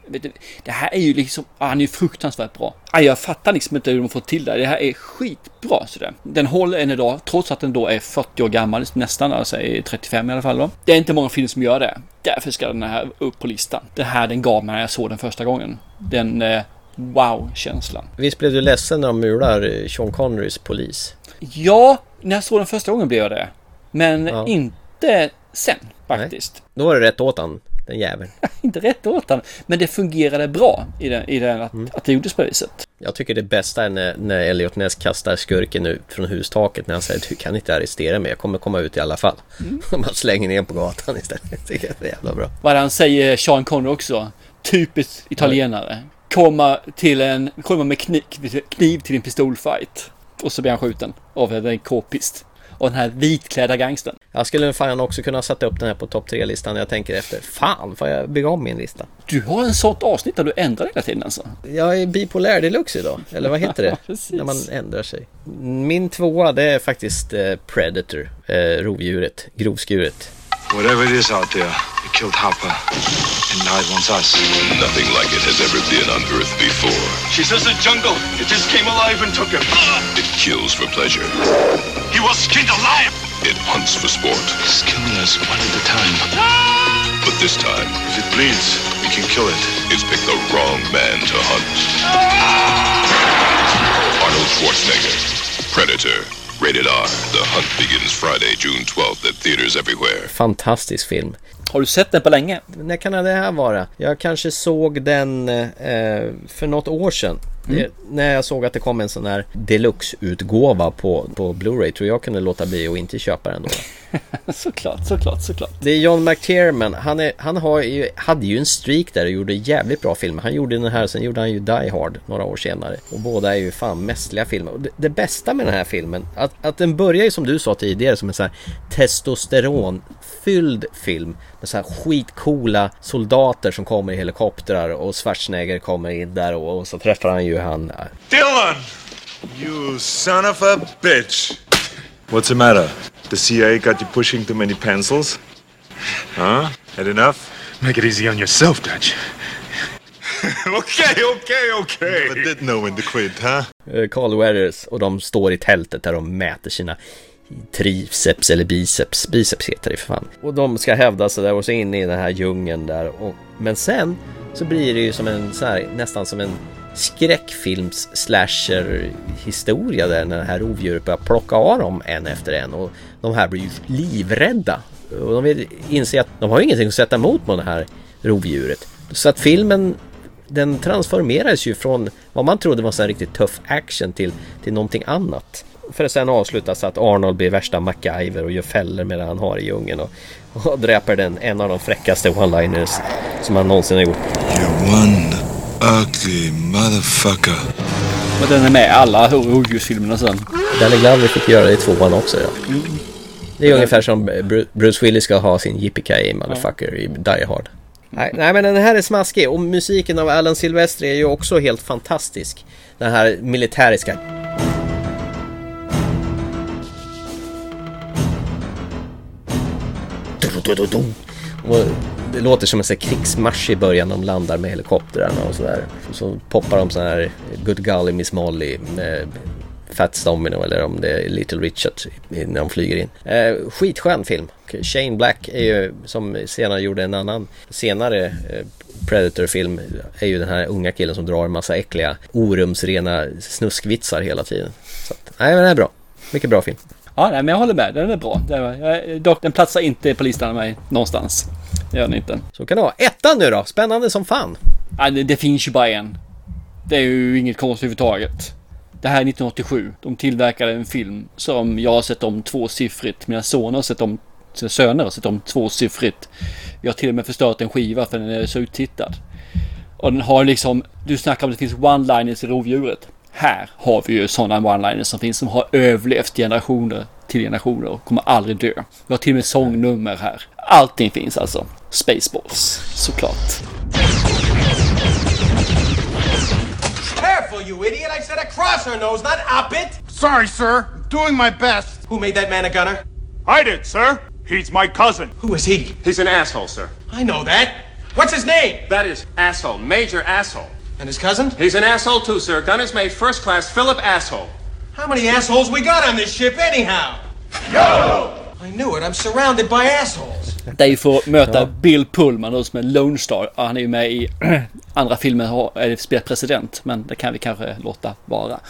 Det här är ju liksom, ah, han är ju fruktansvärt bra. Ah, Jag fattar liksom inte hur de får till det. Det här är skitbra sådär. Den håller än idag, trots att den då är 40 år gammal nästan, alltså är 35 i alla fall då. Det är inte många filmer som gör det. Därför ska den här upp på listan. Det här den gav mig när jag såg den första gången. Den eh, wow-känslan. Visst blev du ledsen när de mular eh, Sean Connerys polis? Ja, när jag såg den första gången blev jag det. Men inte sen faktiskt. Då var det rätt åt han, den jäveln. inte rätt åt han. Men det fungerade bra i den, i den att, att det gjordes på det viset. Jag tycker det bästa är när, när Elliot Ness kastar skurken ut från hustaket när han säger du kan inte arrestera mig, jag kommer komma ut i alla fall. Och man slänger ner på gatan istället. Det tycker är jävla bra. Vad han säger Sean Connery också. Typiskt italienare. Komma till en, komma med kniv, kniv till en pistolfight. Och så blir han skjuten av en k-pist. Och den här vitklädda gangstern. Jag skulle fan också kunna sätta upp den här på topp tre listan jag tänker efter. Fan, får jag bygga om min lista? Du har en sånt avsnitt där du ändrar hela tiden alltså. Jag är bipolär deluxe idag, eller vad heter det? När man ändrar sig. Min tvåa det är faktiskt eh, Predator, eh, rovdjuret, grovskuret. Whatever it is out there, it killed Hopper, and now it wants us. Nothing like it has ever been on Earth before. She says the jungle, it just came alive and took him. It kills for pleasure. He was skinned alive! It hunts for sport. It's killing us one at a time. But this time, If it bleeds, we can kill it. it's picked the wrong man to hunt. Arnold Schwarzenegger, Predator, rated R. The hunt begins Friday, June 12th at theaters everywhere. Fantastisk film. Har du sett den på länge? När kan det här vara? Jag kanske såg den eh, för något år sedan. Det, när jag såg att det kom en sån här deluxe-utgåva på, på Blu-ray tror jag kunde låta bli och inte köpa den då. såklart, såklart, såklart. Det är John McTiernan. Han, är, han har ju, hade ju en streak där och gjorde jävligt bra filmer. Han gjorde den här, sen gjorde han ju Die Hard några år senare. Och båda är ju fan mästerliga filmer. Och det, det bästa med den här filmen, att, att den börjar ju som du sa tidigare som en sån här testosteronfylld film. Med så här skitcoola soldater som kommer i helikoptrar och Schwarzenegger kommer in där och, och så träffar han ju han Dylan! You son of a bitch! What's the matter? The CIA got you pushing too many pencils? Huh? Had enough? Make it easy on yourself, Dutch. okay, okay, okay. But did know when to quit, huh? Carl Weathers och de står i tältet där de mäter sina triceps eller biceps. Biceps heter det för fan. Och de ska hävda sig där och så in i den här djungeln där. Och, men sen så blir det ju som en så här, nästan som en skräckfilms slasher historia där när det här rovdjuret börjar plocka av dem en efter en och de här blir ju livrädda. Och de vill inse att de har ju ingenting att sätta emot med det här rovdjuret. Så att filmen den transformeras ju från vad man trodde var en här riktigt tuff action till, till någonting annat. För att sen avslutas så att Arnold blir värsta MacGyver och gör fällor med det han har i djungeln och, och dräper den en av de fräckaste one-liners som han någonsin har gjort. You one ugly motherfucker. Men den är med i alla rovdjursfilmerna sen. Danny Glover fick göra det i tvåan också ja. Det är ungefär som Bru- Bruce Willis ska ha sin yippee motherfucker i Die Hard. Nej, nej men den här är smaskig och musiken av Alan Silvestri är ju också helt fantastisk. Den här militäriska Och det låter som en sån här krigsmarsch i början. De landar med helikoptrarna och sådär. Så poppar de sån här Good Golly Miss Molly med Fats Domino eller om det är Little Richard när de flyger in. Eh, skitskön film. Shane Black är ju som senare gjorde en annan senare eh, Predator-film är ju den här unga killen som drar en massa äckliga orumsrena snuskvitsar hela tiden. Så att, nej men det är bra. Mycket bra film. Ja, nej, men jag håller med. Den är bra. Jag, dock, den platsar inte på listan av mig någonstans. Det gör den inte. Så kan det vara. Ettan nu då? Spännande som fan. Ja, det, det finns ju bara en. Det är ju inget konstigt överhuvudtaget. Det här är 1987. De tillverkade en film som jag har sett om tvåsiffrigt. Mina söner har sett om sina söner har sett om tvåsiffrigt. Jag har till och med förstört en skiva för den är så uttittad. Och den har liksom, du snackar om att det finns one-liners i rovdjuret. Här har vi ju sådana one-liners som finns som har överlevt generationer till generationer och kommer aldrig dö. Vi har till och med sångnummer här. Allting finns alltså. Spaceballs, såklart. Careful, you idiot! I said across her nose, not up it! Sorry, sir. Doing my best. Who made that man a gunner? I did, sir. He's my cousin. Who is he? He's an asshole, sir. I know that. What's his name? That is asshole, major asshole. And his cousin? He's an asshole too, sir. Gunner's mate, first class, Philip Asshole. How many assholes we got on this ship, anyhow? Yo! I knew it. I'm surrounded by assholes. För att möta Bill Pullman då, som är Lone Star. Ja, Han är ju med i andra filmer har är spelat president. Men det kan vi kanske låta vara.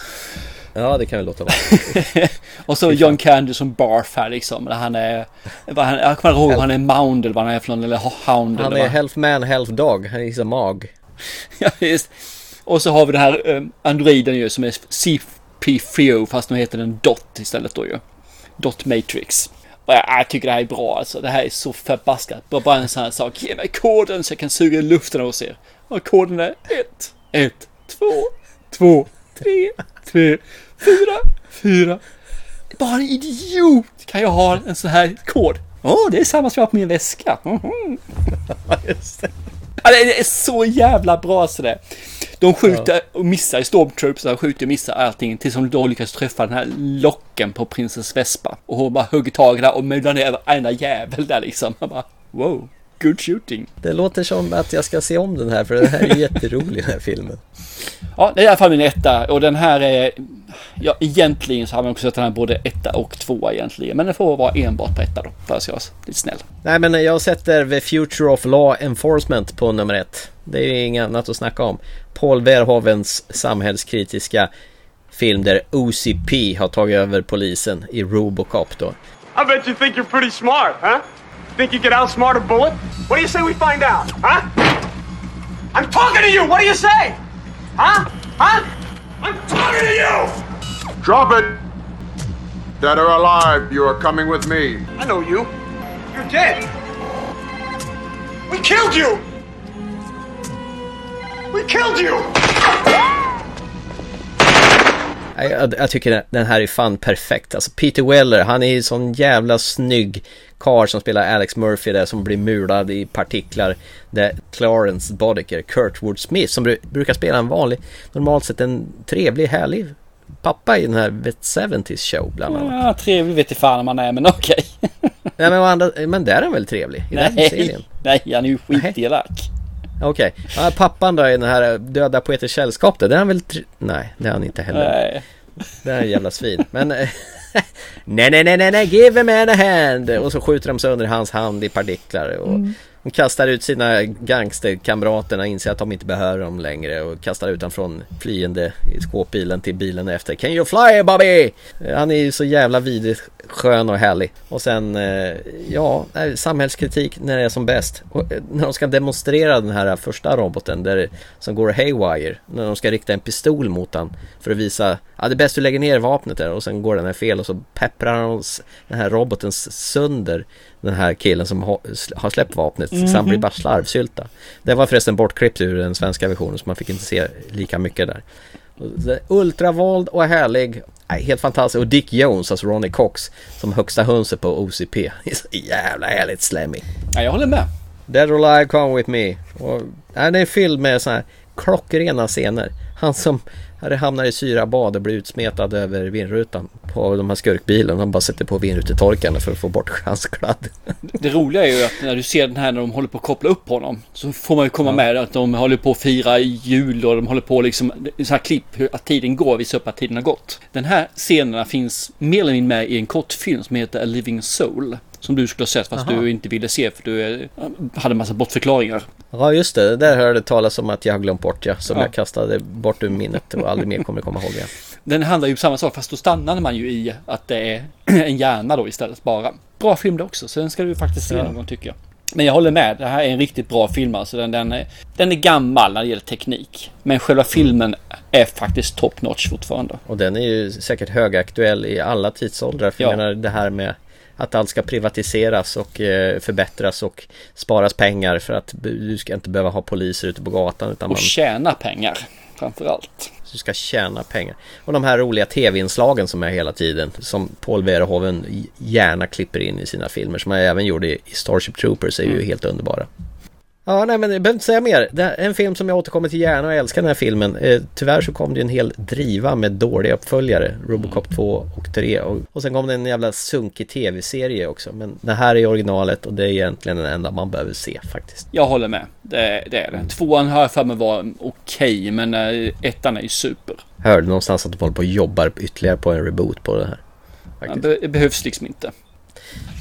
Ja, det kan vi låta vara. och så John Candy som Barf här liksom. Han är, vad han, jag kommer ihåg om han är Mound eller vad han är för någon, eller Hound Han eller är half man, half dog. Han är mag. Ja, just. Och så har vi den här eh, androiden ju som är CP-frio fast nu heter den Dot istället då ju. Dot Matrix. Och jag, jag tycker det här är bra alltså. Det här är så förbaskat. Bara, bara en sån här sak. Ge mig koden så jag kan suga i luften hos er. Och koden är 1, 1, 2, 2, 3, 3, 4, 4. Bara en idiot kan jag ha en sån här kod. Åh, oh, det är samma som jag har på min väska. Mm -hmm det. Ja, det är så jävla bra sådär. De skjuter och missar i Stormtroops, de skjuter och missar allting tills de då lyckas träffa den här locken på prinsess Vespa. Och hon bara hugger tag där och mular ner varenda jävel där liksom. Man bara wow, good shooting. Det låter som att jag ska se om den här för den här är jätterolig den här filmen. Ja, det är i alla fall min etta och den här är... Ja, egentligen så har man också sett den här både etta och tvåa egentligen. Men den får vara enbart på etta då, för att jag är lite snäll. Nej men jag sätter The Future of Law Enforcement på nummer ett. Det är ju inget annat att snacka om. Paul Verhovens samhällskritiska film där OCP har tagit över polisen i Robocop då. I bet you think you're pretty smart, huh? Think you can outsmart a bullet? What do you say we find out, huh? I'm talking to you! What do you say? Huh? Huh? I'm talking to you! Drop it! Dead or alive, you are coming with me. I know you. You're dead. We killed you! We killed you! Jag, jag, jag tycker den här är fan perfekt. Alltså Peter Weller, han är ju sån jävla snygg karl som spelar Alex Murphy där som blir mulad i partiklar. Det Clarence Boddicker, Kurtwood Smith som bru brukar spela en vanlig, normalt sett en trevlig, härlig pappa i den här The 70s show bland annat. Ja, trevlig vet inte fan om man är, men okej. Okay. Nej, men, andra, men där är han väl trevlig? I nej, den serien? nej, han är ju skitelak. Okej, okay. ja, pappan då i den här Döda Poeters Sällskap det är han väl... Nej, det är han inte heller. Nej. Det är en jävla svin. Men... nej, nej, nej, nej, nej, give a man a hand! Och så skjuter de sönder hans hand i partiklar. Och mm. De kastar ut sina gangsterkamrater och inser att de inte behöver dem längre och kastar ut dem från flyende i skåpbilen till bilen efter. Can you fly Bobby? Han är ju så jävla vidrigt skön och härlig. Och sen, eh, ja, samhällskritik när det är som bäst. Och eh, när de ska demonstrera den här första roboten där, som går haywire. När de ska rikta en pistol mot han för att visa Ja det är bäst du lägger ner vapnet där och sen går den här fel och så pepprar han den här roboten sönder den här killen som har släppt vapnet mm -hmm. så han blir bara slarvsylta. Det var förresten bortklippt ur den svenska versionen så man fick inte se lika mycket där. Ultravåld och härlig. Nej, helt fantastiskt. Och Dick Jones, alltså Ronnie Cox, som högsta hönset på OCP. Jävla härligt slammy. Ja, jag håller med. Dead or Alive, Come With Me. Och, ja, det är fylld med sådana här klockrena scener. Han som det hamnar i syrabad och blir utsmetad över vindrutan på de här skurkbilen. Han bara sätter på vindrutetorkarna för att få bort hans kladd. Det roliga är ju att när du ser den här när de håller på att koppla upp honom så får man ju komma ja. med att de håller på att fira jul och de håller på liksom så här klipp hur att tiden går, visar upp att tiden har gått. Den här scenerna finns mer eller mindre med i en kortfilm som heter A Living Soul. Som du skulle ha sett fast Aha. du inte ville se för du hade en massa bortförklaringar. Ja just det, där hörde talas om att jag har glömt bort ja. Som ja. jag kastade bort ur minnet och aldrig mer kommer komma ihåg igen. Den handlar ju om samma sak fast då stannade man ju i att det är en hjärna då istället bara. Bra film det också så den ska du faktiskt se ja. någon gång tycker jag. Men jag håller med, det här är en riktigt bra film alltså. Den, den, är, den är gammal när det gäller teknik. Men själva filmen är faktiskt top notch fortfarande. Och den är ju säkert högaktuell i alla tidsåldrar. För ja. jag menar det här med att allt ska privatiseras och eh, förbättras och sparas pengar för att du ska inte behöva ha poliser ute på gatan. Utan och man... tjäna pengar framförallt. Du ska tjäna pengar. Och de här roliga tv-inslagen som är hela tiden. Som Paul Verhoeven gärna klipper in i sina filmer. Som han även gjorde i Starship Troopers är ju mm. helt underbara. Ja, nej men jag behöver inte säga mer. Det är en film som jag återkommer till gärna och älskar den här filmen. Eh, tyvärr så kom det en hel driva med dåliga uppföljare. Robocop 2 och 3. Och, och sen kom det en jävla sunkig tv-serie också. Men det här är originalet och det är egentligen den enda man behöver se faktiskt. Jag håller med. Det, det är det. Tvåan har jag för mig var okej, okay, men äh, ettan är ju super. Hörde någonstans att de håller på och jobbar ytterligare på en reboot på det här. Ja, det behövs liksom inte.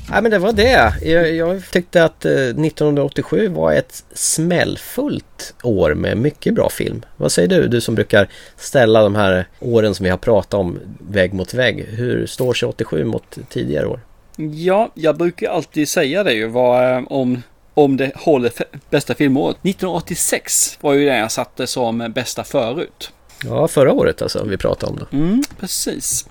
Ja men det var det. Jag, jag tyckte att eh, 1987 var ett smällfullt år med mycket bra film. Vad säger du? Du som brukar ställa de här åren som vi har pratat om vägg mot vägg. Hur står sig 87 mot tidigare år? Ja, jag brukar alltid säga det ju vad, eh, om, om det håller bästa filmåret. 1986 var ju det jag satte som bästa förut. Ja, förra året alltså vi pratade om då. Mm, precis.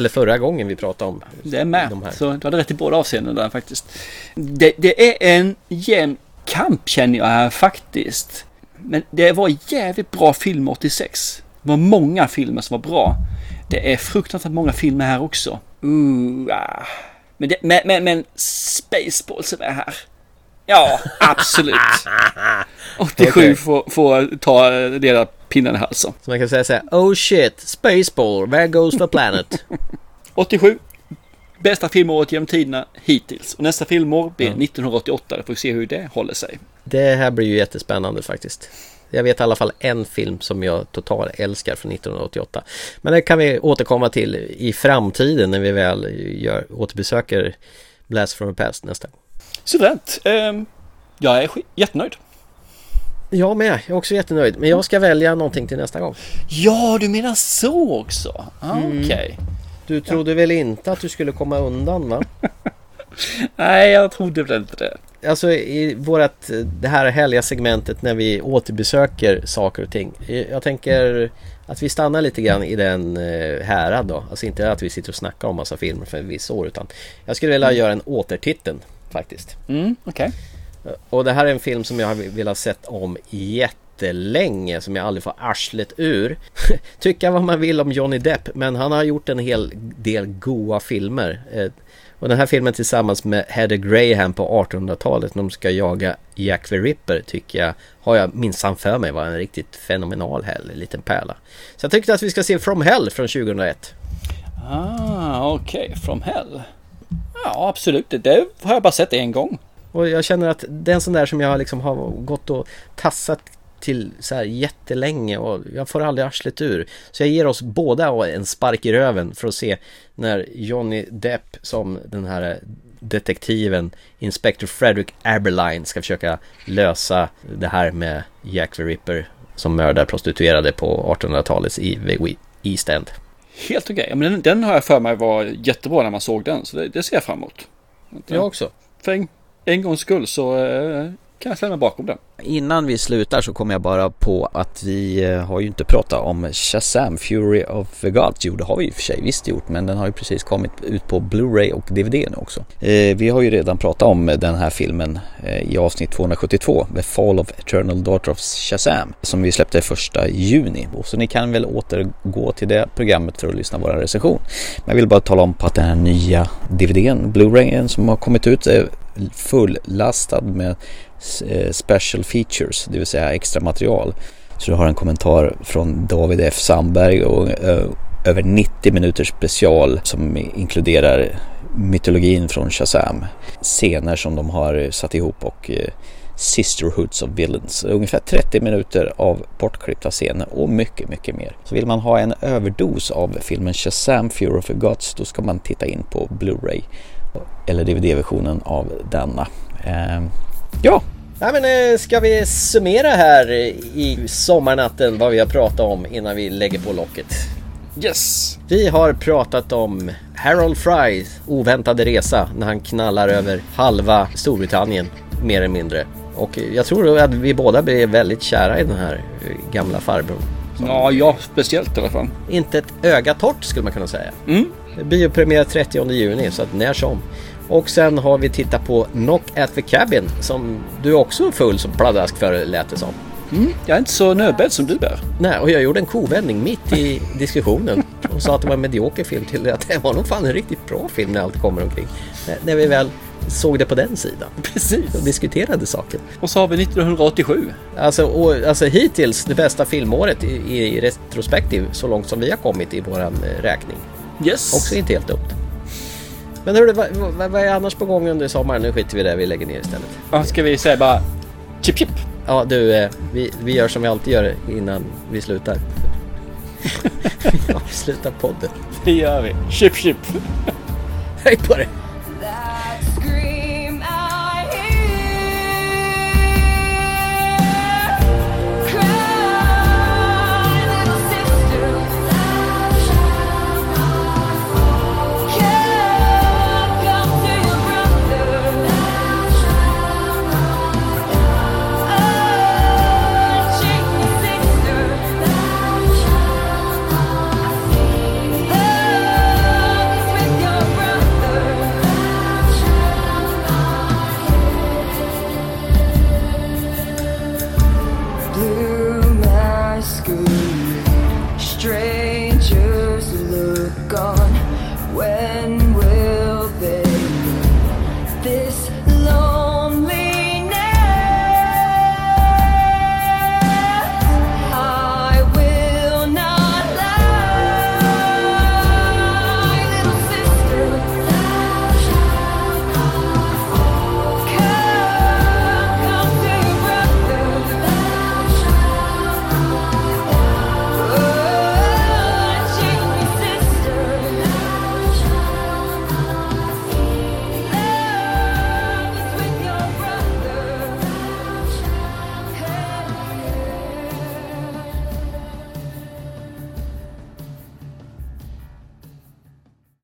Eller förra gången vi pratade om Det är med. De. Så du hade rätt i båda avseendena där faktiskt. Det, det är en jämn kamp känner jag här faktiskt. Men det var jävligt bra film 86. Det var många filmer som var bra. Det är fruktansvärt många filmer här också. Uh, ah. men, det, men, men, men Spaceballs är här. Ja, absolut. 87 Okej. får, får ta dela pinnen i halsen. Så man kan säga så här, oh shit, Spaceball, where goes the planet? 87. Bästa filmåret genom tiderna hittills. Och nästa filmår blir 1988. Då får vi se hur det håller sig. Det här blir ju jättespännande faktiskt. Jag vet i alla fall en film som jag totalt älskar från 1988. Men det kan vi återkomma till i framtiden när vi väl gör, återbesöker Blast from the Past nästa gång. Suveränt. Ehm, jag är jättenöjd. Jag med, jag är också jättenöjd. Men jag ska välja någonting till nästa gång. Ja, du menar så också? Ah, Mm. Okej. Du trodde väl inte att du skulle komma undan va? Nej, jag trodde väl inte det. Alltså i vårat, det här härliga segmentet när vi återbesöker saker och ting. Jag tänker att vi stannar lite grann i den eh, härad då. Alltså inte att vi sitter och snackar om massa filmer för en viss år utan jag skulle vilja göra en återtiteln faktiskt. Mm, okej. Och det här är en film som jag har velat sett om jättelänge som jag aldrig får arslet ur. Tycka vad man vill om Johnny Depp men han har gjort en hel del goa filmer. Eh, och den här filmen tillsammans med Heather Graham på 1800-talet när de ska jaga Jack the Ripper tycker jag har jag minsann för mig var en riktigt fenomenal hell, liten pärla. Så jag tyckte att vi ska se From Hell från 2001. Ah, okej. From Hell. Ja, absolut. Det har jag bara sett en gång. Och jag känner att det är en sån där som jag liksom har gått och tassat till så här jättelänge och jag får aldrig arslet ur. Så jag ger oss båda en spark i röven för att se när Johnny Depp som den här detektiven Inspector Frederick Aberline ska försöka lösa det här med Jack the Ripper som mördar prostituerade på 1800-talets i vid East End. Helt okej. Men den, den har jag för mig var jättebra när man såg den. Så det, det ser jag fram emot. Jag också. För en, gångs skull så eh, kan jag ställa mig bakom den. Innan vi slutar så kommer jag bara på att vi eh, har ju inte pratat om Shazam Fury of the Gods. Jo, det har vi i och för sig visst gjort, men den har ju precis kommit ut på Blu-ray och DVD nu också. Eh, vi har ju redan pratat om den här filmen eh, i avsnitt 272, The Fall of Eternal Daughter of Shazam, som vi släppte första juni. Så ni kan väl återgå till det programmet för att lyssna på vår recension. Men jag vill bara tala om på att den här nya DVDn, Blu-rayen som har kommit ut eh, fullastad med eh, special features, det vill säga extra material. Så du har en kommentar från David F Sandberg och eh, över 90 minuters special som inkluderar mytologin från Shazam. Scener som de har satt ihop och eh, Sisterhoods of Villains. Ungefär 30 minuter av bortklippta scener och mycket, mycket mer. Så vill man ha en överdos av filmen Shazam Fury of the Gods då ska man titta in på Blu-ray eller DVD-versionen av denna. Eh, ja, Nej men eh, ska vi summera här i sommarnatten vad vi har pratat om innan vi lägger på locket? Yes! Vi har pratat om Harold Frys oväntade resa när han knallar över halva Storbritannien mer eller mindre. Och jag tror att vi båda blev väldigt kära i den här eh, gamla farbrorn. Ja, jag speciellt i alla fall. Inte ett öga torrt skulle man kunna säga. Mm. Biopremiär 30 juni så att när som. Och sen har vi tittat på Knock at the Cabin som du också är full som pladask för lät det som. Mm, jag är inte så nödbedd som du är. Nej, och jag gjorde en kovändning mitt i diskussionen och sa att det var en medioker film till att det var nog fan en riktigt bra film när allt kommer omkring. När- vi väl såg det på den sidan. Precis. Och diskuterade saken. Och så har vi 1987. Alltså, och, alltså hittills det bästa filmåret i, i retrospektiv så långt som vi har kommit i våran eh, räkning. Yes. Också inte helt dumt. Men hörru, vad, vad, vad är annars på gång under sommaren? Nu skiter vi i det, vi lägger ner istället. Ja, ska vi säga bara chip chip? Ja du, eh, vi, vi gör som vi alltid gör innan vi slutar. vi avslutar podden. Det gör vi. Chip chip. Hej på dig!